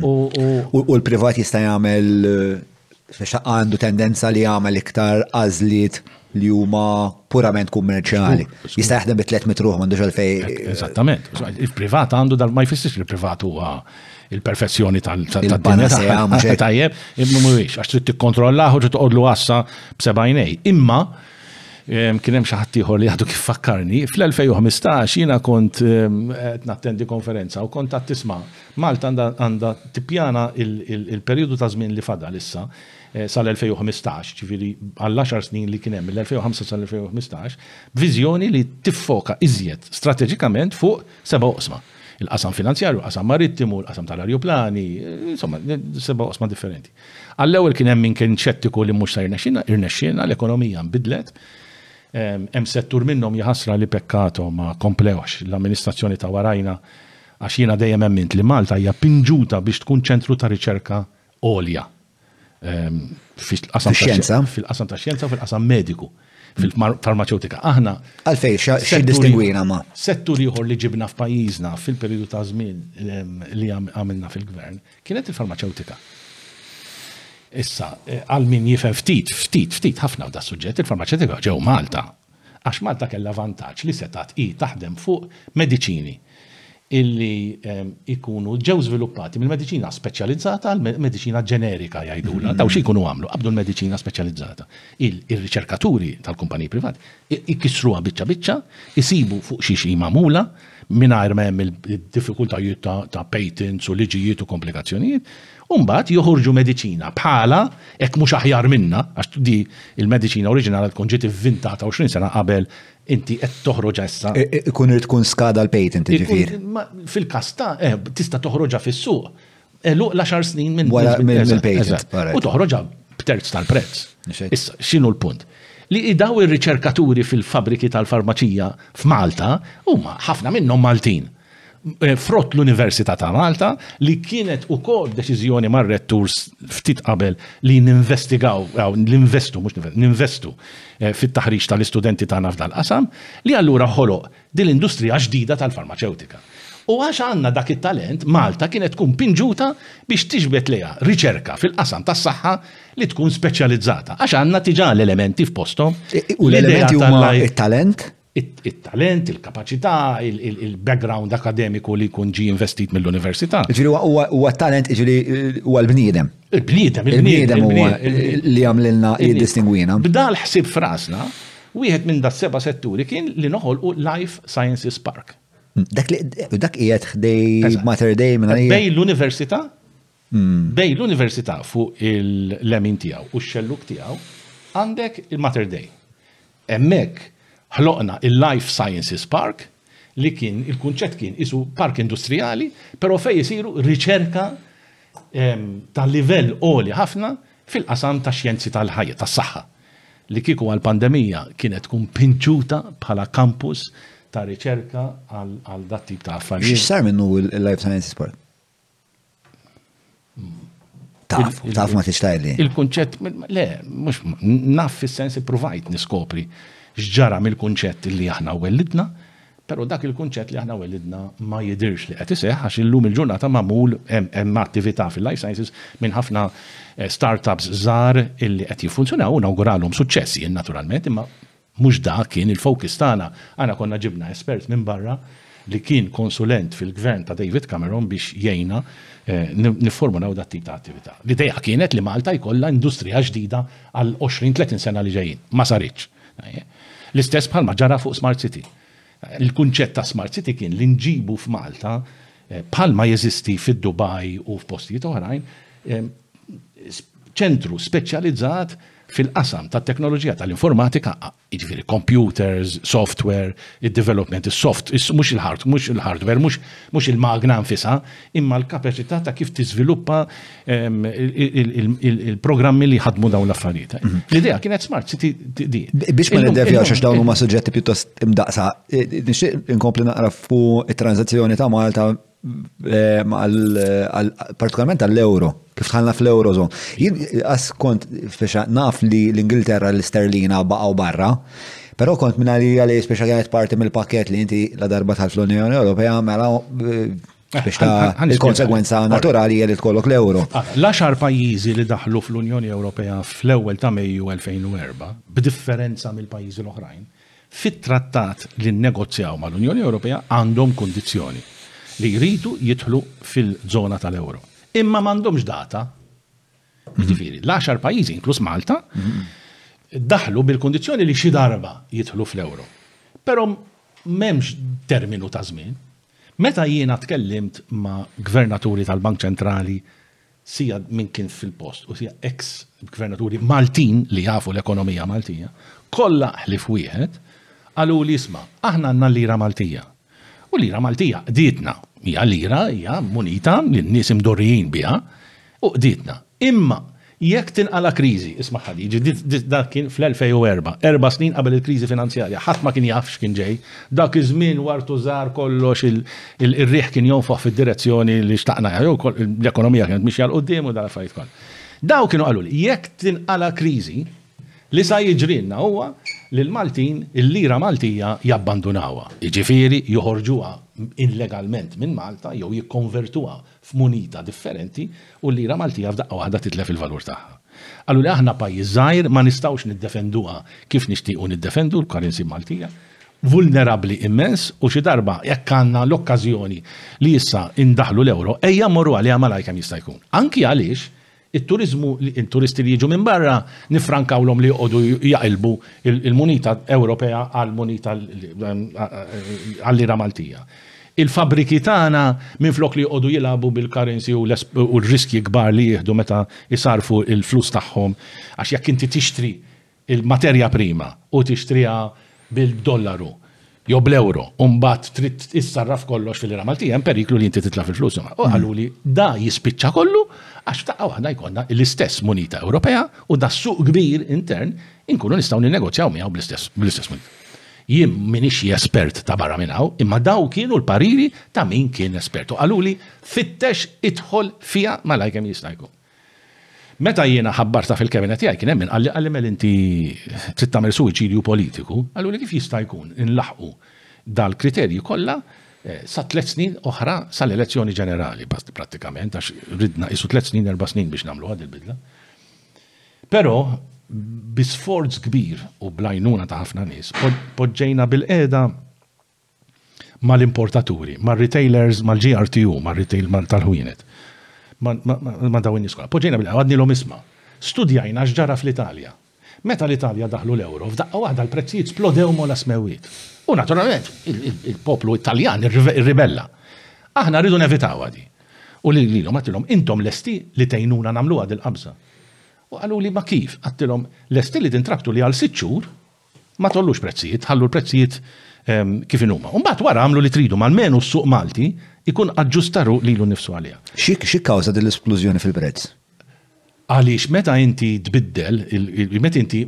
U l-privat jista' jagħmel Speċa għandu tendenza li jagħmel iktar għażliet li huma purament kummerċjali. Jista' jaħdem bi tliet mitruħ m'għandux għalfej. Eżattament. Il-privat għandu dal ma jfissirx li l-privat huwa il-perfezzjoni tal-dinja tajjeb, imma mhuwiex għax trid tikkontrollahu trid toqgħodlu għassa b'sebajnej. Imma kien hemm xi ħadd ieħor li għadu kif fakkarni, fl-2015 jiena kont qed nattendi konferenza u kont qed tisma' Malta għandha tippjana l-perjodu ta' żmien li fadal issa sal-2015, jiġifieri għall-għaxar snin li kien hemm mill-2005 sal-2015, b'viżjoni li tiffoka iżjed strateġikament fuq seba' oqsma, il-qasam finanzjarju, il-qasam marittimu, il-qasam tal-ajruplani, insomma, seba' oqsma differenti. Għall-ewwel kien hemm min kien xettiku li mhux se jirnexxilna, irnexxielna, l-ekonomija nbidlet. Hemm settur minnhom, jaħasra, li peccato ma komplewx, l-amministrazzjoni ta' warajna Għax jiena dejjem emmint li Malta hija pinġuta biex tkun ċentru ta' riċerka għolja fil-qasam tax-xjenza, fil-qasam tax-xjenza u fil-qasam mediku fil-farmaceutika. Aħna. Għalfej, xi distingwina ma. Settur ieħor li ġibna f'pajjiżna fil-periodu ta' żmien li għamilna fil-gvern kienet il-farmaceutika. Issa, eh, għal min jifhem ftit, ftit, ftit ħafna f'da suġġett, il-farmaceutika ġew Malta għax Malta kellha vantaġġ li setgħet hi taħdem fuq mediċini illi jkunu ġew żviluppati mill-mediċina speċjalizzata għal mediċina ġenerika jgħidulha. Daw xi jkunu għamlu? Qabdu l-mediċina speċjalizzata. Ir-riċerkaturi tal-kumpaniji privati jkissruha biċċa biċċa, isibu fuq xi xi magħmula mingħajr ma hemm il-diffikultajiet ta' patents u liġijiet u komplikazzjonijiet U mbagħad joħorġu mediċina bħalha, hekk mhux aħjar minnha, għax di l-mediċina oriġinali qed tkun ġiet ivvintata għoxrin sena qabel, inti qed toħroġha issa. Ikun irid tkun skada l-patent jiġifieri. Fil-każ ta' eh, tista' toħroġha fis-suq eluq l-10 snin minn wara mill-patent. U toħroġha b'terz tal-prezz. Issa, x'inhu l-punt? Li idaw ir-riċerkaturi fil-fabriki tal-farmaċija f'Malta huma ħafna minnhom Maltin. Eh, frott l-Università ta' Malta li kienet ukoll deċiżjoni mar-retturs ftit qabel li ninvestigaw, l-investu, mux ninvestu eh, fit-taħriġ tal-istudenti tagħna f'dal qasam, li allura ħoloq din l-industrija ġdida tal-farmaceutika. U għax għanna dak it-talent, Malta kienet tkun pinġuta biex tiġbet leja riċerka fil-qasam tas saħħa li tkun speċjalizzata. Għax għanna tiġa l-elementi f'postom. U l-elementi huma il-talent? it-talent, il-kapaċità, il-background akademiku li jkun ġi investit mill-università. Ġiri huwa talent ġiri huwa l-bniedem. Il-bniedem, il-bniedem huwa li għamlilna jiddistingwina. Bda l-ħsib frasna, wieħed minn da seba setturi kien li noħolqu Life Sciences Park. Dak qiegħed ħdej Mater Dei minn Bej l-università Bejn l-Università fuq il-lemin tiegħu u x-xellug tiegħu għandek il-Mater Dei. Hemmhekk ħloqna il-Life Sciences Park li kien il-kunċett kien qisu park industrijali però fejn isiru riċerka ta' livell għoli ħafna fil-qasam tax-xjenzi tal-ħajja, tas-saħħa. Li kieku għall-pandemija kienet tkun pinċuta bħala kampus ta' riċerka għal dat-tip ta' affarijiet. X'sar minnu l-Life Sciences Park? Taf, taf ma tixtajli. Il-kunċett, le, mux naf fil-sens provajt niskopri xġara mill-kunċett li aħna wellidna, pero dak il-kunċett li aħna wellidna ma jidirx li qed iseħħ għax illum il-ġurnata magħmul hemm attività fil-life sciences minn ħafna eh, startups żgħar illi qed jiffunzjonaw u nawguralhom suċċess jien naturalment imma Mhux dak kien il-focus tagħna, aħna konna ġibna espert minn barra li kien konsulent fil-Gvern ta' David Cameron biex jgħinna nifformulaw dat-tip ta' attività. L-idea kienet li Malta jkollha industrija ġdida għal 20, 30 sena li ġejjin. Ma saritx. L-istess bħalma ġara fuq Smart City. Il-kunċett ta' Smart City kien li nġibu f'Malta, bħalma jeżisti fid-Dubai u f'postijiet oħrajn, ċentru speċjalizzat fil-qasam tat-teknoloġija tal-informatika, jiġifieri kompjuters, software, id-development, is-soft, mhux il-hard, mhux il-hardware, mhux il-magna nfisha, imma l-kapaċità ta' kif tiżviluppa il-programmi li jħadmu dawn l-affarijiet. Mhm. L-idea kienet smart city di. Biex ma nidevja għax dawn huma suġġetti pjuttost imdaqsa, e, nixtieq inkompli naqra fuq it-tranzazzjoni ta' Malta e, partikolarment għall-euro, kif tħallna fl-eurozon. Jien għas kont speċa naf li l-Ingilterra l-Sterlina baqgħu barra, Pero kont minna li għalli speċa kienet parti mill-pakket li inti la darba tal-Unjoni Ewropea mela eh, Biex ta' il-konsegwenza naturali li tkollok l-euro. Ah, l-10 pajjiżi li daħlu fl-Unjoni Ewropea fl-ewwel ta' Mejju 2004, b'differenza mill-pajjiżi l-oħrajn, fit-trattat li nnegozjaw mal-Unjoni Ewropea għandhom kundizzjoni li jridu jidħlu fil-żona tal-euro. Imma m'għandhomx data. Mhm. Ġifieri, l-10 pajjiżi, inkluż Malta, mhm. daħlu bil-kundizzjoni li xi darba jidħlu fl-euro. Però m'hemmx terminu ta' żmien. Meta jiena tkellimt ma' Gvernaturi tal-Bank Ċentrali, sia min kien fil-post u sia eks Gvernaturi Maltin li jafu l-ekonomija Maltija, kollha ħlief wieħed qaluli isma', aħna għandna l-lira Maltija. U l-lira Maltija qdietna. Hija lira, hija munita li n-nies imdorrijin biha u qdietna. Imma Jekk tinqala' kriżi, ismagħha di, jiġifieri dan kien fl-2004, erba' snin qabel il-kriżi finanzjarja, ħadd ma kien jaf x'kien ġej. Dak iż-żmien wartużar kollox ir-riħ kien jonfoħ fid-direzzjoni li xtaqna, l-ekonomija kienet mixja 'l quddiem u dal-affarijiet kollha. Dawn kienu qaluli, jekk tinqala' kriżi, li sa jiġrilna huwa li l-Maltin il-lira Maltija jabbandunawha, jiġifieri joħorġuha illegalment minn Malta jew jikkonvertuha f'munita differenti u l-lira Maltija f'daqqa waħda titlef il-valur tagħha. Qalu li aħna pajjiż żgħir ma nistgħux niddefenduha kif nixtiequ niddefendu l-currency Maltija, vulnerabbli immens u xi darba jekk għandna l-okkażjoni li issa indaħħlu l-euro ejja mmorru għaliha malajr kemm jista' jkun. Anki għaliex It-turiżmu, it-turisti li jiġu minn barra niffrankawlhom li joqogħdu jaqilbu l-munita Ewropea għall-munita għal-lira Maltija. Il-fabbriki tagħna minflok li joqogħdu jilagħbu bil-currency u r-riskji kbar li jieħdu meta jsarrfu l-flus tagħhom, għax jekk inti tixtri il-materja prima u tixtriha bil-dollaru jew bl-ewro u mbagħad trid issarraf kollox fil-lira Maltija, hemm periklu li inti titlef il-flus imma. U qaluli da jispiċċa kollu għax f'daqqa waħda jkollna l-istess munita Ewropea u das-suq kbir intern inkunu nistgħu ninnegozjaw miegħu bl-istess munita. Jien m'iniex xi espert ta' barra minn hawn imma dawn kienu l-pariri ta' min kien espert u qaluli fittex idħol fiha malajr kemm jista' jkun. Meta jiena ħabbartha fil-Cabinet tiegħi kien hemm min qalli, qalli mel inti trid tagħmel suwiċidju politiku, qaluli kif jista' jkun nlaħħqu dal-kriterji kollha sa tliet snin oħra sal-elezzjoni ġenerali prattikament għax ridna qisu tliet snin, erba' snin biex nagħmluha dil-bidla. Però bi sforz kbir u bl-għajnuna ta' ħafna nies poġġejna bil-qiegħda mal-importaturi, mar-retailers, mal-GRTU, mar-retail tal-ħwienet, ma' dawn in-nies kollha. Poġġejna bil-qagħda għadnilhom isma'. Studjajna x'ġara fl-Italja. Meta l-Italja daħlu l-euro, f'daqqa waħda l-prezzijiet splodew m'għola smewwiet. U naturalment, il-poplu Italjan irribella. Aħna rridu nevitawha din. U lilhom għedtilhom, intom lesti li tgħinuna nagħmluha dil-qabża? U qaluli ma kif? Għedtilhom, lesti li tintrabtu li għal sitt xhur Ma tgħollux prezzijiet, ħallu l-prezzijiet kif inhuma. U mbagħad wara għamlu li tridu, ma almenu s-suq Malti jkun aġġusta lilu nnifsu għaliha. X'ikkaża din l-isplużjoni fil-prezz? Għaliex meta inti tbiddel, meta inti,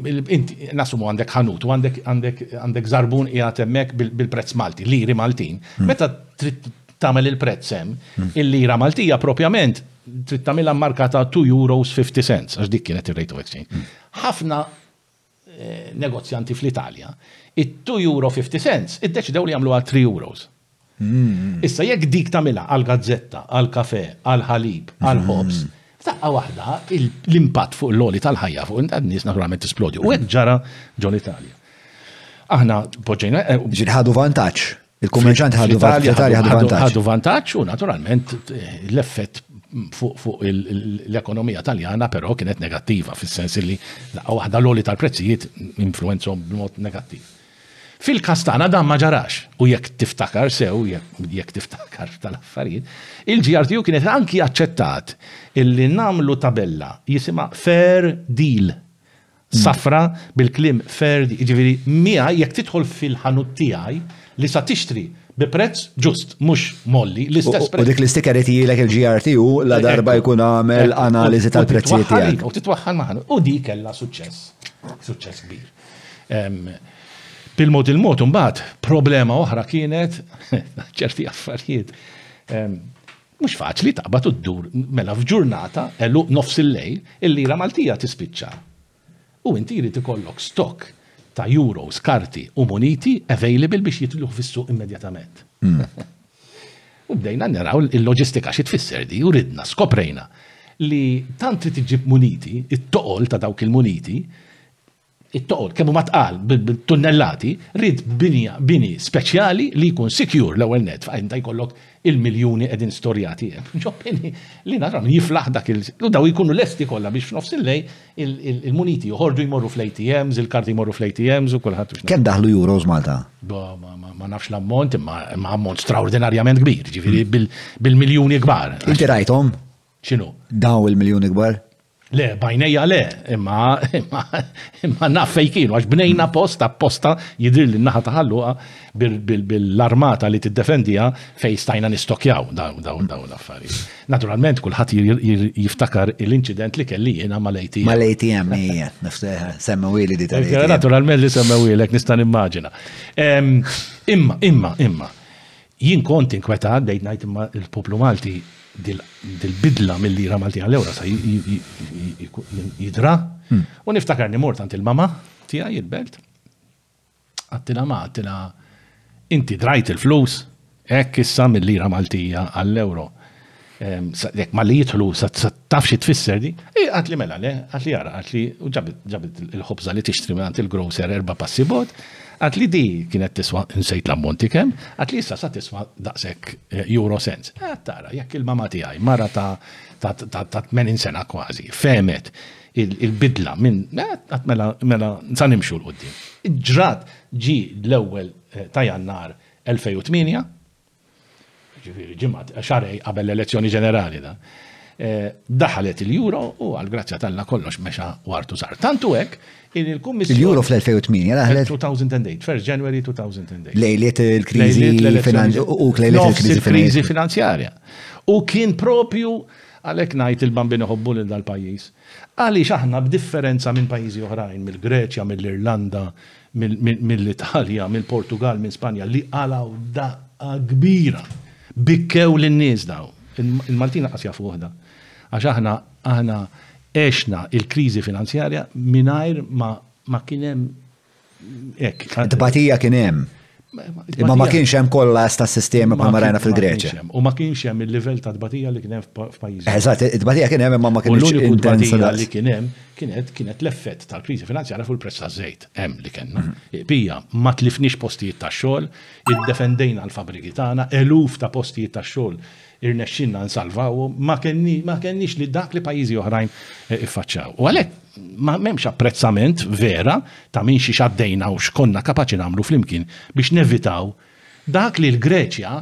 nassumu għandek ħanut u għandek żarbun qiegħed hemmhekk bil-prezz Malti, liri Maltin, meta trid tagħmel il-prezz hemm, il-lira Maltija propjament trid tagħmilha mmarkata 2.50 euros, għax dik kienet ir-rate of exchange. Ħafna negozjanti fl-Italja, it-2 euro 50 cents iddeċidew li jagħmluha 3 euros. Issa jekk dik tagħmilha għal gazzetta, għal kafe, għal ħalib, għal ħobż, f'daqqa waħda l-impatt fuq l-oli tal-ħajja fuq in-nies naturalment tisplodi. U hekk ġara ġol-Italja. Aħna poġġejna. Ġieli ħadu vantaġġ. Il-kummerċanti ħadu vantaġġ. Ħadu vantaġġ u naturalment eh, l-effett fuq l-ekonomija taljana però kienet negattiva fis-sens li laqgħa waħda l-oli tal-prezzijiet influenzhom b'mod negattiv. Fil-kastana dan ma ġarax u jekk tiftakar sew, jekk tiftakar tal-affarijiet, il-GRTU kienet anki aċċettat illi namlu tabella jisima fair deal. safra bil-kliem ferdi, jiġifieri miegħi jekk tidħol fil-ħanut tiegħi li sa tixtri bi prezz ġust, mhux mgħolli, l-istess prezz. U dik l-isticker li tijilek il-GRTU la darba jkun għamel analiżi tal-prezzijiet tiegħek. U titwaħħal maħna. U di kellha suċċess. Suċċess kbir. Bil-mod il-mod imbagħad problema oħra kienet ċerti affarijiet. Mhux faċli taqbad u ddur mela f'ġurnata għeluq nofs il-lejl il-lira Maltija tispiċċa. U inti jrid ikollok stock ta' euros, karti u muniti available biex jidħlu fis-suq immedjatament. U bdejna naraw il-loġistika xi tfisser di u ridna, skoprejna li tant trid iġġib muniti, it-toqol ta' dawk il-muniti it-toqol kemm huma tqal bit-tunnellati, ried binja, bini speċjali li jkun secure l-ewwel nett, inta jkollok il-miljuni qegħdin storjati hemm, ġo bini li naraw min jiflaħ dak il-, u dawn jkunu lesti kollha biex f'nofs il-lejl il-muniti joħorġu jmorru fl-ATMs, il-karti jmorru fl-ATMs u kulħadd u. Kemm daħlu euros Malta? Bo, ma nafx l-ammont, imma ammont straordinarjament kbir, ġifieri bil-miljuni kbar. Inti rajthom? X'inhu? Dawn il-miljuni kbar? Le, bajnejja le, imma imma imma naf fej kienu għax bnejna post apposta jidir li naħa ta' ħalluqa bil-armata li tiddefendiha fej stajna nistokjaw dawn dawn dawn l-affarijiet. Naturalment kulħadd jiftakar l-inċident li kelli jiena mal-ATM. Mal-ATM hija, nifteħa, semmew ili di tal Naturalment li semmew ilek nista' nimmaġina. Imma, imma, imma. Jien kont inkwetat, bdejt ngħid imma l-poplu Malti dil-bidla mill-lira Maltija l-ewro sa jidra. Hmm. U niftakarni mort għand il-mama tiegħi il-belt. Għattila ma għattila inti drajt il-flus hekk issa mill-lira Maltija għall-ewro. Jek ma li jitħlu, sa taf xi tfisser di? I għat li mela, le, għat li jara, għat li u ġabit il-ħobza li tixtri minn għant il-grocer erba passi bot, għat li di kienet tiswa nsejt l-ammonti kem, għat li jissa sa tiswa daqsek eh, euro cents. Eh, għat tara, jekk il-mama tijaj, mara ta' 80 sena kważi, femet il-bidla minn, eh, għat mela, mela, sa nimxu l-qoddim. Ġrat ġi l-ewel ta' jannar 2008, ġifieri ġimgħat, xarej qabel l-elezzjoni ġenerali dan, eh, daħalet il-euro u għal grazzja talla kollox mexa wartu sar. Tantu hekk in il-Kummissjoni. Il-euro fl-2008 daħlet? 2008, 1 January 2008. Lejliet il-kriżi finanzjarja u lejliet il-kriżi finanzjarja. U kien propju għalhekk ngħid il-bambin iħobbu lil dal-pajjiż. Għaliex aħna b'differenza minn pajjiżi oħrajn, mill-Greċja, mill-Irlanda, mill-Italja, mill-Portugall, minn Spanja li qalgħu daqqa kbira. Bikkew lin-nies daw. Il-Maltin lanqas jafu waħda. Għax aħna aħna għexna il-kriżi finanzjarja mingħajr ma kien hemm hekk. Tbatija kien hemm. Imma ma kienx hemm kollha sta sistemi bħal marajna fil-Greċja. U ma kienx hemm il-livell ta' tbatija li kien hemm f'pajjiż. Eżatt, it-tbatija kien hemm imma ma kienx l-uniku tbatija li kien hemm kienet kienet l-effett tal-kriżi finanzjarja fuq il-prezz taż-żejt hemm li kellna. Mhm. Bija ma tlifniex postijiet ta' xogħol, iddefendejna l-fabriki tagħna, eluf ta' postijiet ta' xogħol irnexxielna nsalvawhom, ma kenni, ma kenniex li dak li pajjiżi oħrajn eh, iffaċċaw. U għalhekk ma m'hemmx apprezzament vera ta' minn xi xaddejna u x'konna kapaċi nagħmlu flimkien biex nevitaw dak li l-Greċja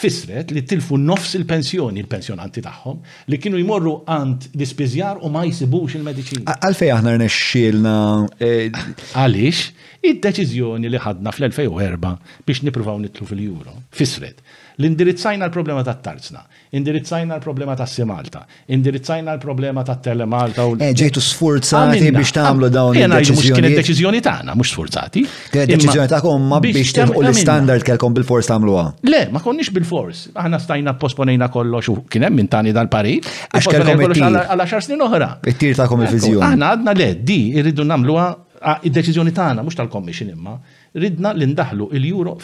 fisret li tilfu nofs il-pensjoni il-pensjonanti tagħhom li kienu jmorru għand l-ispiżjar u ma jsibux il-mediċina. Għalfej aħna rnexxielna. Eh, Għaliex id-deċiżjoni li ħadna fl-2004 biex nippruvaw nitlu fil-euro fisret Li indirizzajna l-problema tat-Tarzna, indirizzajna l-problema ta' Simalta, indirizzajna l-problema ta' Telemalta u. Ġejtu sfurzati biex tagħmlu dawn id-deċiżjonijiet. Ejja ngħidu mhux kienet deċiżjoni tagħna, mhux sfurzati. Kienet deċiżjoni tagħkom imma biex tilħqu l-istandard kellkom bil-fors tagħmluha. Le, ma konniex bil-fors. Aħna stajna pposponejna kollox u kien hemm min tani dal-parir. Għax kellkom kollox għal għaxar snin oħra. It-tir tagħkom il-viżjoni. Aħna għadna le, di irridu nagħmluha id-deċiżjoni tagħna mhux tal-Commission imma. Ridna li ndaħħlu il-Euro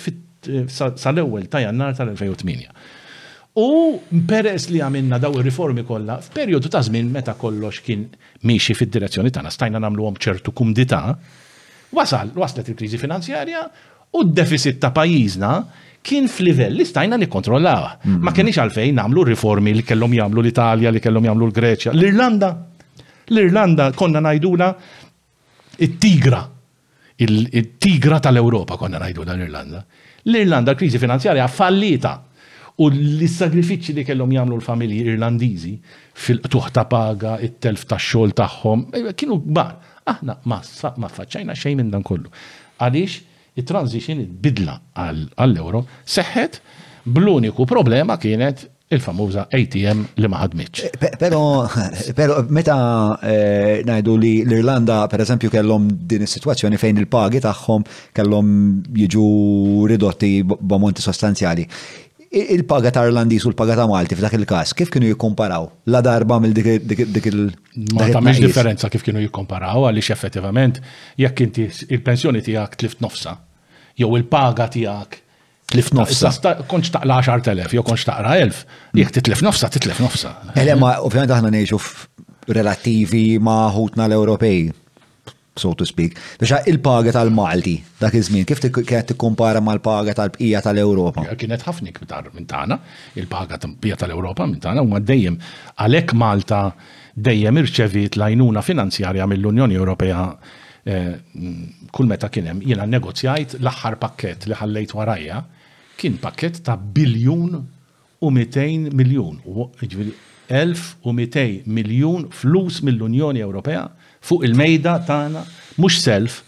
sal-ewwel ta' Jannar tal-2008. U peress li għamilna dawn ir-riformi kollha f'perjodu ta' żmien meta kollox kien miexi fid-direzzjoni tagħna, stajna nagħmluhom b'ċertu kumdità, wasal, waslet il-kriżi finanzjarja u d-defisit ta' pajjiżna kien f'livell li stajna nikkontrollawh. Ma kenniex għalfejn nagħmlu r-riformi li kellhom jagħmlu l-Italja, li kellhom jagħmlu l-Greċja, l-Irlanda. L-Irlanda konna ngħidulha It-tigra. It-tigra tal-Ewropa konna ngħidulha l-Irlanda. L-Irlanda l-kriżi finanzjarja fallietha u l-sagrifiċċji li kellhom jagħmlu l-familji Irlandiżi fil-qtugħ ta' paga, it-telf tax-xogħol tagħhom, kienu kbar. Aħna ma ffaċċajna xejn minn dan kollu. Għaliex? It-transition, il-bidla għall-euro, seħħet bl-uniku problema kienet il-famuża ATM li ma ħadmitx. Però, però meta eh, ngħidu li l-Irlanda pereżempju kellhom din is-sitwazzjoni fejn il-pagi tagħhom kellhom jiġu ridotti b'ammonti sostanzjali. Il-paga ta' Irlandiż u l-paga ta' Malti f'dak il-każ kif kienu jikkumparaw? La darba mill dik il- Ma tagħmilx differenza kif kienu jikkomparaw għaliex effettivament jekk inti il-pensjoni tiegħek tlift nofsa jew il-paga tiegħek Tlif nofsa. Konċ taqla 10.000, jo konċ taqra 1.000. Jek titlif nofsa, titlif nofsa. Ele, ma ovvijament aħna neġu relativi ma ħutna l-Ewropej. so to speak, biex il-paga tal-Malti dak iż-żmien kif kienet tikkumpara mal-paga tal-bqija tal-Ewropa? Kienet ħafna iktar minn tagħna, il-paga tal-bqija tal-Ewropa minn tagħna huma dejjem għalhekk Malta dejjem irċeviet l-għajnuna finanzjarja mill-Unjoni Ewropea eh, kull meta kien hemm. Jiena negozjajt l-aħħar pakkett li ħallejt warajja kien pakkett ta' biljun u 200 miljun, jiġifieri 1,200 miljun flus mill-Unjoni Ewropea fuq il-mejda tagħna, mhux self,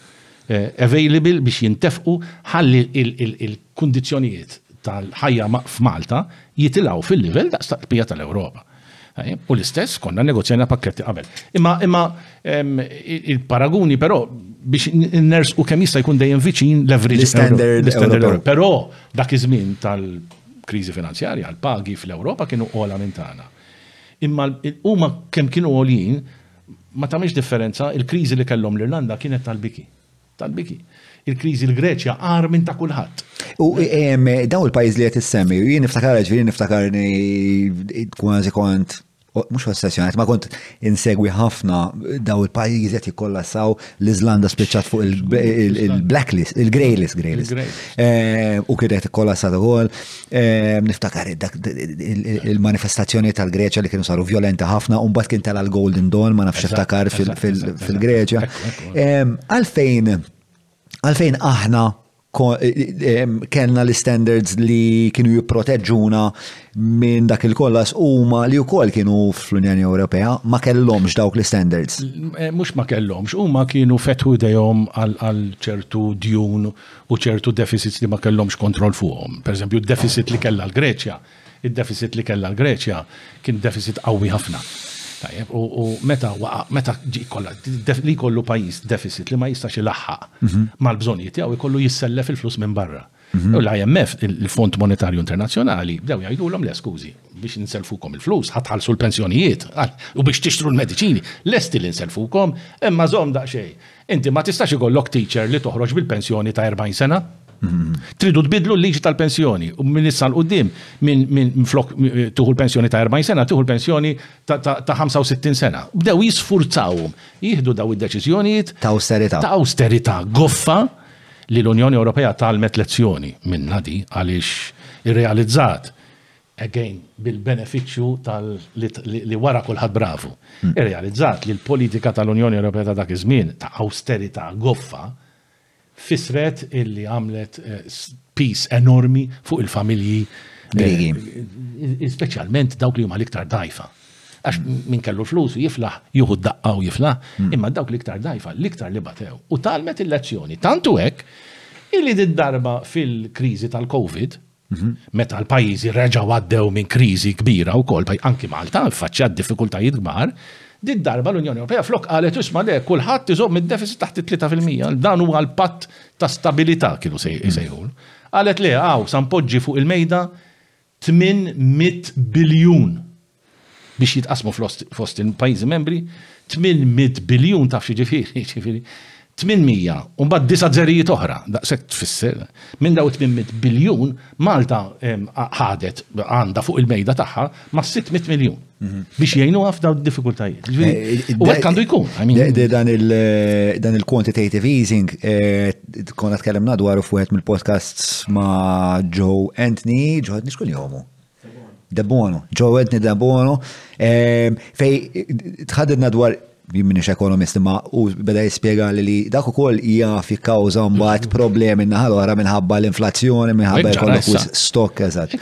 available biex jintefqu ħalli l-kundizzjonijiet tal-ħajja f'Malta jitilgħu fil-livell daqs tal-bqija tal-Ewropa. U l-istess konna negozjajna pakketti qabel. Imma imma il-paraguni però biex ners u kemm jista' jkun dejjem viċin l-average standard standard Però dak iż-żmien tal-kriżi finanzjarja l-pagi fl-Ewropa kienu ogħla minn tagħna. Imma huma kemm kienu għoljin ma tagħmilx differenza il-kriżi li kellhom l-Irlanda kienet tal-biki. Tal-biki. Il-kriżi l-Greċja agħar minn ta' kulħadd. U dawn il-pajjiż li qed issemmi, jien niftakar ġifieri niftakar kważi kont mhux ossessjonat, ma kont insegwi ħafna daw il-pajjiżi qed jikkollassaw l-Iżlanda spiċċat fuq il-blacklist, il-greylist, greylist. U kien qed ikkollassat ukoll. Ehm, niftakar il-manifestazzjoni tal-Greċja li kienu saru violenti ħafna, un bat kien tal-Golden Dawn, ma nafx niftakar fil-Greċja. Ehm, għalfejn, għalfejn aħna ehm, kellna l-standards li kienu jipproteġġuna minn dak il-kollas huma li wkoll kienu fl-Unjoni Ewropea ma kellhomx dawk l-standards. Eh, mhux ma kellhomx, huma kienu fetħu dejhom għal ċertu djun u ċertu deficits li ma kellhomx kontroll fuqhom. Per eżempju, d-deficit li kellha l-Greċja, id-deficit li kellha l-Greċja kien deficit qawwi ħafna. Tajjeb, u meta waqa' meta ġi kollha li jkollu pajjiż deficit li ma jistax ilaħħaq mhm. mal-bżonnijiet tiegħu jkollu jissellef il-flus minn barra. Mhm. U l-IMF, il-Fond Monetarju Internazzjonali, bdew jgħidulhom le skużi biex inselfukom il-flus, ħatħallsu l-pensjonijiet u biex tixtru l-mediċini, lesti li nselfukom, imma żomm daqsxejn Inti ma tistax ikollok teacher li toħroġ bil-pensjoni ta' 40 sena. Tridu tbidlu l-liġi tal-pensjoni u minn issa l-qudiem minn flok eh, tuħu l-pensjoni ta' 40 sena, tuħu l-pensjoni ta' 65 sena. Bdew jisfurzawhom jieħdu daw id-deċiżjonijiet ta' austerità. Ta' austerità goffa li l-Unjoni Ewropea talmet lezzjoni minna di għaliex irrealizzat again, bil-benefiċċju tal li wara kulħadd bravu, irrealizzat li l-politika tal-Unjoni Ewropea ta' dak iż-żmien ta' awsterità goffa fissret illi għamlet piż enormi fuq il-familji Griegi, speċjalment dawk li huma l-iktar dgħajfa. Għax min kellu l-flus u jiflaħ, jieħu d-daqqa u jiflaħ, imma dawk l-iktar dgħajfa, l-iktar li batew. U tgħallmet il-lezzjoni, tant hu hekk illi did-darba fil-kriżi tal-COVID, Mhm. Meta l-pajjiżi reġgħu għaddew minn kriżi kbira wkoll baj anki Malta ffaċċjat diffikultajiet kbar, din darba l-Unjoni Ewropea flok qalet isma' le kulħadd iżomm id-deficit taħt it-3% dan huwa l-patt ta' stabilità kienu se jsejħu. Qalet le hawn sa npoġġi fuq il-mejda 800 biljun biex jitqassmu fost il-pajjiżi membri, 800 biljun taf x'jiġifieri, jiġifieri 800 u mbagħad disa' żerijiet oħra, daqshekk tfisser, minn dawn it-800 biljun Malta ħadet, għandha fuq il-mejda tagħha ma' 600 miljun biex jgħinuha f'dawn id-diffikultajiet. U hekk għandu jkun. Dan il-quantitative easing konna tkellimna dwaru f'wieħed mill-podcasts ma' Joe Anthony, ġoħed nix kull jomu. Debono, Joe Anthony Debono, ehm, fej tħadidna dwar minix ekonomist ma u beda jispjega li li dak ukoll jaf jikkawża mbagħad problemi naħal oħra minħabba l-inflazzjoni minħabba jkollok stok eżatt.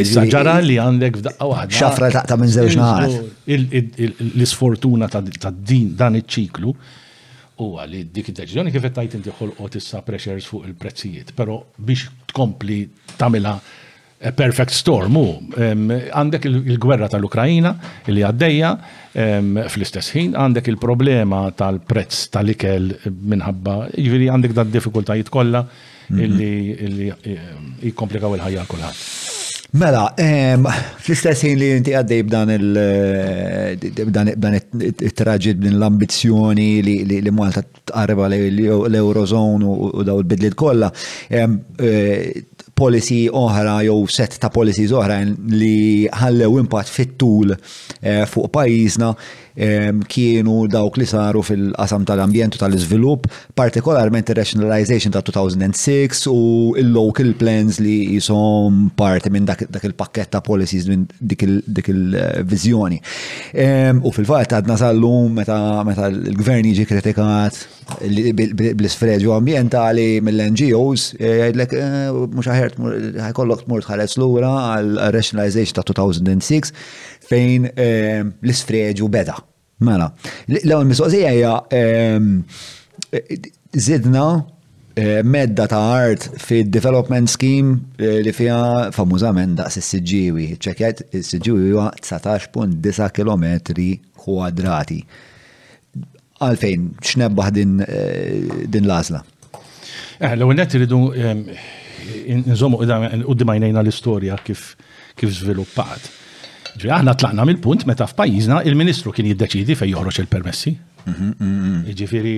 Issa ġara li għandek f'daqqa waħda. Xafra taqta' minn żewġ naħat. L-isfortuna ta' din dan iċ-ċiklu huwa li dik id-deċiżjoni kif qed inti ħolqot issa pressures fuq il-prezzijiet, però biex tkompli tagħmilha a perfect storm hu għandek il-gwerra tal-Ukrajina li għaddejja fl-istess ħin għandek il-problema tal-prezz tal-ikel minħabba jiġifieri għandek dad diffikultajiet kollha mhm. illi jikkomplikaw il-ħajja kulħadd. Mela, fl-istess ħin li inti għaddej b'dan il-traġit, b'din l-ambizjoni li Malta tqarribha l-Eurozone u daw il-bidliet kollha, policy oħra jew set ta' policies oħra li ħallew impatt fit-tul eh, fuq pajjiżna kienu dawk li saru fil-qasam tal-ambjent u tal-iżvilupp, partikolarment ir-rationalization ta' 2006 u il-local plans li jisom parti minn dak il-pakket ta' policies minn dik il-viżjoni. U fil-fatt għadna sal-lum meta l-gvern jiġi kritikat bl-isfreġu ambientali mill-NGOs, eh, jgħidlek eh, mhux aħert ħajkollok tmur tħares lura għal rationalization ta' 2006 fejn eh, l-isfreġu beda. Mela, l-ewwel mistoqsija hija zidna Eh, medda ta' art fi development scheme eh, li fija famużament daqs is-siġġiwi. Ċekjajt is-siġġiwi huwa 19.9 km kwadrati. Għalfejn, x'nebbaħ din, eh, din l-għażla? Eh, l-ewwel qed iridu ehm, nżommu qudiem għajnejna l-istorja kif kif żviluppat. Ġi aħna tlaqna mill-punt meta f'pajjiżna il-Ministru kien jiddeċidi fejn joħroġ il-permessi. Mhm, mhm, mhm. Ġifieri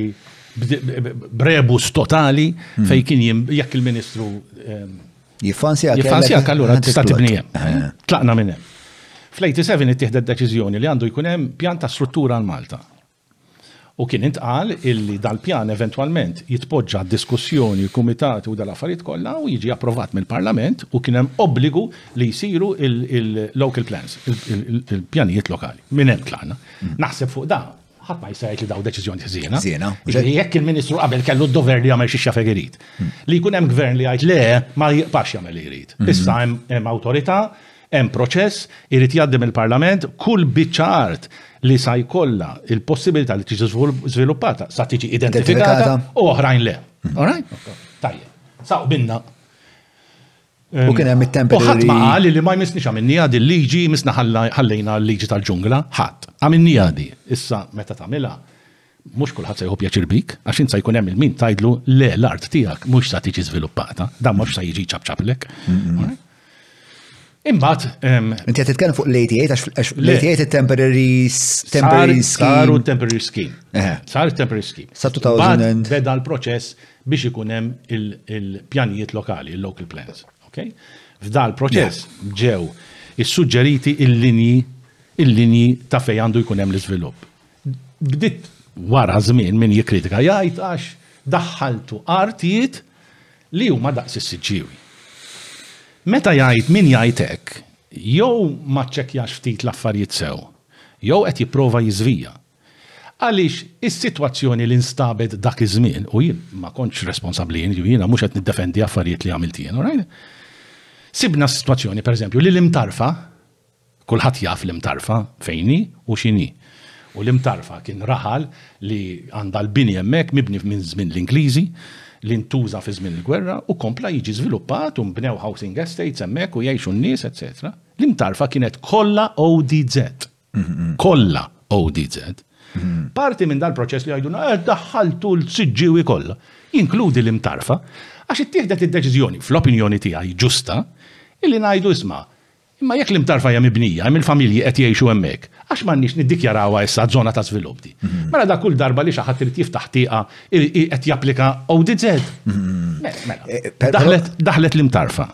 b'rebus totali hmm. fejn kien jekk il-Ministru ehm, jifansi għak. Jifansi għak allura tista' tibnija. Eh. Tlaqna minn hemm. Fl-87 ittieħdet deċiżjoni li għandu jkun hemm pjan ta' struttura għal Malta. U kien intqal illi dal-pjan eventualment jitpoġġa diskussjoni l-kumitati u dal-affarijiet kollha u jiġi approvat mill-Parlament u kien hemm obbligu li jsiru il-local plans, il-pjanijiet lokali. Minn hemm tlaqna. Hmm. Naħseb fuq da Ħadd ma jista' jgħid li dawn deċiżjoni ħżiena. Ħżiena. Jiġifieri jekk il-Ministru qabel kellu d-dover li jagħmel xi xafek irid. Hmm. Li jkun hemm gvern li jgħid le ma jibqax jagħmel li jrid. Hmm. Issa hemm awtorità, hemm proċess, irid jgħaddi mill-Parlament kull biċċa art li sa jkollha il-possibilità li tiġi żviluppata sa tiġi identifikata u oħrajn le. Hmm. All right? Tajjeb. Saq binna U kien hemm it-tempi. U ħadd ma qal li ma jmissniex għamilni għadi l-liġi jmissna ħallejna l-liġi tal-ġungla, ħadd. Għamilni għadi. Issa meta tagħmilha, mhux kulħadd se jieħu pjaċir bik, għax int se jkun hemm il-min tgħidlu le l-art tiegħek mhux se tiġi żviluppata, dan mhux se jiġi ċapċaplek. Imbagħad. Inti qed titkellem fuq l-ATA għax l-ATA it-temporary temporary scheme. Saru temporary scheme. Sar temporary scheme. Sa 2000. Beda l-proċess biex ikun hemm il-pjanijiet lokali, il-local plans. Okay? F'dan il-proċess ġew issuġġeriti il-linji il-linji ta' fejn għandu jkun hemm l-iżvilupp. Bdiet wara żmien min jikkritika jgħid għax daħħaltu artijiet li huma daqs is-siġġiewi. Meta jgħid min jgħid hekk, jew ma ċċekkjax ftit l-affarijiet sew, jew qed jipprova jiżvija. Għaliex is-sitwazzjoni li nstabet dak iż-żmien, u jien ma kontx responsabbli jien, jiġifieri jiena mhux qed niddefendi affarijiet li għamilt jien, all right? Sibna s-sitwazzjoni, pereżempju, li l-Imtarfa, kulħadd jaf l-Imtarfa fejn hi u x'inhi. U l-Imtarfa kien raħal li għandha l-bini hemmhekk mibni minn żmien l-Ingliżi, li ntuża fi żmien il-gwerra u kompla jiġi żviluppat u nbnew housing estates hemmhekk u jgħixu n-nies, etc. L-Imtarfa kienet kollha ODZ. kollha ODZ, parti minn dal-proċess li jgħidulna eh, daħħaltu l-siġġiewi kollha, jinkludi l-imtarfa, għax ittieħdet id-deċiżjoni, fl-opinjoni tiegħi ġusta, illi ngħidu isma', imma jekk l-imtarfa hija mibnija, hemm il-familji qed jgħixu hemmhekk, għax m'għandniex niddikjarawha issa żona ta' żvilupp di. Mela da kull darba li xi ħadd irid jiftaħ tieqa qed japplika ODZ. Mela, mela. Eh, eh, daħlet l-imtarfa.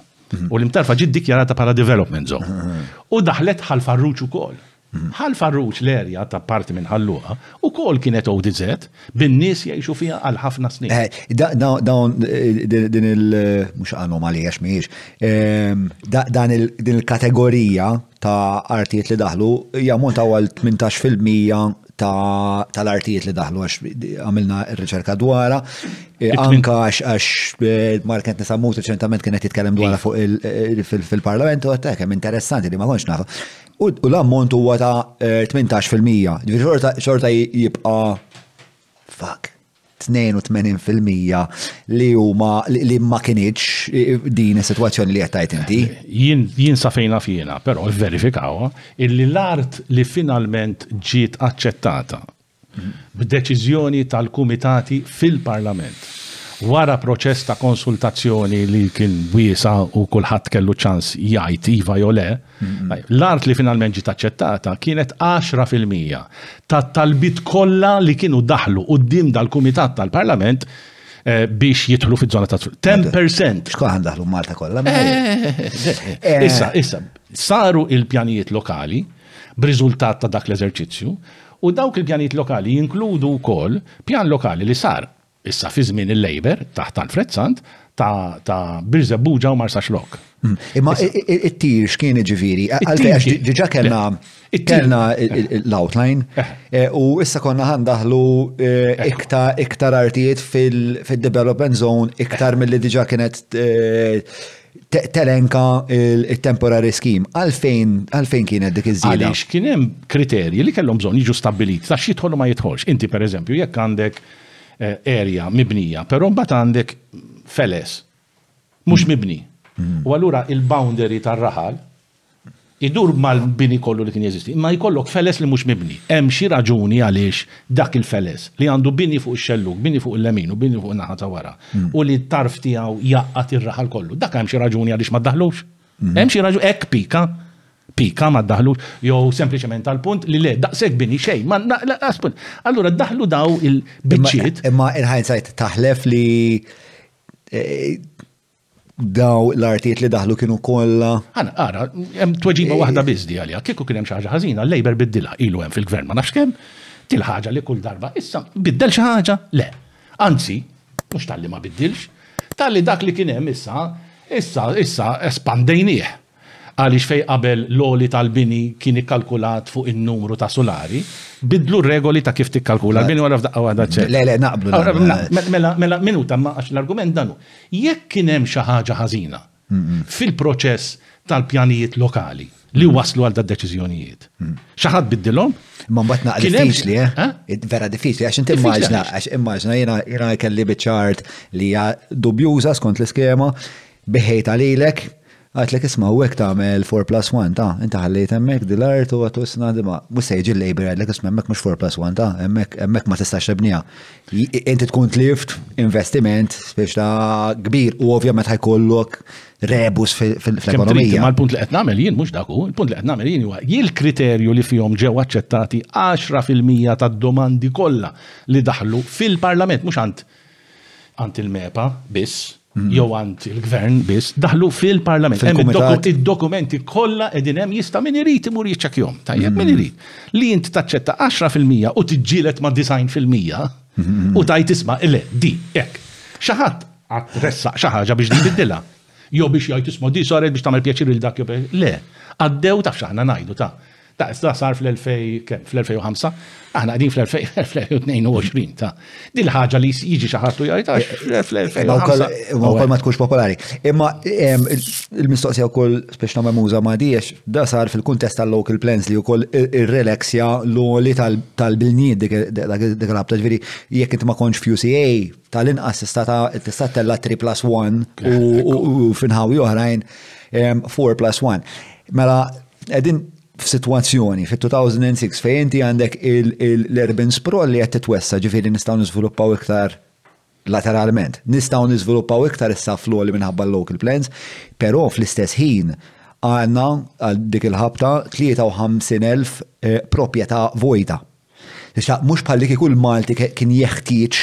U l-imtarfa ġiet dikjarata bħala development zone. U daħlet ħal farruċ ukoll. Ħal farruċ l-erja ta' parti minn ħalluqa u kol kienet ODZ bin-nies jgħixu fiha għal ħafna snin. Eh, dawn eh, din il mhux anomalija x'mhijiex. Ehm, dan din il-kategorija ta' artijiet li daħlu jammontaw għal 18% tal-artijiet li daħlu għax għamilna r-riċerka dwarha. E, anka għax e, Mark Anthony Sammut reċentament kienet jitkellem dwarha fuq e, fil-Parlament u għattek hemm interessanti li ma konx nafu. U l-ammont huwa ta' 18%, ġifieri xorta jibqa' fuck. 82 fil-mija li huma li ma kinitx din is-sitwazzjoni li qed tgħid inti. Jien sa fejna fiena, però verifikaw illi l-art li finalment ġiet aċċettata b'deċiżjoni tal-kumitati fil-Parlament wara proċess ta' konsultazzjoni li kien wiesa' u kulħadd kellu ċans jgħid iva jew le, L-art li finalment ġiet aċċettata kienet 10% tat-talbiet kollha li kienu daħlu quddiem dal-Kumitat tal-Parlament eh, biex jidħlu fiż-żona ta' 10%. Xkun għan daħlu Malta kollha? Eh, eh, issa, issa, saru il-pjanijiet lokali b'riżultat ta' dak l-eżerċizzju u dawk il-pjanijiet lokali jinkludu wkoll pjan lokali li sar Issa fi żmien il-Labour, taħt Alfred Sant, ta' Birżebbuġa u Marsaxlokk. Mm. Imma it-tir x'kien ġifieri? Għalfejn diġà kellna kellna l-outline eh. Eh, u issa konna ħandaħlu eh, iktar iktar artijiet fil-development zone iktar milli diġà kienet telenka il-temporary scheme. Għalfejn għalfejn kienet dik iż-żieda? Għaliex kien hemm kriterji li kellhom bżonn jiġu stabbiliti ta' xi jidħol ma jidħolx. Inti pereżempju jekk għandek area mibnija, però mbagħad għandek feles mhux mibni. U allura il-boundary tar-raħal idur mal-bini kollu li kien jeżisti, imma jkollok feles li mhux mibni. Hemm xi raġuni għaliex dak il-feles li għandu bini fuq ix-xellug, bini fuq il-lemin u bini fuq in-naħa ta' wara, u li t-tarf tiegħu jgħaqqad ir-raħal kollu. Dak hemm xi raġuni għaliex ma ddaħħlux? Hemm xi raġuni hekk pika? Pika, ma ddaħħlux, jew sempliċement għall-punt li le, daqshekk bini xejn, ma lanqas punt. Allura ddaħħlu daw il-biċċiet. Imma in hindsight taħlef li eh, daw l-artijiet li daħlu kienu kollha. Għana, għara, hemm tweġiba eh, waħda biżdi għalija. Kieku kien hemm xi ħaġa ħażina, l-Labor biddilha ilu hemm fil-gvern ma nafx kemm, til ħaġa li kull darba issa biddel xi ħaġa? Le. Anzi, mhux tal-li ma biddilx, tal-li dak li kien hemm issa, issa, issa espandejnieh. Għaliex fejn qabel l-għoli tal-bini kien ikkalkulat fuq in-numru ta' sulari, biddlu r-regoli ta' kif tikkalkula l-bini u allura f'daqqa waħda ċ-ċerk. Le, le, naqblu. Mela, mela, minuta, imma għax l-argument dan hu. Jekk kien hemm xi ħaġa ħażina fil-proċess tal-pjanijiet lokali li wasslu għal dad-deċiżjonijiet, xi ħadd biddilhom? Imma mbagħad naqra diffiċli, eh? Vera diffiċli, għax inti immaġina, għax immaġina jiena kelli biċ-ċart li hija dubjuża skont l-iskema, Biħejtha lilek, għidtlek isma' u hekk tagħmel four plus one, ta', inti ħallejt hemmhekk di l-art u għad issa naħdimha. Mhux se jiġi l-labor jgħidlek isma' hemmhekk mhux four plus one, ta', hemmhekk hemmhekk ma tistax tibniha. Inti tkun tlift investiment biex ta' kbir u ovvjament ħajkollok rebus fil-ekonomija. Ma l-punt li qed nagħmel jien mhux dak hu, il-punt li qed nagħmel jien huwa il-kriterju li fihom ġew aċċettati 10% tad-domandi kollha li daħlu fil-Parlament mhux għand għand il-MEPA biss, mhm. jew għand il-gvern biss, daħlu fil-parlament. Id-dokumenti kollha qegħdin hemm jista' min irid imur jiċċekkjom. Tajjeb min mhm. irid. Li int taċċetta 10% u tiġġielet ma' 90% mhm. u tajt isma' le di hekk. Xi ħadd għad tressaq xi ħaġa biex din biddilha. Jew biex jgħid isma' di saret biex tagħmel pjaċir lil dak jew le. Għaddew taf x'aħna ngħidu ta' ta' issa sar fl-2000 kemm fl-2005, aħna qegħdin fl-2022 ta' din il-ħaġa li jiġi xi ħadd u jgħid għax fl-2005. Imma wkoll ma tkunx popolari. Imma il-mistoqsija wkoll speċna memuża ma' diex da sar fil-kuntest tal-local plans li wkoll ir-relaxja l-oli tal-bilnijiet dik l-abta ġifieri jekk int ma kontx f'UCA tal-inqas tista' tella 3 plus 1 u finħawi oħrajn 4 plus 1. Mela, edin f'sitwazzjoni fit-2006 fejn inti għandek l-urban sprawl li qed titwessa ġifieri nistgħu niżviluppaw iktar lateralment. Nistgħu niżviluppaw iktar issa fl li minħabba local plans, però fl-istess ħin għandna għal dik il-ħabta 53,000 eh, proprjetà vojta. Issa, mhux bħallikieku l-Malti kien jeħtieġ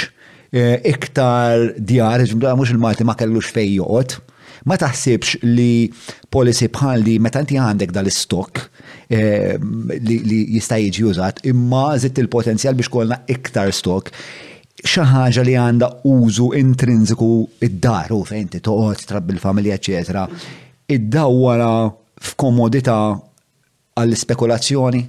iktar djar, mhux il-Malti ma kellux fejn joqgħod. Ma taħsibx li policy bħal di meta inti għandek dal-istokk li jista' jiġi użat, imma żitt il-potenzjal biex kollna iktar stok, xi ħaġa li għandha użu intrinsiku id-dar u fejn ti toqgħod trabbi l-familja eċetera, iddawwara f'komodità għall-ispekulazzjoni?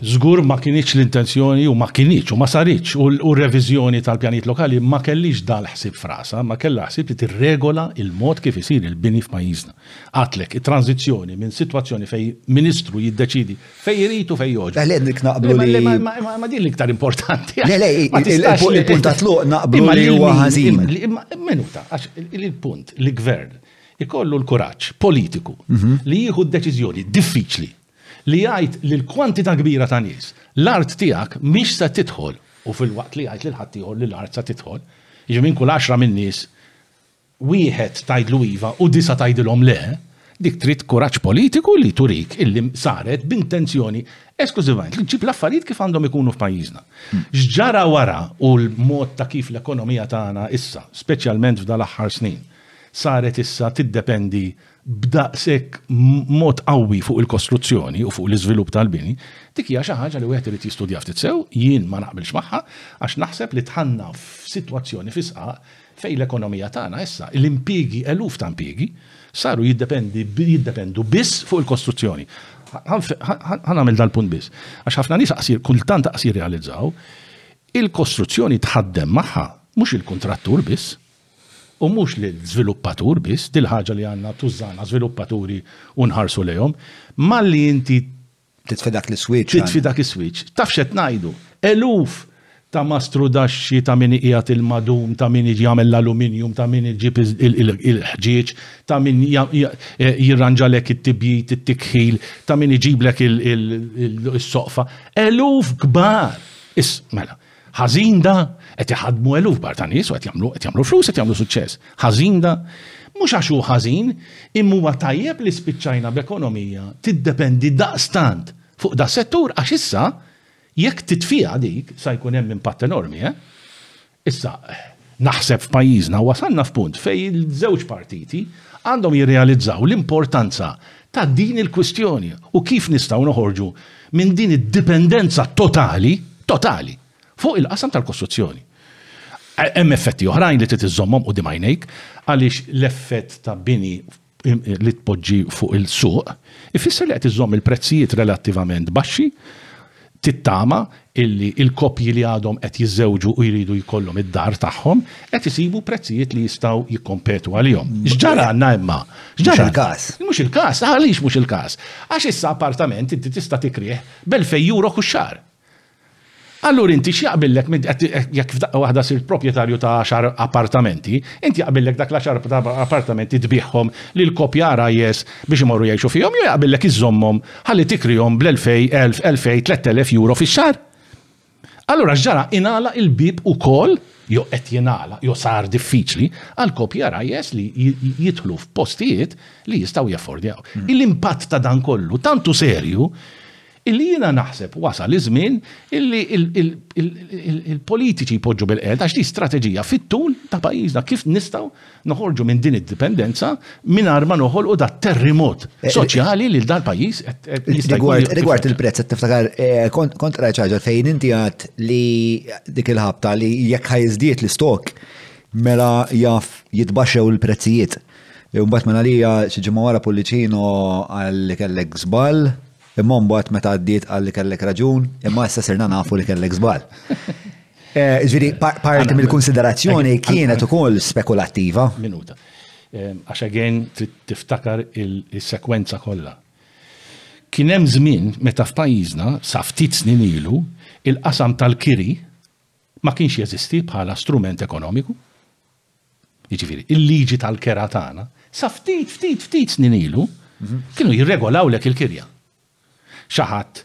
Żgur ma kinitx l-intenzjoni u ma kinitx u ma saritx u r-reviżjoni tal-pjanijiet lokali ma kellix dal-ħsieb frasa, ma kellha ħsieb li tirregola il-mod kif isir il-bini f'pajjiżna. Għadtlek, it-tranżizzjoni minn sitwazzjoni fejn ministru jiddeċidi fejn irid u fejn jogħġbu. Le, dik naqblu li. Ma din l-iktar importanti. Le, le, il-punt tluq naqblu li huwa ħażin. Minuta, għax il-punt, l-gvern ikollu l-kuraġġ politiku li jieħu d-deċiżjoni diffiċli li jgħid lil kwantità kbira ta' nies, l-art tiegħek mhix se tidħol, u filwaqt li jgħid lil ħaddieħor li l-art se tidħol, jiġifieri minn kull għaxra min-nies, wieħed tgħidlu iva u disa' tgħidilhom le, dik trid kuraġġ politiku li turik illi saret b'intenzjoni esklużivament li ġġib l-affarijiet kif għandhom ikunu f'pajjiżna. X'ġara wara u l-mod ta' kif l-ekonomija tagħna issa, speċjalment f'dal-aħħar snin, saret issa tiddependi b'daqshekk mod qawwi fuq il-kostruzzjoni u fuq l-iżvilupp tal-bini, dik hija xi ħaġa li wieħed irid jistudja ftit sew, jien ma naqbilx magħha għax naħseb li dħalna f'sitwazzjoni fis-sqaq fejn l-ekonomija tagħna issa, l-impjiegi, eluf ta' impjiegi, saru jiddependi, jiddependu biss fuq il-kostruzzjoni. Ħa nagħmel dal-punt biss, għax ħafna nies aqsir, kultant aqas jirrealizzaw, il-kostruzzjoni tħaddem magħha mhux il-kuntrattur biss, u mhux lill-żviluppatur biss, din ħaġa li għandna tużana żviluppaturi u nħarsu lejhom, malli inti titfi dak l-iswitch. Titfi dak is-switch. Taf x'qed ngħidu? Eluf ta' mastrudaxxi ta' min iqiegħed il-madum, ta' min jagħmel l-aluminium, ta' min iġib il-ħġieġ, ta' min jirranġalek it-tibjid, it-tikħil, ta' min iġiblek is-soqfa. Eluf kbar! Mela, Ħażin da, qed iħaddmu eluf bar ta' nies u qed jagħmlu qed jagħmlu flus, qed jagħmlu suċċess. Ħażin da, mhux għax hu ħażin, imma huwa tajjeb li spiċċajna b'ekonomija tiddependi daqstant fuq da settur għax issa jekk titfiha dik sa jkun hemm impatt enormi, eh. Issa, Naħseb f'pajjiżna wasalna f'punt fejn iż-żewġ partiti għandhom jirrealizzaw l-importanza ta' din il-kwistjoni u kif nistgħu noħorġu minn din id-dipendenza totali, totali, fuq il-qasam tal-kostruzzjoni. Hemm effetti oħrajn li trid iżżommhom quddiem għajnejk għaliex l-effett ta' bini li tpoġġi fuq il-suq, ifisser li qed iżomm il-prezzijiet relattivament baxxi, tittama illi il-koppji li għadhom qed jiżżewġu u jridu jkollhom id-dar tagħhom qed isibu prezzijiet li jistgħu jikkompetu għalihom. X'ġara għandna imma? X'ġara? Mhux il-każ. Mhux il-każ, għaliex mhux il-każ? Għax issa appartament inti tista' tikrih b'elfej euro kull xahar. Allura inti x'jaqbillek minn jekk f'daqqa waħda sirt proprjetarju ta' għaxar appartamenti, inti jaqbillek dak l-għaxar appartamenti tbiegħhom lil koppja għarajjes biex imorru jgħixu fihom jew jaqbillek iżżommhom ħalli tikrihom bl-elfej, elf, elfej, tlett elef euro fix-xahar? Allura x'ġara? Ingħalaq il-bieb ukoll, jew qed jingħalaq, jew sar diffiċli, għal koppji għarajjes li jidħlu f'postijiet li jistgħu jaffordjaw. Il-impatt ta' dan kollu tant hu serju Illi jiena naħseb wasal iż-żmien illi l-politiċi jpoġġu bil-qegħed għax din strateġija fit-tul ta' pajjiżna kif nistgħu noħorġu minn din id-dipendenza mingħajr ma noħolqu dat-terrimot soċjali li dal-pajjiż qed jista' jkun. Rigward il-prezz qed niftakar eh, kont rajt ħaġa fejn inti għad li dik il-ħabta li jekk ħajżdied l-istok mela jaf jitbaxxew il-prezzijiet. Imbagħad minn għalija xi ġimgħa wara Pullicino għal kellek żball Imma mbagħad meta għaddiet qal li kellek raġun, imma issa sirna nafu li kellek żball. Eh, ġifieri parti mill-konsiderazzjoni kienet ukoll spekulattiva. Minuta. Eh, għax again tiftakar il-sekwenza kollha. Kien hemm żmien meta f'pajjiżna sa ftit snin ilu il-qasam tal-kiri ma kienx jeżisti bħala strument ekonomiku. jiġifieri l-liġi tal-kera tagħna, sa ftit, ftit, ftit snin ilu kienu jirregolalek il-kirja. Xi ħadd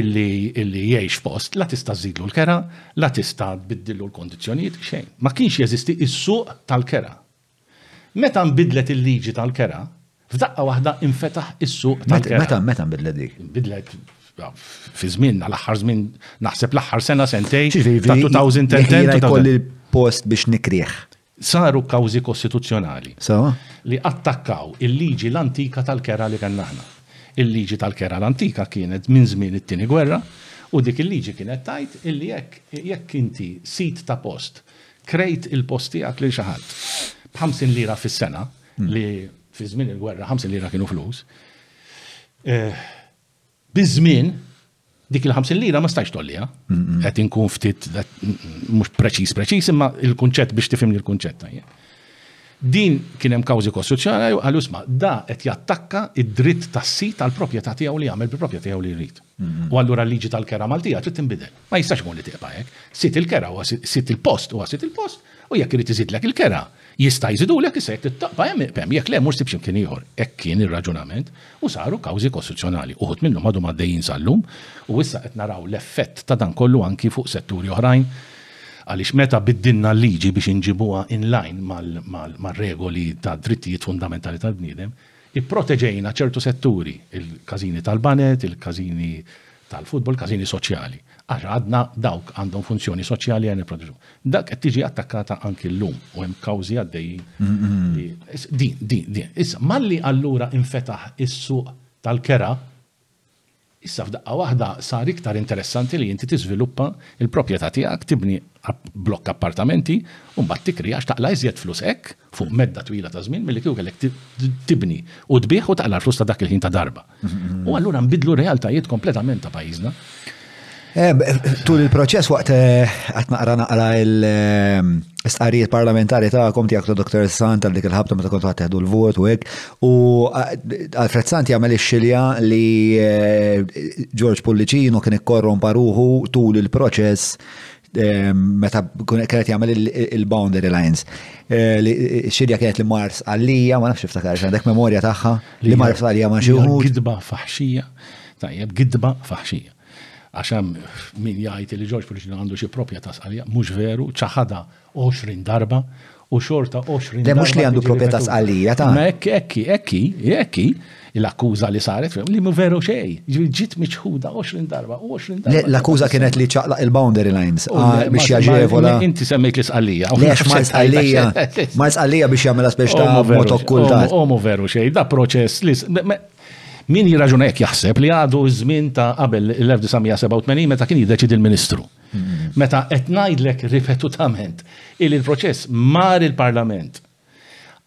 illi illi jgħix f'post la tista' żżidlu l-kera, la tista' tbiddillu l-kondizzjonijiet, xejn. Ma kienx jeżisti s-suq tal-kera. Meta nbidlet il-liġi tal-kera, F'daqqa waħda infetaħ is-suq tal-kera. Meta, meta nbidlet dik? Nbidlet fi żmien, l-aħħar żmien, naħseb l-aħħar sena sentej, ta' 2010. Kolli l-post biex nikrieħ. Saru kawzi kostituzzjonali. Li attakkaw il-liġi l-antika tal-kera li kellna aħna. Il-liġi tal-kera l-antika kienet minn żmien it-tieni gwerra u dik il-liġi kienet tajt illi jekk inti sit ta' post krejt il-post tiegħek lil xi ħadd b'50 lira fis-sena, li fi żmien il-gwerra 50 lira kienu flus. Eh, Biż-żmien dik il-50 lira ma stajx tollija. Qed inkun ftit mhux preċiż preċiż imma il-kunċett biex tifhimni l-kunċett tajjeb. Din kien hemm kawżi kostituzzjonali u qalu isma' da qed jattakka id-dritt tas-sit tal-proprjetà tiegħu li jagħmel bil-proprjetà tiegħu li jrid. U allura l-liġi tal-kera Maltija trid tinbidel. Ma jistax ikun li tibqa' hekk. Sit il-kera huwa sit il-post huwa sit il-post u jekk irid iżidlek il-kera jista' jżidulek issa jekk tibqa' hemm iqbeb hemm jekk le mur sib xi mkien ieħor. Hekk kien ir-raġunament u saru kawżi kostituzzjonali. Uħud minnhom għadhom għaddejjin sal-lum u issa qed naraw l-effett ta' dan kollu anki fuq setturi oħrajn għaliex meta biddilna l-liġi biex inġibuha in line mar-regoli tad-drittijiet fundamentali tal-bniedem, Ipproteġejna ċertu setturi, il-każini tal-baned, il-każini tal-futbol, każini soċjali, għax għadna dawk għandhom funzjoni soċjali għalhekk nipproteġuhom. Dak qed tiġi attakkata anki llum u hemm kawżi għaddejjin li din, din, din. Issa, malli allura infetaħ is-suq tal-kera, Issa f'daqqa waħda sar iktar interessanti li inti tiżviluppa l-proprjetà tiegħek, tibni blokk appartamenti u mbagħad tikrija għax taqla' iżjed flus hekk fuq medda twila ta' żmien milli kieku kellek tibni u tbigħ u taqla' l-flus ta' dak il-ħin ta' darba. U allura nbiddlu r-realtajiet kompletament ta' pajjiżna. Tul il-proċess waqt għat naqra naqra l-istqarijiet parlamentari ta' kom tijak ta' Dr. Sant għal dik il-ħabta meta kontu għatteħdu l-vot u għek. U Alfred Sant jgħamil il-xilja li George Pullicino kien ikkorrom paruħu tul il-proċess meta kienet jagħmel il-boundary lines. Eh, eh, Xidja kienet li Mars għalija, ma nafx iftakar għandek memorja tagħha li Mars għalija ma xi Gidba faħxija. Tajjeb, gidba faħxija. għax hemm min jgħid li Ġorġ Pullicino għandu xi propjetà Sqallija, mhux veru, ċaħadha 20 darba u xorta 20 darba. Le mhux li għandu propjetà Sqallija ta'. Ma hekk hekk hekk hekk l-akkuża li saret li mhu veru xejn. Jiġifieri ġiet miċħuda 20 darba u 20 darba. L-akkuża kienet li ċaqlaq il-boundary lines ah, biex jaġevola. Inti semmejt l-Isqallija. Lex ma Sqallija. Ma Sqallija biex jagħmilha speċta ta' motokkulta. Omu veru xejn, da proċess li Min jirraġuna hekk jaħseb li għadu ż-żmien ta' qabel l-1987 meta kien jiddeċidi l-Ministru. Meta qed ngħidlek ripetutament il proċess mar il-Parlament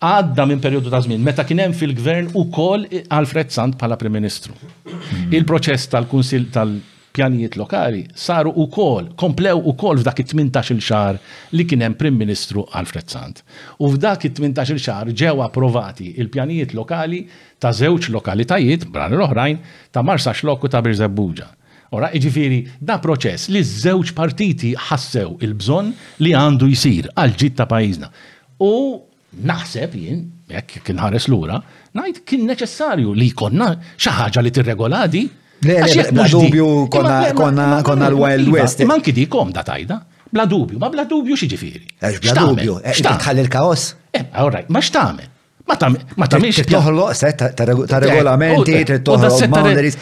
għadda minn perjodu ta' żmien meta kien hemm fil-Gvern ukoll Alfred Sant bħala Prim Ministru. Il-proċess tal-Kunsill tal Pjanijiet lokali saru wkoll, komplew ukoll f'dak it-tmintax-il xahar li kien hemm Prim Ministru Alfred Sant. U f'dak it-tmintax-il xahar ġew approvati l-pjanijiet lokali ta' żewġ lokalitajiet, barra l-oħrajn, ta' Marsaxlokk u ta' Birżebbuġa. Ora, jiġifieri, da proċess li ż-żewġ partiti ħassew il-bżonn li għandu jsir għall-ġid ta' pajjiżna. U Naħseb jien, hekk jekk inħares lura, ngħid kien neċessarju li jkollna xi ħaġa li tirregolha di. Għax jekk mhux dubju konna l-Wild iva, West. Imma anki di komda tajda. Bla dubju, ma bla dubju xi ġifieri. Bla dubju, x'taħħal il-kaos? Eh, all right, ma x'tagħmel? Ma tamiex. Toħloq set ta' regolamenti, toħloq boundaries.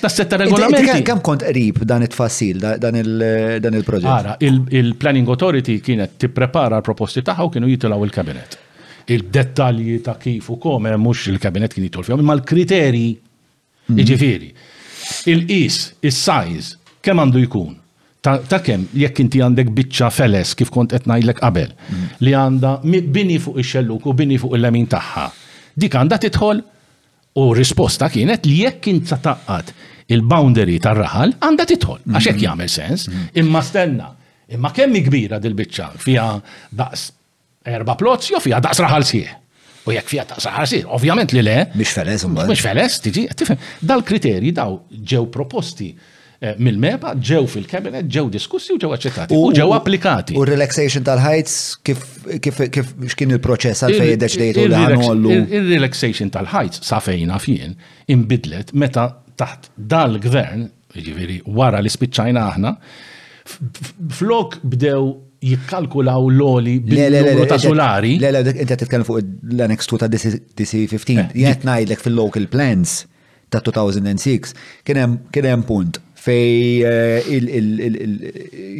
tas-setta regolamenti. Kemm kont qrib dan it-tfassil, dan il-proġett? Ara, il-Planning Authority kienet tipprepara l-proposti tagħha u kienu jitilgħu il-kabinet. Il-dettalji ta' kif u kome eh, mhux il-kabinet kien jitol fihom, imma l-kriterji mhm. jiġifieri. Il-qis, is-sajz, kemm għandu jkun? Ta' kemm jekk inti għandek biċċa feles kif kont qed ngħidlek qabel mhm. li għandha bini fuq ix-xelluk u bini fuq il-lemin tagħha. Dik għandha tidħol U r-risposta kienet li jekk int se tgħaqqad il-boundary tar-raħal, għandha tidħol, għax hekk jagħmel sens. Imma stenna, imma kemm hi kbira dil-biċċa? Fiha daqs erba' plots jew fiha daqs raħal sħiħ? U jekk fiha daqs raħal sħiħ, ovvjament li le. Mhix feles imbagħad. Mhux feles, tiġi, tifhem. Dal-kriterji daw ġew proposti mill-MEPA ġew fil-Cabinet, ġew diskussi u ġew aċċettati u ġew applikati. U relaxation tal-ħajts kif kien il-proċess għal fejn deċdejtu li għanollu? Il-relaxation tal-ħajts sa fejna fien imbidlet meta taħt dal-gvern, ġiviri wara li spiċċajna aħna, flok bdew jikkalkulaw l-oli bil-numru ta' solari. Le, le, inti titkellem fuq l-annex 2 ta' DC-15. Eh, Jgħet najdlek fil-local plans. ta' 2006 kien hemm punt fej eh,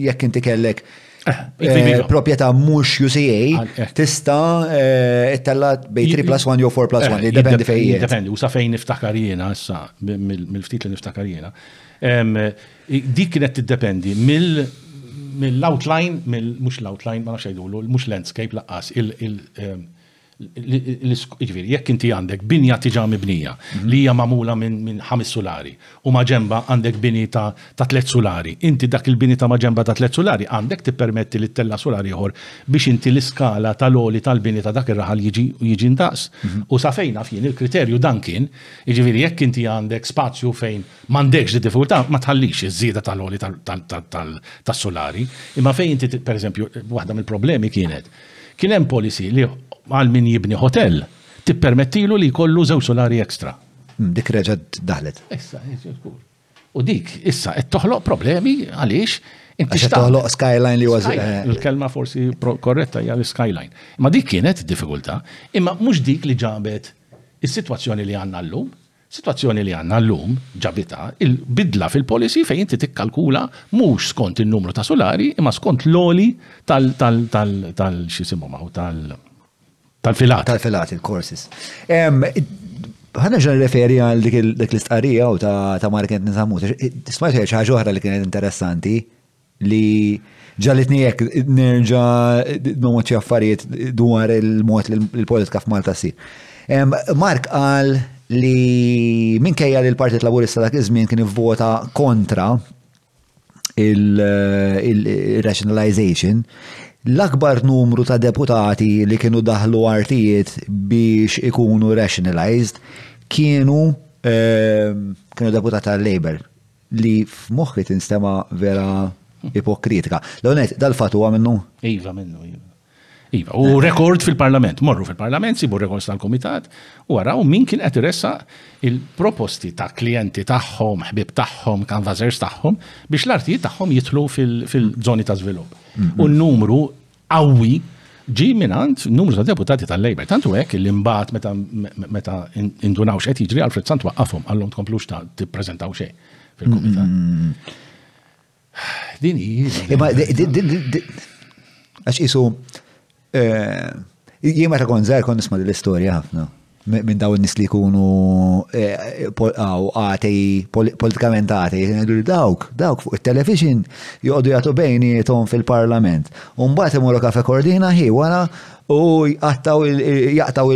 jekk inti kellek eh, eh, proprjetà mhux UCA ah, tista' ittellat bej 3 plus 1 jew 4 plus 1 li dependi fejn. Dependi, u sa fejn niftakar jiena issa mill-ftit li niftakar jiena. Dik kienet tiddependi mill mill-outline, mill mhux l-outline, ma nafx jgħidulu, mhux landscape laqqas, il- Jiġifieri, jekk inti għandek binja diġà mibnija li hija magħmula minn ħames sulari u maġenbha għandek bini ta' tliet sulari, inti dak il-bini ta' maġenbha ta' tliet sulari għandek tippermetti li ttella' sular ieħor biex inti l-iskala tal-għoli tal-bini ta' dak ir-raħal jiġi ndaqs. U sa fejn naf jien il-kriterju dan kien, jiġifieri jekk inti għandek spazju fejn m'għandekx did-diffikultà ma tħallix iż-żieda tal-għoli tas-sulari. Imma fejn inti, pereżempju, waħda mill-problemi kienet Kien hemm policy li għal min jibni ħotell tippermettilu li jkollu żewġ sulari extra. Dik reġgħet daħlet. Issa, żgur. U dik issa qed toħloq problemi għaliex inti x'tagħmel. Toħloq skyline li was. Il-kelma forsi korretta hija l-skyline. Ma dik kienet diffikultà, imma mhux dik li ġabet is-sitwazzjoni li għandna llum. Sitwazzjoni li għandna llum ġabitha l-bidla fil-policy fejn inti tikkalkula mhux skont in-numru ta' sulari imma skont l-għoli tal tal tal tal x'isimhom hawn tal tal-filati. Tal-filati, l-courses. Ħa nerġa' nirreferi għal dik l-istqarrija u ta' Mark Anthony Samut. Smajtu ħaġa oħra li kienet interessanti li ġalitni jekk nerġa nomoċi affarijiet dwar il-mod li l-politika f'Malta si. Mark qal li minkejja li l-Partit Laburista dak iż-żmien kien ivvota kontra il-rationalization, l-akbar numru ta' deputati li kienu daħlu artijiet biex ikunu rationalized kienu kienu deputati tal-Labor li f'moħħi tinstema vera ipokritika. L-ewwel ngħid, dal-fatt huwa minnu? Iva minnu, iva. Iva, u rekord fil-parlament, morru fil-parlament, sibu rekord tal-komitat, u għaraw min kien qed iressa il-proposti ta' klienti tagħhom, ħbib tagħhom, kanvazers tagħhom, biex l-artijiet tagħhom jitlu fil-żoni ta' żvilupp. U n-numru qawwi ġie mingħand numru ta' deputati tal-Labour. Tant hu hekk li mbagħad meta indunaw x'qed jiġri Alfred Sant waqqafhom għallhom tkomplux ta' tippreżentaw xejn fil-kumitat. Mm. Din hi. Għax isu eh, jien meta kont żgħir kont nisma' l-istorja ħafna. minn daw in-nies li jkunu għati politikament għati, dawk, dawk fuq it-television joqogħdu jagħtu bejniethom fil-Parlament. U mbagħad imorru kafe kordina ħi wara u jaqtaw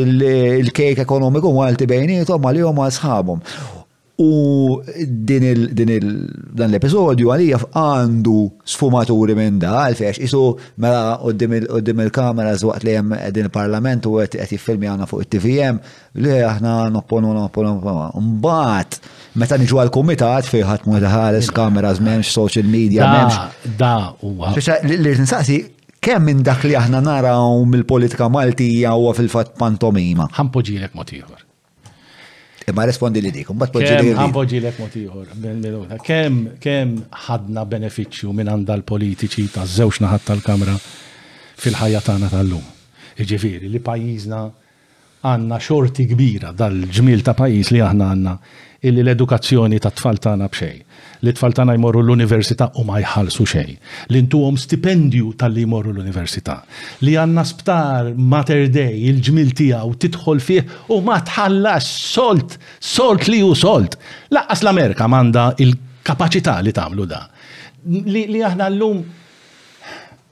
il-kejk ekonomiku Malti bejniethom għalihom għal sħabhom. U din il, din il, dan l-episodju għalija għandu sfumaturi minn da, għalfiex isu mela qoddim il-kamera zwaqt li hemm din il-parlament u qed jiffilmi għana fuq it-TVM li aħna nopponu nopponu Mbagħad meta niġu għal-kumitat fi ħadd mhux ħares kameras m'hemmx social media m'hemmx. Da huwa. Li nsaqsi kemm minn dak li aħna naraw mill-politika Maltija huwa fil-fatt pantomima. Ħampoġilek mod ieħor. Imma respondi li dik, mbagħad poġġi li. Kemm poġġilek mod ieħor minuta. Kemm kemm ħadna benefiċċju minn għandha l-politiċi ta' żewġ naħat tal-Kamra fil-ħajja tagħna tal-lum. Jiġifieri li pajjiżna għandna xorti kbira dal-ġmiel ta' pajjiż li aħna għandna Illi l-edukazzjoni tat-tfal tagħna b'xejn. Li t-tfal tagħna jmorru l-università u ma jħallsu xejn. Li ntuhom stipendju talli jmorru l-università. Li għandna sptar Mater Dei, il-ġmiel tiegħu tidħol fih u ma tħallasx solt! Solt li hu solt! Lanqas l-Amerika m'għandha l-kapaċità li tagħmlu dan. Li aħna llum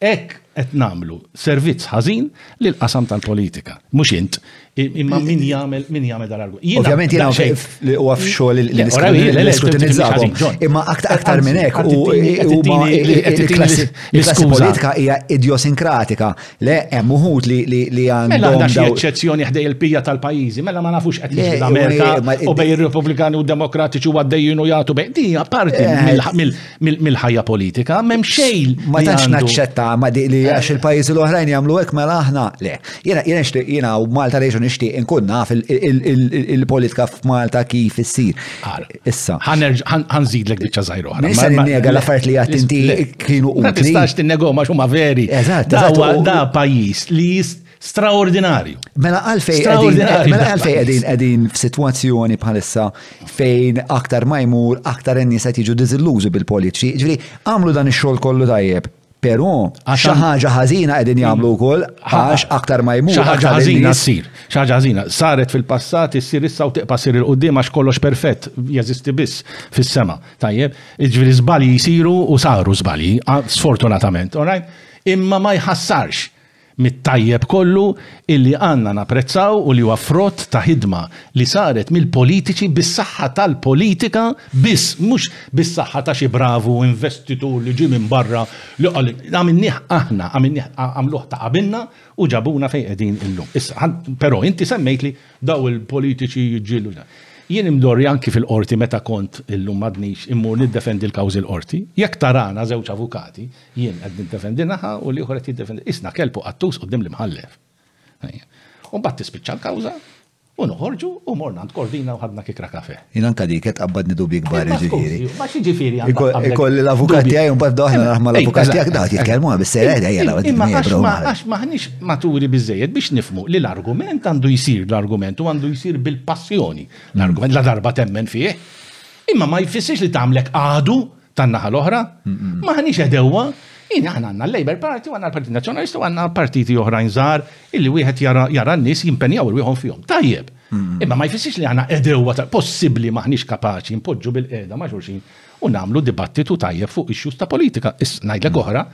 Hekk qed nagħmlu servizz ħażin lil qasam tal-politika. Mhux int, imma min jagħmel min jagħmel dal-argument. Ovvjament jiena li huwa f'xogħol li niskrutinizzahom. Imma aktar minn hekk il-klassi politika hija idiosinkratika. Le hemm uħud li għandhom. Mela għandha xi eċċezzjoni ħdej il-pija tal-pajjiżi, mela ma nafux qed jiġri l-Amerika u bej ir-Repubblikani u d-Demokratiċi u għaddejjin u jagħtu bej. Dija parti eh, mill mill-ħajja politika, m'hemm xejn. Ma tantx naċċetta ma dik li għax eh. il-pajjiżi l-oħrajn jagħmlu hekk mela aħna le. Jiena jiena nixtieq jiena u Malta reġu nixtieq inkun naf il-politika f'Malta kif issir. Issa. Ħanżidlek biċċa żgħiru. Issa ninnega l-affarijiet li għattinti kienu utli. Ma tistax tinnegom għax huma veri. Eżatt. Da pajjiż li jist Straordinarju. Mela għalfej Straordinarju. Mela għalfej qegħdin qegħdin f'sitwazzjoni bħalissa fejn aktar ma jmur aktar in-nies qed jiġu diżillużi bil-politiċi. Ġifieri għamlu dan ix-xogħol kollu tajjeb. Però xi ħaġa ħażina qegħdin mm. jagħmlu wkoll għax aktar ma jmur. Xi ħaġa ħażina ssir. Xi ħaġa ħażina saret fil-passat issir issa u tiqpa' ssir il-qudiem għax kollox perfett jeżisti biss fis-sema. Tajjeb, iġifieri żbalji jsiru u saru żbalji, sfortunatament, all right? Imma ma jħassarx mit-tajjeb kollu illi għandna napprezzaw u li huwa frott ta' ħidma li saret mill-politiċi bis-saħħa tal-politika biss, mhux bis-saħħa ta' xi bravu investitur li ġie minn barra li qal għamilnieh aħna, għamilnieh għamluh ta' qabilna u ġabuna fejn qegħdin illum. Issa, però inti semmejtli dawn il-politiċi jiġġieldu da. Jien imdorri anki fil-Qorti meta kont, illum m'għadnix, immur niddefendi l-kawżi l-Qorti, jekk tarana żewġ avukati, Jien qed niddefendi naħa u l-ieħor qed jiddefendi. Qisna kelb u qattus quddiem l-imħallef. U mbagħad tispiċċa l-kawża u noħorġu u morna għand Kordina u ħadna kikra kafè. Jien anke dik qed tqabbadni dubji kbar jiġifieri. Ma xi jiġifieri għandek. Ikolli l-avukat tiegħi u mbagħad daħna naħma l-avukat tiegħek daħt jitkellmu għabis sereda jgħala Imma għax maħniex maturi biżejjed biex nifmu li l-argument għandu jsir l-argument u għandu jsir bil-passjoni. L-argument la darba temmen fih. Imma ma jfissirx li tagħmlek għadu tan-naħa l-oħra, maħniex edewwa, jien aħna għandna l-Labour Party u għandna l-Partit Nazzjonalist u għandna partiti oħrajn żgħar illi wieħed jara n-nies jimpenjaw irwieħhom fihom. Tajjeb. Mm-hmm. Imma ma jfissirx li għandna edewwa ta' possibbli maħniex kapaċi npoġġu bil-qiegħda ma' xulxin u nagħmlu dibattitu tajjeb fuq issues ta' politika. Is ngħidlek mm-hmm. oħra,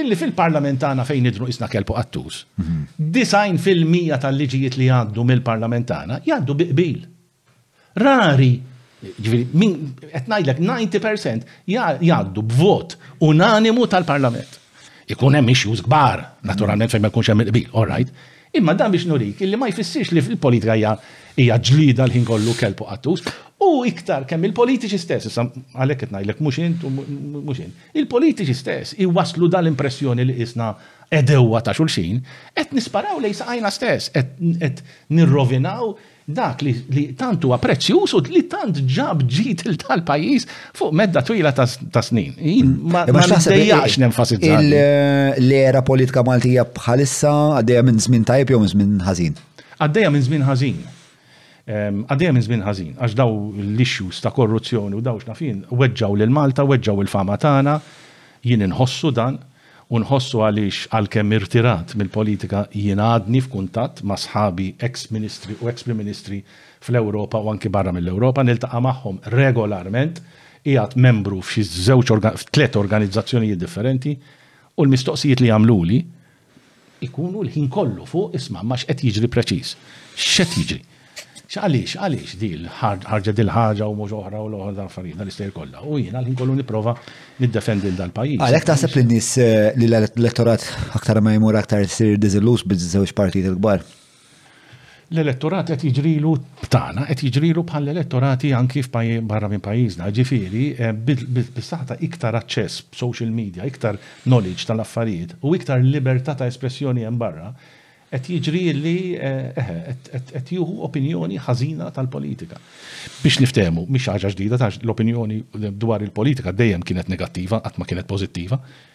illi fil-parlament tagħna fejn idru isna kelpu qattus, mm-hmm. design fil-mija tal-liġijiet li għaddu mill-parlament tagħna jgħaddu biqbil. Rari, ġviri, min qed ngħidlek 90% jgħaddu b'vot unanimu tal-Parlament. Ikun hemm issues kbar, naturalment fejn ma jkunx hemm il-qbil, all right. Imma dan biex nurik illi ma jfissirx li fil-politika hija hija ġlida l-ħin kollu kelb u qattus, u iktar kemm il-politiċi stess, issa għalhekk qed ngħidlek mhux int u mhux int, il-politiċi stess iwasslu dal-impressjoni li qisna edewwa ta' xulxin, qed nisparaw lejn saqajna stess, qed nirrovinaw Dak li tant huwa prezzjuż u li tant ġab ġid tal-pajjiż fuq medda twila ta' snin. Ma nistejjax nenfasizza. L-era politika Maltija bħalissa għaddejja minn żmien tajb jew minn żmien ħażin? Għaddejja minn żmien ħażin. Għaddejja minn żmien ħażin, għax daw l-issues ta' korruzzjoni u daw x'nafien weġġaw lil Malta, weġġaw il-fama tagħna, jien inħossu dan. u nħossu għaliex għalkemm irtirat mill-politika jiena għadni f'kuntatt ma' sħabi eks Ministri u eks Prim Ministri fl-Ewropa u anki barra mill-Ewropa, niltaqa' magħhom regolarment, qiegħed membru f'xi żewġ f'tliet organizzazzjonijiet differenti u l-mistoqsijiet li jagħmluli, ikunu l-ħin kollu fuq, isma' imma x'qed jiġri preċiż. X'qed jiġri. X'għaliex, għaliex di ħarġet din il-ħaġa u mhux oħra u l-oħra dal-affarijiet dal-istejjer kollha. U jiena l-ħin kollu nipprova niddefendi lil dal-pajjiż. Għalhekk taħseb li nies li l-elettorat aktar ma jmur aktar isir diżilluż biż-żewġ partiti l-kbar? L-elettorat qed jiġrilu, tagħna, qed jiġrilu bħall-elettorati anki f'pajjiż, barra minn pajjiżna, jiġifieri bis-saħħa ta' iktar aċċess b'social media, iktar knowledge tal-affarijiet u iktar libertà ta' espressjoni hemm barra, qed jiġri li, eħe, qed jieħu opinjoni ħażina tal-politika. Biex niftehmu, mhix xi ħaġa ġdida għax l-opinjoni dwar il-politika dejjem kienet negattiva, qatt ma kienet pożittiva.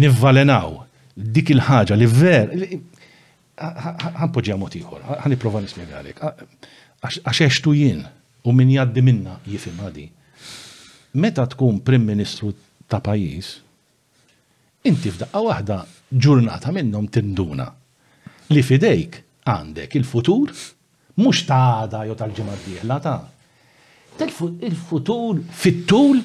nivvalenaw dik il-ħaġa li ver, ħa npoġġiha mod ieħor, ħa nipprova nispjegalek. Għax għextu jien u min jgħaddi minna jifhimha di. Meta tkun Prim Ministru ta' pajjiż, inti f'daqqa waħda ġurnata minnhom tinduna li f'idejk għandek il-futur Mhux ta' għada jew tal-ġimgħa d-dieħla, ta'. Il-futur fit-tul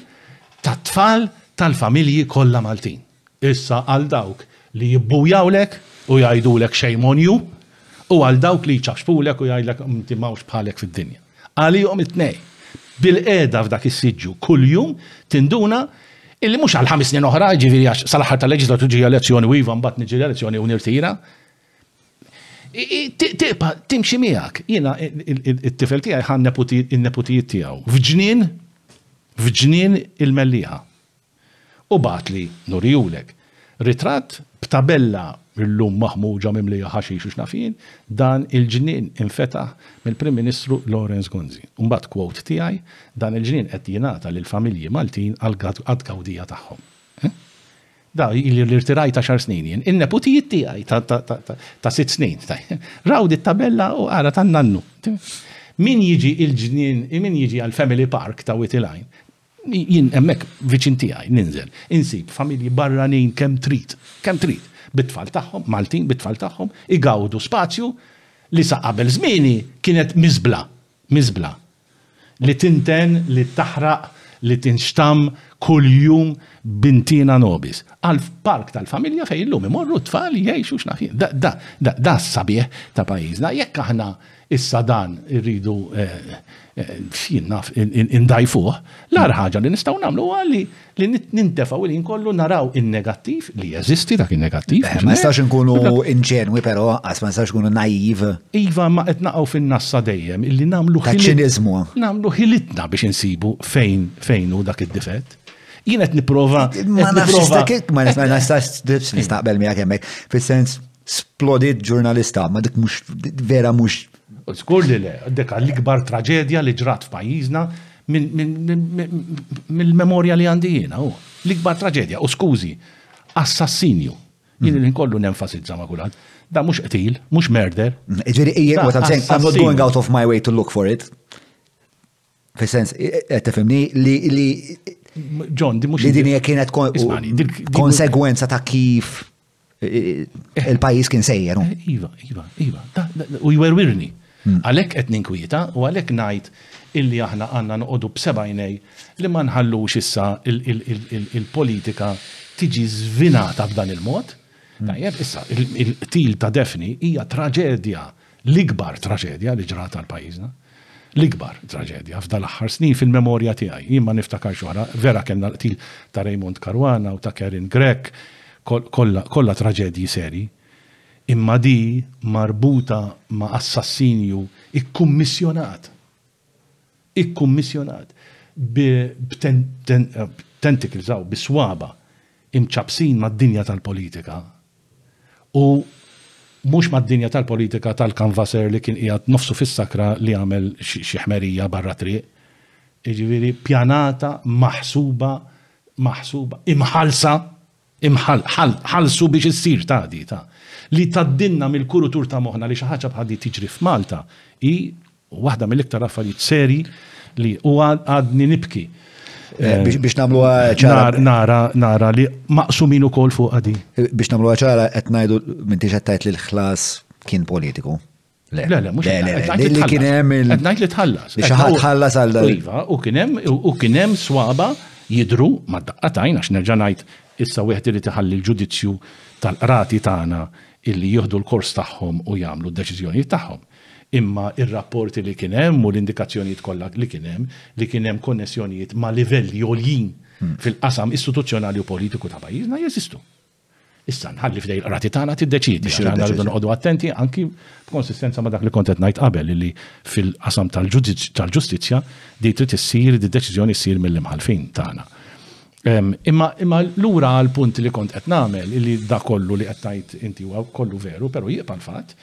tat-tfal tal-familji kollha Maltin. Issa għal dawk li jibbujawlek u jgħidulek shame on you u għal dawk li jċaxpulek u jgħidlek inti m'hawnx bħalek fid-dinja. Għalihom it-tnejn. Bil-qiegħda f'dak is-siġġu kuljum tinduna illi mhux għal ħames snin oħra, jiġifieri għax sal-aħħar tal-leġislatura tiġi elezzjoni u iva mbagħad niġi l-elezzjoni u nirtira, Tiqpa, timxi miegħek. Jiena it-tifel tiegħi ħan neputijiet tiegħu. Fġnien, fġnien il-melliħa. U batli, nurijulek, ritratt b'tabella illum maħmuġa mimlija ħaxix u xnafin, dan il-ġnien infetaħ mill-Prim Ministru Lawrence Gonzi. Mbagħad quote tiegħi, dan il-ġnien qed jingħata lill-familji Maltin għall-tgawdija tagħhom. Da, ili li rtirajt għaxar snin jien. Il-neputijiet tiegħi ta' sitt snin. Raw di tabella u ara tan nannu. Min jiġi il-ġnien, min jiġi għal-Family Park ta' Witiline, jien emmek viċin tiegħi ninżel, insib familji barranin kemm trid, kemm trid, bit-tfal tagħhom, Maltin bit-tfal tagħhom, igawdu spazju li sa qabel żmieni kienet miżbla, miżbla. Li tinten, li taħraq, li tinxtamm kuljum b'intiena nobis. Għall-park tal-familja fejn illum imorru t-tfal jgħixu x'naf jien. Da s-sabiħ ta' pajjiżna. Jekk aħna issa dan irridu x'jien naf indgħajfuh, l-agħar ħaġa li nistgħu nagħmlu huwa li li nintefgħu il-ħin kollu naraw in-negattiv li jeżisti dak in-negattiv. Eh, ma nistax nkunu inġenwi però qas ma nistax nkunu naiv. Iva ma qed naqgħu fin-nassa dejjem illi nagħmlu ċiniżmu. Nagħmlu ħilitna biex insibu fejn fejn hu dak id-difett. Jien qed nipprova. Ma nafx ma nistax nistaqbel miegħek hemmhekk fis-sens splodit ġurnalista, ma dik mhux vera mhux Skur li le, dik l-ikbar traġedja li ġrat f'pajjiżna Mill-memorja li għandi jiena, u l-ikbar traġedja, u skużi, assassinju. Jien li nkollu nenfasizza ma' kulħadd. Da mhux qtil, mhux murder. Ġifieri hija what I'm saying, I'm not going out of my way to look for it. Fis-sens, qed tifhimni li John, di mhux. Li din hija kienet konsegwenza ta' kif il-pajis kien sejjer. Iva, iva, iva. U jwerwirni. Hmm. Għalek qed ninkwieta u għalek najt illi aħna għanna noqodu b'sebajnej li ma nħallux issa il-politika tiġi zvinata b'dan il-mod. Hmm. Tajjeb, issa, il-qtil ta' Defni hija traġedja L-ikbar traġedja li ġrat għal pajjiżna. L-ikbar traġedja f'dan l-aħħar snin fil-memorja tiegħi. Jien ma niftakarx oħra. Vera kellna l-qtil ta' Raymond Caruana u ta' Karen Grech, kollha kollha traġedji serji. Imma di marbuta ma' assassinju kkummissjonat ikkummissjonat b'tentacles hawn, bis-swaba' imċappsin mad-dinja tal-politika u mhux mad-dinja tal-politika tal-canvasser li kien qiegħed nofsu fis-sakra li għamel xi ħmerija barra t-triq. Jiġifieri pjanata maħsuba, maħsuba, imħallsa Imħallsu biex issir tali ta' li tgħaddilna mill-kurutur ta' moħħna li xi ħaġa bħal din tiġri f'Malta hi waħda mill-iktar affarijiet serji li u għadni nibki biex nagħmluha ċara. Nara nara li maqsumin ukoll fuqha din. Biex nagħmluha ċara qed ngħidu m'intix qed tgħid li l-ħlas kien politiku. Le, le, mux li kienem il- Għadnajt li tħallas. Li xaħat tħallas għal Iva, u kienem, u kienem swaba jidru ma daqqatajn, għax nerġanajt issa wieħed li tħalli l-ġudizzju tal-qrati tagħna illi jieħdu l-kors tagħhom u jagħmlu d-deċiżjonijiet tagħhom. Imma ir-rapporti li kien hemm u l-indikazzjonijiet kollha li kien hemm li kien hemm konnessjonijiet ma' livelli għoljin hmm. fil-qasam istituzzjonali u politiku ta' pajjiżna jeżistu. Issa nħalli f'dej il-qrati tagħna tiddeċidi biex aħna rridu noqogħdu attenti anki b'konsistenza ma' dak li kont qed ngħid qabel li fil-qasam tal-ġustizzja di trid issir di deċiżjoni ssir mill-imħalfin tagħna. Imma imma lura għal punt li kont qed nagħmel illi da kollu li qed tgħid inti huwa kollu veru, però jibqa' l-fatt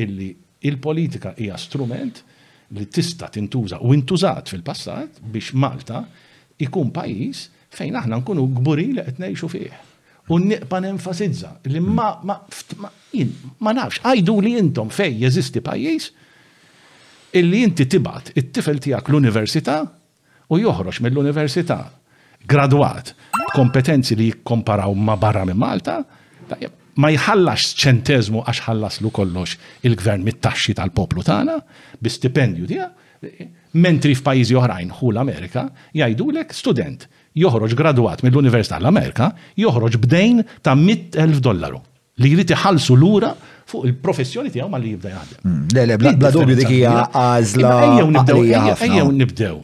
illi il-politika hija strument li tista' tintuża u intużat fil-passat biex Malta ikun pajjiż Fejn aħna nkunu kburin li qed ngħixu fih. U niqpa nenfasizza li ma ma ma nafx għajdu li intom fej jeżisti pajjiż illi inti tibgħat it-tifel tiegħek l-università u joħroġ mill-università gradwat b'kompetenzi li jikkomparaw ma' barra minn Malta, ma jħallax ċenteżmu għax ħallaslu kollox il-gvern mit-taxxi tal-poplu tagħna bi stipendju tiegħu, Mentri f'pajjiżi oħrajn ħu l-Amerika, jgħidulek student joħroġ gradwat mill-Università l-Amerika joħroġ b'dejn ta' mitt elf dollaru li jrid iħallsu lura fuq il-professjoni tiegħu malli jibda jaħdem. Mm, le, le, bla dubju dik hija għażla. Ejjew nibdew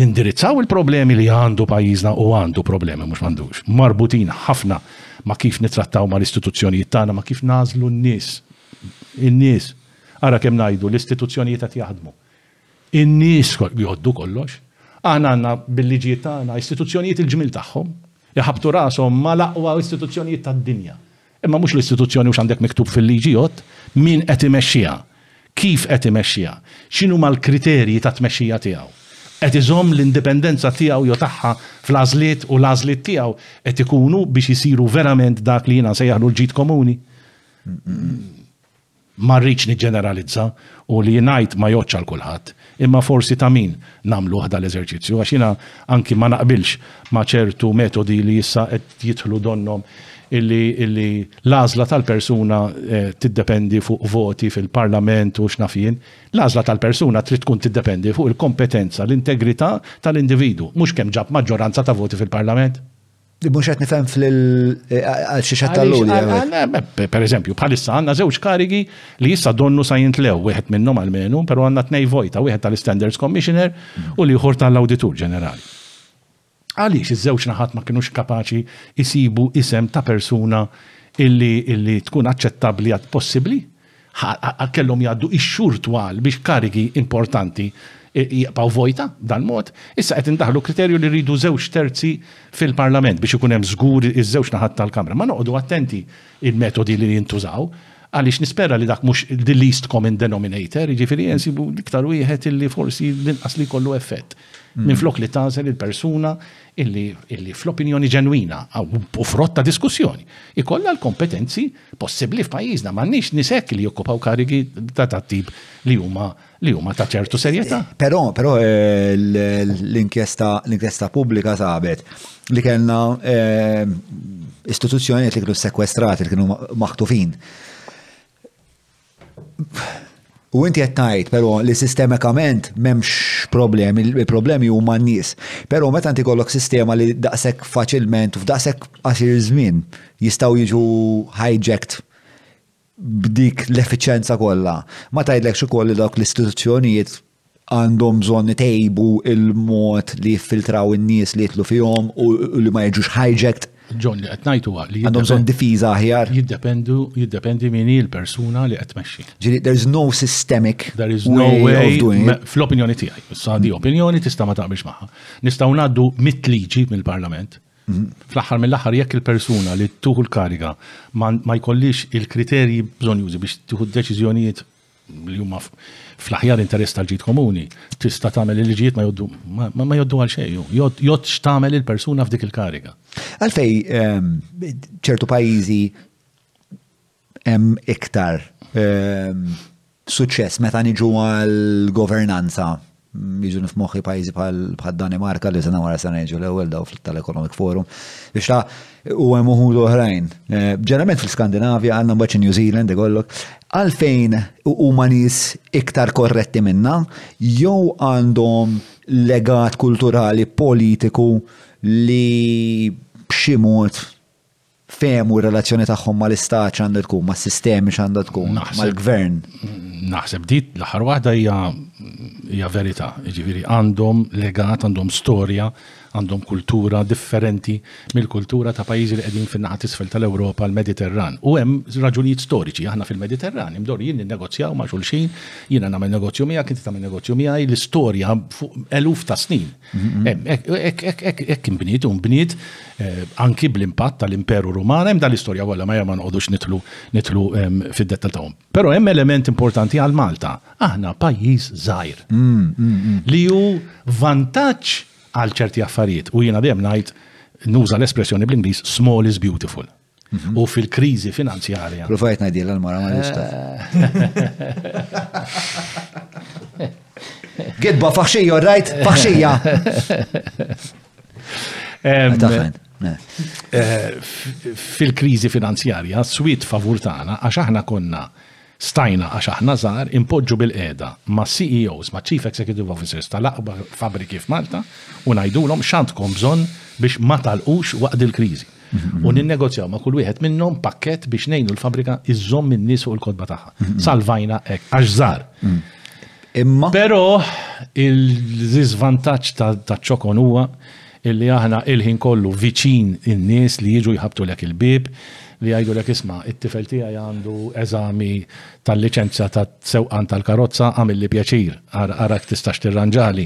nindirizzaw il-problemi li għandu pajjiżna u għandu problemi mhux m'għandux. Marbutin ħafna ma' kif nitrattaw mal-istituzzjonijiet tagħna, ma' kif nażlu n-nies. In-nies. Ara kemm ngħidu l-istituzzjonijiet qed jaħdmu. In-nies jgħoddu kollox. Aħna għandna bil-liġijiet tagħna istituzzjonijiet il-ġmiel tagħhom iħabbtu rashom mal-aqwa istituzzjonijiet tad-dinja. Imma mhux l-istituzzjoni u x'għandek miktub fil-liġi jgħodd, min qed imexxiha, kif qed imexxiha, x'inhuma l-kriterji tat-tmexxija tiegħu. Qed iżomm l-indipendenza tiegħu jew tagħha fl-għażliet u l-għażliet tiegħu qed ikunu biex isiru verament dak li jiena nsejjaħlu l-ġid komuni? Ma rridx niġġeneralizza u li ngħid ma jgħoddx għal kulħadd, imma forsi ta' min nagħmluh dal-eżerċizzju għax jiena anki ma naqbilx ma' ċertu metodi li issa qed jidħlu donnhom illi illi l-għażla tal-persuna tiddependi fuq voti fil-Parlament u x'naf jien. L-għażla tal-persuna trid tkun tiddependi fuq il-kompetenza, l-integrità tal-individwu, mhux kemm ġab maġġoranza ta' voti fil-Parlament. Li mhux qed nifhem fl eh, għal xi xatt tal-lul. Per eżempju, bħalissa għandna żewġ karigi li issa donnu sa jintlew wieħed minnhom għalmenu, però għandna tnej vojta, wieħed tal-Standards Commissioner mm. u liħor tal-Awditur Ġenerali. Għaliex iż-żewġ naħat ma kinux kapaċi jisibu isem ta' persuna illi, illi tkun aċċettabli għad possibli? kellhom jgħaddu x-xhur twal biex karigi importanti jibqgħu vojta b'dan mod, issa qed indaħħlu kriterju li rridu żewġ terzi fil-Parlament biex ikun hemm żgur iż-żewġ naħat tal-Kamra. Ma noqogħdu attenti l-metodi li jintużaw għaliex nispera li dak mhux the least common denominator, jiġifieri insibu l-iktar wieħed illi forsi l-inqas li jkollu effett. Minflok li tażel il-persuna illi fl-opinjoni ġenwina u frott ta' diskussjoni ikollha l-kompetenzi possibbli f'pajjiżna m'għandniex nisek li jokkupaw karigi ta' tat-tip li huma li huma ta' ċertu serjetà. Però però eh, l-inkjesta l-inkjesta pubblika sabet li kellna eh, istituzzjonijiet li kienu sekwestrati li kienu maħtufin U inti qed tgħid però li sistemikament m'hemmx problemi, il-problemi huma n-nies. Però meta inti kollok sistema li daqshekk faċilment u f'daqshekk qasir żmien jistgħu jiġu hijacked b'dik l-effiċenza kollha, ma tgħidlekx ukoll li dawk l-istituzzjonijiet għandhom bżonn itejbu il-mod li jiffiltraw in-nies li jitlu fihom u li ma jiġux hijacked. John li qed ngħid huwa li għandhom bżonn difiża aħjar. Jiddependu jiddependi min hi l-persuna li qed tmexxi. Ġieli there is no systemic there is no way fl-opinjoni tiegħi. Issa di opinjoni tista' ma taqbilx magħha. Nistgħu ngħaddu mit liġi mill-Parlament. Mhm. Fl-aħħar mill-aħħar jekk il-persuna li tuħu l-kariga ma jkollix il-kriterji bżonn jużi biex tieħu d-deċiżjonijiet li huma fl-aħjar interess tal-ġid komuni, tista' tagħmel il-liġijiet ma jgħoddu ma jgħoddu għal xejn, jgħod x'tagħmel il-persuna f'dik il-kariga. Għalfej ehm, ċertu pajjiżi hemm iktar ehm, suċċess meta niġu għal governanza Jiġu nifmoħħi pajjiżi bħal Danimarka li sena wara sena jiġu l-ewwel daw tal-Economic Forum. Biex ta' u hemm uħud oħrajn. Eh, ġeneralment fil-Skandinavja għandna mbagħad New Zealand ikollok. Għalfejn huma nies iktar korretti minna jew għandhom legat kulturali politiku li b'xi mod fehmu r-relazzjoni tagħhom mal-istat x'għandu tkun, mas-sistemi x'għandha tkun, mal-gvern. Naħseb dit l-aħħar waħda hija hija verità, jiġifieri għandhom legat, għandhom storja, għandhom kultura differenti mill-kultura ta' pajjiżi li qegħdin fin-naħa t'isfel tal-Ewropa l-Mediterran. U hemm raġunijiet storiċi aħna fil-Mediterran imdorrijin ninnegozjaw ma' xulxin, jiena nagħmel negozju miegħek, inti tagħmel negozju miegħi, l-istorja fuq eluf ta' snin. Hekk inbniet u nbniet eh, anki bl-impatt tal-Imperu Ruman, hemm dal-istorja kollha ma ma noqogħdux nitlu nitlu ehm, fid-dettal tagħhom. Però hemm element importanti għal Malta. Aħna pajjiż żgħir mm, mm, mm. li hu vantaġġ għal ċerti affarijiet u jiena dejjem ngħid nuża l-espressjoni bl-Ingliż small is beautiful. u fil-kriżi finanzjarja. Provajt ngħidilha l-mara ma nista. Gidba faħxija, rajt, faħxija. Eh, fil-krizi finanzjarja, swit favur tagħna għax aħna konna Stajna, għax aħna żgħar, inpoġġu bilqiegħda mas-CEOs, maċ-Chief Executive Officers tal-akbar fabbriki f'Malta u ngħidulhom x'għandkom bżonn biex ma tagħlqux waqt dil-kriżi. U ninnegozjaw ma' kull wieħed minnhom pakkett biex ngħinu l-fabbrika iżżomm in-nies fuq il-kotba tagħha. Salvajna hekk, għax żgħar. Imma. Però l-iżvantaġġ taċ-ċokon huwa Illi aħna il-ħin kollu viċin in-nies li jiġu jħabbtulek il-bieb, li jgħidulek isma' it-tifel tiegħi għandu eżami tal-liċenzja tas-sewqan tal-karozza agħmilli pjaċir ara jekk tistax tirranġali.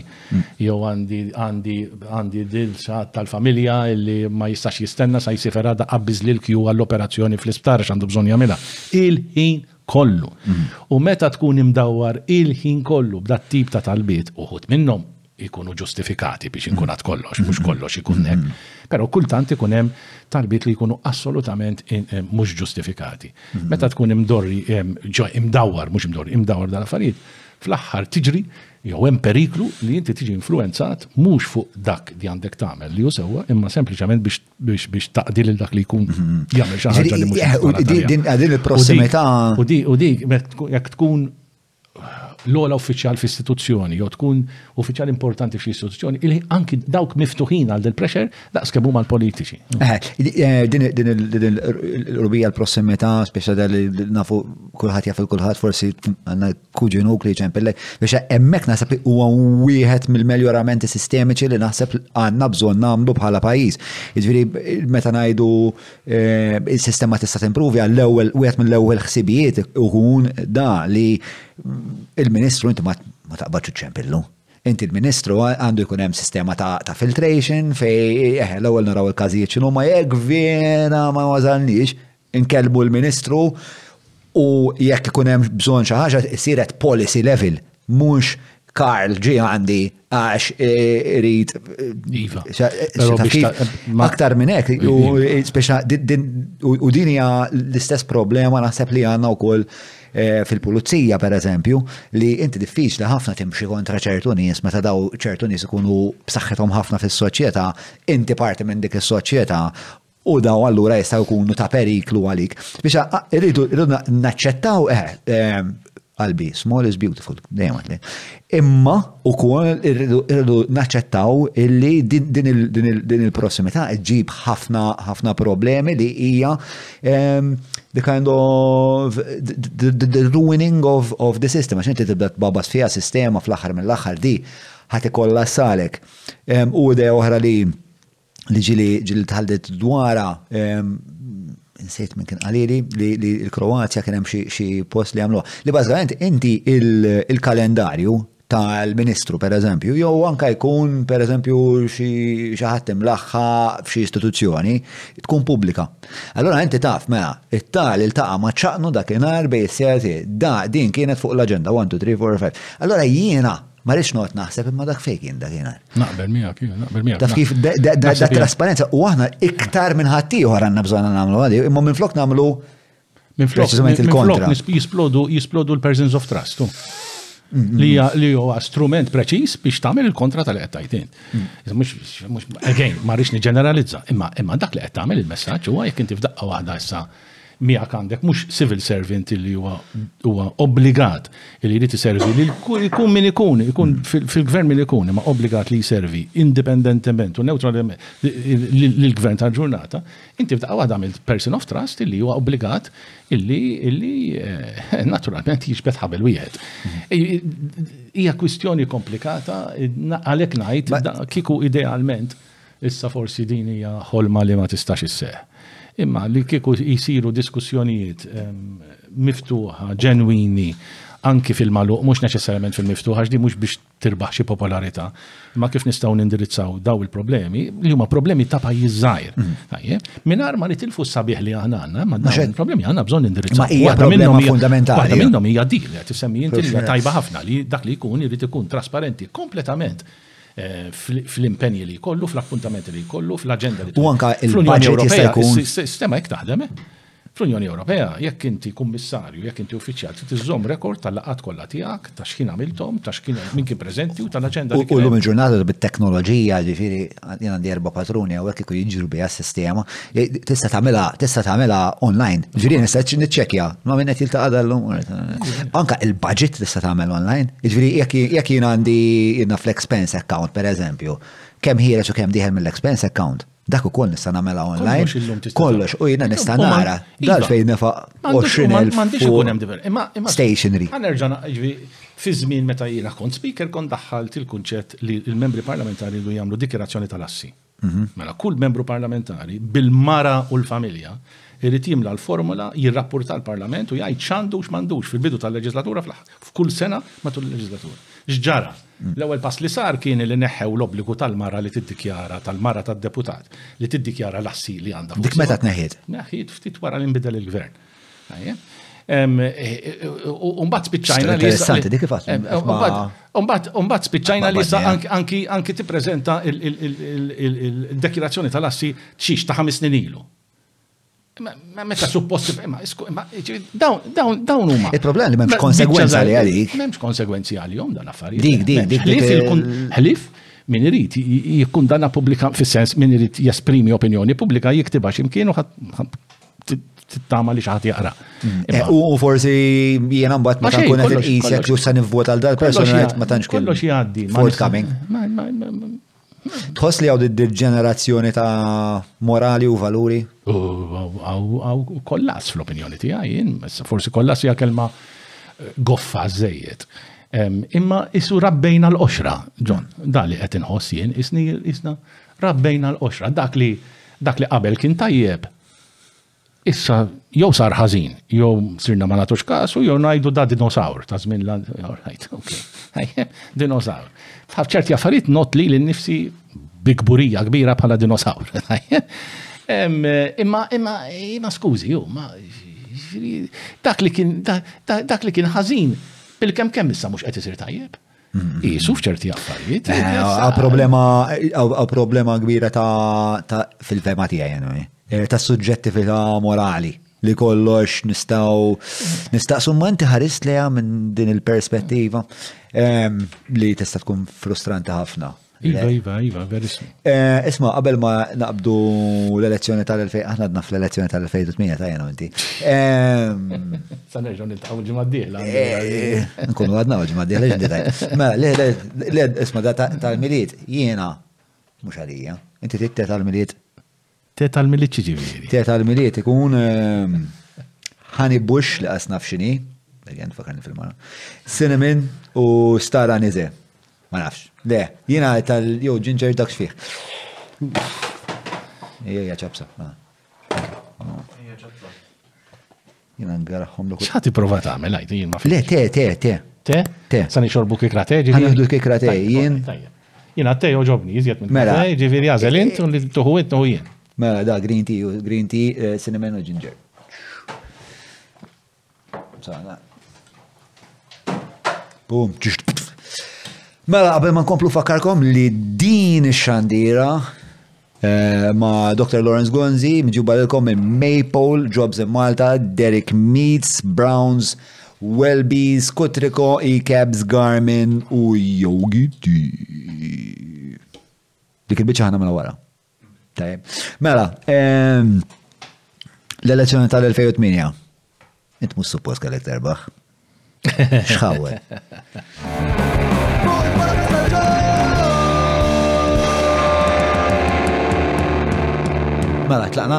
Jew għandi għandi għandi din xi ħadd tal-familja illi ma jistax jistenna sa jsifer għada qabbiżli l-kju għall-operazzjoni fl-isptar għax għandu bżonn jagħmilha. Il-ħin kollu. U meta tkun imdawwar il-ħin kollu b'dat-tip ta' talbiet, uħud minnhom, jkunu ġustifikati biex inkun għad kollox, mhux kollox ikun hekk, però kultant ikun hemm talbiet li jkunu assolutament mhux ġustifikati. Meta tkun imdorri, ġo imdawwar, mhux imdorri, imdawwar dal-affarijiet, fl-aħħar tiġri jew hemm periklu li inti tiġi influenzat mhux fuq dak li għandek tagħmel li hu sewwa imma sempliċement biex biex taqdi lil dak li jkun jagħmel xi ħaġa li mhux. Din il-prossimità. U dik jekk tkun l-ogħla uffiċjal f'istituzzjoni jew tkun uffiċjal importanti f'xi istituzzjoni, anki dawk miftuħin għal del pressure daqs kemm huma l-politiċi. Eh, din il-rubija l-prossimità, speċa li nafu kulħadd jaf il-kulħadd forsi għandna kuġinuk li ċempillek, biex hemmhekk naħseb li huwa wieħed mill-meljoramenti sistemiċi li naħseb għandna bżonn nagħmlu bħala pajjiż. Jiġifieri meta ngħidu Eh, il-sistema tista' timprovja l-ewwel wieħed mill-ewwel ħsibijiet ikun da li il-Ministru inti ma taqbadx ċempillu. Inti l-Ministru għandu jkun hemm sistema ta' filtration fej eh, l-ewwel naraw il-każijiet x'inhu ma jekk vera ma ważalniex inkellmu l-Ministru U jekk ikun hemm bżonn xi ħaġa issir at policy level, mhux Karl ġie għandi għax irid. Iva. Aktar minn hekk, u din hija l-istess problema naħseb li għandna wkoll Eh, fil-pulizija per eżempju, li inti diffiċli ħafna timxi kontra ċertu nies meta daw ċertu nies ikunu b'saħħithom ħafna fis-soċjetà, inti parti minn dik is-soċjetà u dawn allura jistgħu jkunu ta' periklu għalik. Biex irridu naċċettaw eh, eh, qalbi, small is beautiful, dejjem għatli. Imma u kol irridu naċċettaw illi din il-prossimità ġib ħafna ħafna problemi li hija ehm, the kind of the, the, the ruining of, of the system, għax inti tibda tbabas fija sistema fl-aħħar mill-aħħar di ħati kollha salek. Ehm, u de oħra li li ġili ġili tħaldet dwara nsejt minn kien qalili li l-Kroazja kien hemm xi post li għamlu. Li bażgħajent inti il-kalendarju tal-ministru per eżempju, jew anka jkun per eżempju xi ħadd imlaħħa f'xi istituzzjoni, tkun pubblika. Allora inti taf mela, it-tal il-taqa ma ċaqnu dak inhar bej is-sejati, da din kienet fuq l-aġenda 1 2 3 4 5. Allora jiena Ma rridx noqgħod naħseb imma dak fejn kien dakinhar. Naqbel miegħek, naqbel miegħek. Taf kif da trasparenza u aħna iktar minn ħadd ieħor għandna bżonn nagħmlu għadi, imma minn flok nagħmlu minn flok il-kontra. Jisplodu jisplodu l-persons of trust. Mm-hmm. Li li huwa strument preċiż biex tagħmel il-kontra tal qed tajtin. Mm. Mhux again ma rridx niġġeneralizza, imma imma dak li qed tagħmel il-messaġġ huwa jekk inti f'daqqa waħda issa miegħek għandek mhux civil servant li huwa huwa obbligat li jrid iservi li jkun min ikun, ikun mm. fil-gvern min ikun, ma obbligat li jservi indipendentement u neutralment lill-gvern tal-ġurnata, inti f'daqqa waħda għamilt person of trust li huwa obbligat illi illi eh, naturalment jiġbed ħabel wieħed. Mm. Hija kwistjoni komplikata għalhekk ngħid kieku idealment Issa forsi din hija ħolma li ma tistax isseħħ. Imma li kieku jsiru diskussjonijiet miftuħa, ġenwini, anki fil-magħluq, mhux neċessarjament fil-miftuħ, għax din mhux biex tirbaħ xi popolarità, imma kif nistgħu nindirizzaw daw il-problemi, li huma problemi ta' pajjiż żgħir. Mhm. Tajjeb, mingħajr ma nitilfu s-sabiħ li aħna għandna, ma dawn il-problemi għandna bżonn nindirizzaw. Ma hija problema fundamentali. Waħda minnhom hija din li qed tissemmi inti tajba ħafna li dak li jkun irid ikun trasparenti kompletament fl-impenji li jkollu, fl-appuntamenti li jkollu, fl-aġenda li U anka il-Unjoni Ewropea jkun. Sistema jekk taħdem, eh? Fl-Unjoni Ewropea, jekk inti kummissarju, jekk inti uffiċjal, trid iżżomm rekord tal-laqgħat kollha tiegħek, ta' x'ħin għamilthom, ta' x'kien min kien preżenti u tal-aġenda. U llum il-ġurnata bit-teknoloġija, ġifieri jien għandi erba' patruni hawnhekk ikun jiġru biha s-sistema, Eh, tista' tagħmilha, tista' tagħmilha online. Ġifieri nista' niċċekkja ma' min qed jiltaqa' dal-lum. Anka il-budget tista' tagħmel online. Ġifieri jekk jien għandi jiena fl-expense account pereżempju, kemm ħiereġ u kemm dieħel mill-expense account, dak ukoll nista' nagħmilha online. Kollox u jiena nista' nara iva. dal fejn nefa' 20,000 stationery. Għanerġa' naqġvi fi żmien meta jiena kont speaker kont daħħalt il-kunċett li l-membri parlamentari jdu jagħmlu dikjerazzjoni tal-assi. Mhm. Mela kull membru parlamentari bil-mara u l-familja irrid jimla l-formula jirrapporta l-Parlament u jgħid x'għandu x'mandux fil-bidu tal-leġislatura f'kull sena matul il-leġislatura. X'ġara? Mm. L-ewwel pass li sar kien li neħħew l-obbligu tal-mara li tiddikjara tal-mara tad-deputat li tiddikjara l-assi li għandha. Dik meta tneħħiet? Neħħiet ftit wara li nbidel il-gvern. Umbat spiċċajna li. Interessanti, dik kifat. Umbat spiċċajna li anki ti prezenta il-dekirazzjoni tal-assi ċiċ ta' ħames snin ilu. Ma meta supposti, ma dawn huma. Il-problema li m'hemmx konsegwenza li għalik. M'hemmx konsegwenzi għalihom dan affarijiet. Dik, dik, dik. Ħlif, min irid jikkundanna pubblika fis-sens min irid jesprimi opinjoni pubblika jiktiba x'imkien u tittama li xaħat jaqra. Mm. Eh, u forsi jiena mbagħad ma tkun qed inqisek li se nivvota għal dal-persuna ma tantx kollox jgħaddi. Forthcoming. Tħoss li għaw ġenerazzjoni ta' morali u valuri? Għaw kollas fl-opinjoni ti għajin, forsi kollas hija kelma eh, goffa żejjed. Imma isu rabbejna l-qoxra, John, dali qed inħoss jien, isni isna. Is Rabbejna l-qoxra, dak li dak li qabel kien tajjeb, issa jew sar ħażin, jew sirna ma nagħtux kasu, jew ngħidu da dinosawr ta' żmien l Dinosawr. Tħaf ċerti affarijiet not li l-nifsi bikburija kbira bħala dinosawr. Imma imma imma skużi, jew ma dak li kien dak li kien ħażin bil-kemm kemm issa mhux qed isir tajjeb. Isu fċerti affarijiet. Eh, għaw problema, għaw problema kbira ta' fil-fema tijaj, eh, ta' suġġettivita morali li kollox nistaw nistaqsu ma inti ħarist li minn din il-perspettiva ehm, li tista' tkun frustranti ħafna. Iva, iva, iva, verissimo. Eh, isma, qabel ma naqbdu l-elezzjoni tal-2000, aħna għadna fl-elezzjoni tal-2008 ta' jena inti. Ehm, Sanerġu nil-taqaw ġimma d-dihla. Eh, nkunu għadna u ġimma d-dihla ġimma Ma, le, isma, da tal-miliet, jena, mux għalija, inti titte tal-miliet Te tal-miliet ċiġifieri. Te tal-miliet ikun ehm, honey bush li qas naf xini, again fakarni fil-mara. Cinnamon u star anize. Ma nafx. Le, jina tal jow ginger dak xfiħ. Ija ċapsa. Ah. Ija ċapsa. Jina ngaraħħom l ċħat prova tagħmel għajt jien ma Le, te, te, te. Te? Te. Sa nixorbu kikra te, ġifieri. Ħanħdu kikra te, jien. Jina te joġobni, jizjet minn mela. te, ġifieri jażel int u li tuħu int tuħu jien. Mela, da, green tea, green tea, eh, cinnamon u ginger. Sana. Boom, Mela, qabel ma nkomplu fakkarkom li din ix-xandira Ma' Dr. Lawrence Gonzi, mġiba lilkom minn Maypole, Jobs in Malta, Derek Meats, Browns, Welby's, Kutriko, E-Cabs, Garmin u Yogi Tea. Dik il-biċċa ħana mela wara. Tajjeb. Mela, ehm, l-elezzjoni tal-2008. Int mhux suppost kellek terbaħ. Xħawel. Mela, tlaqna.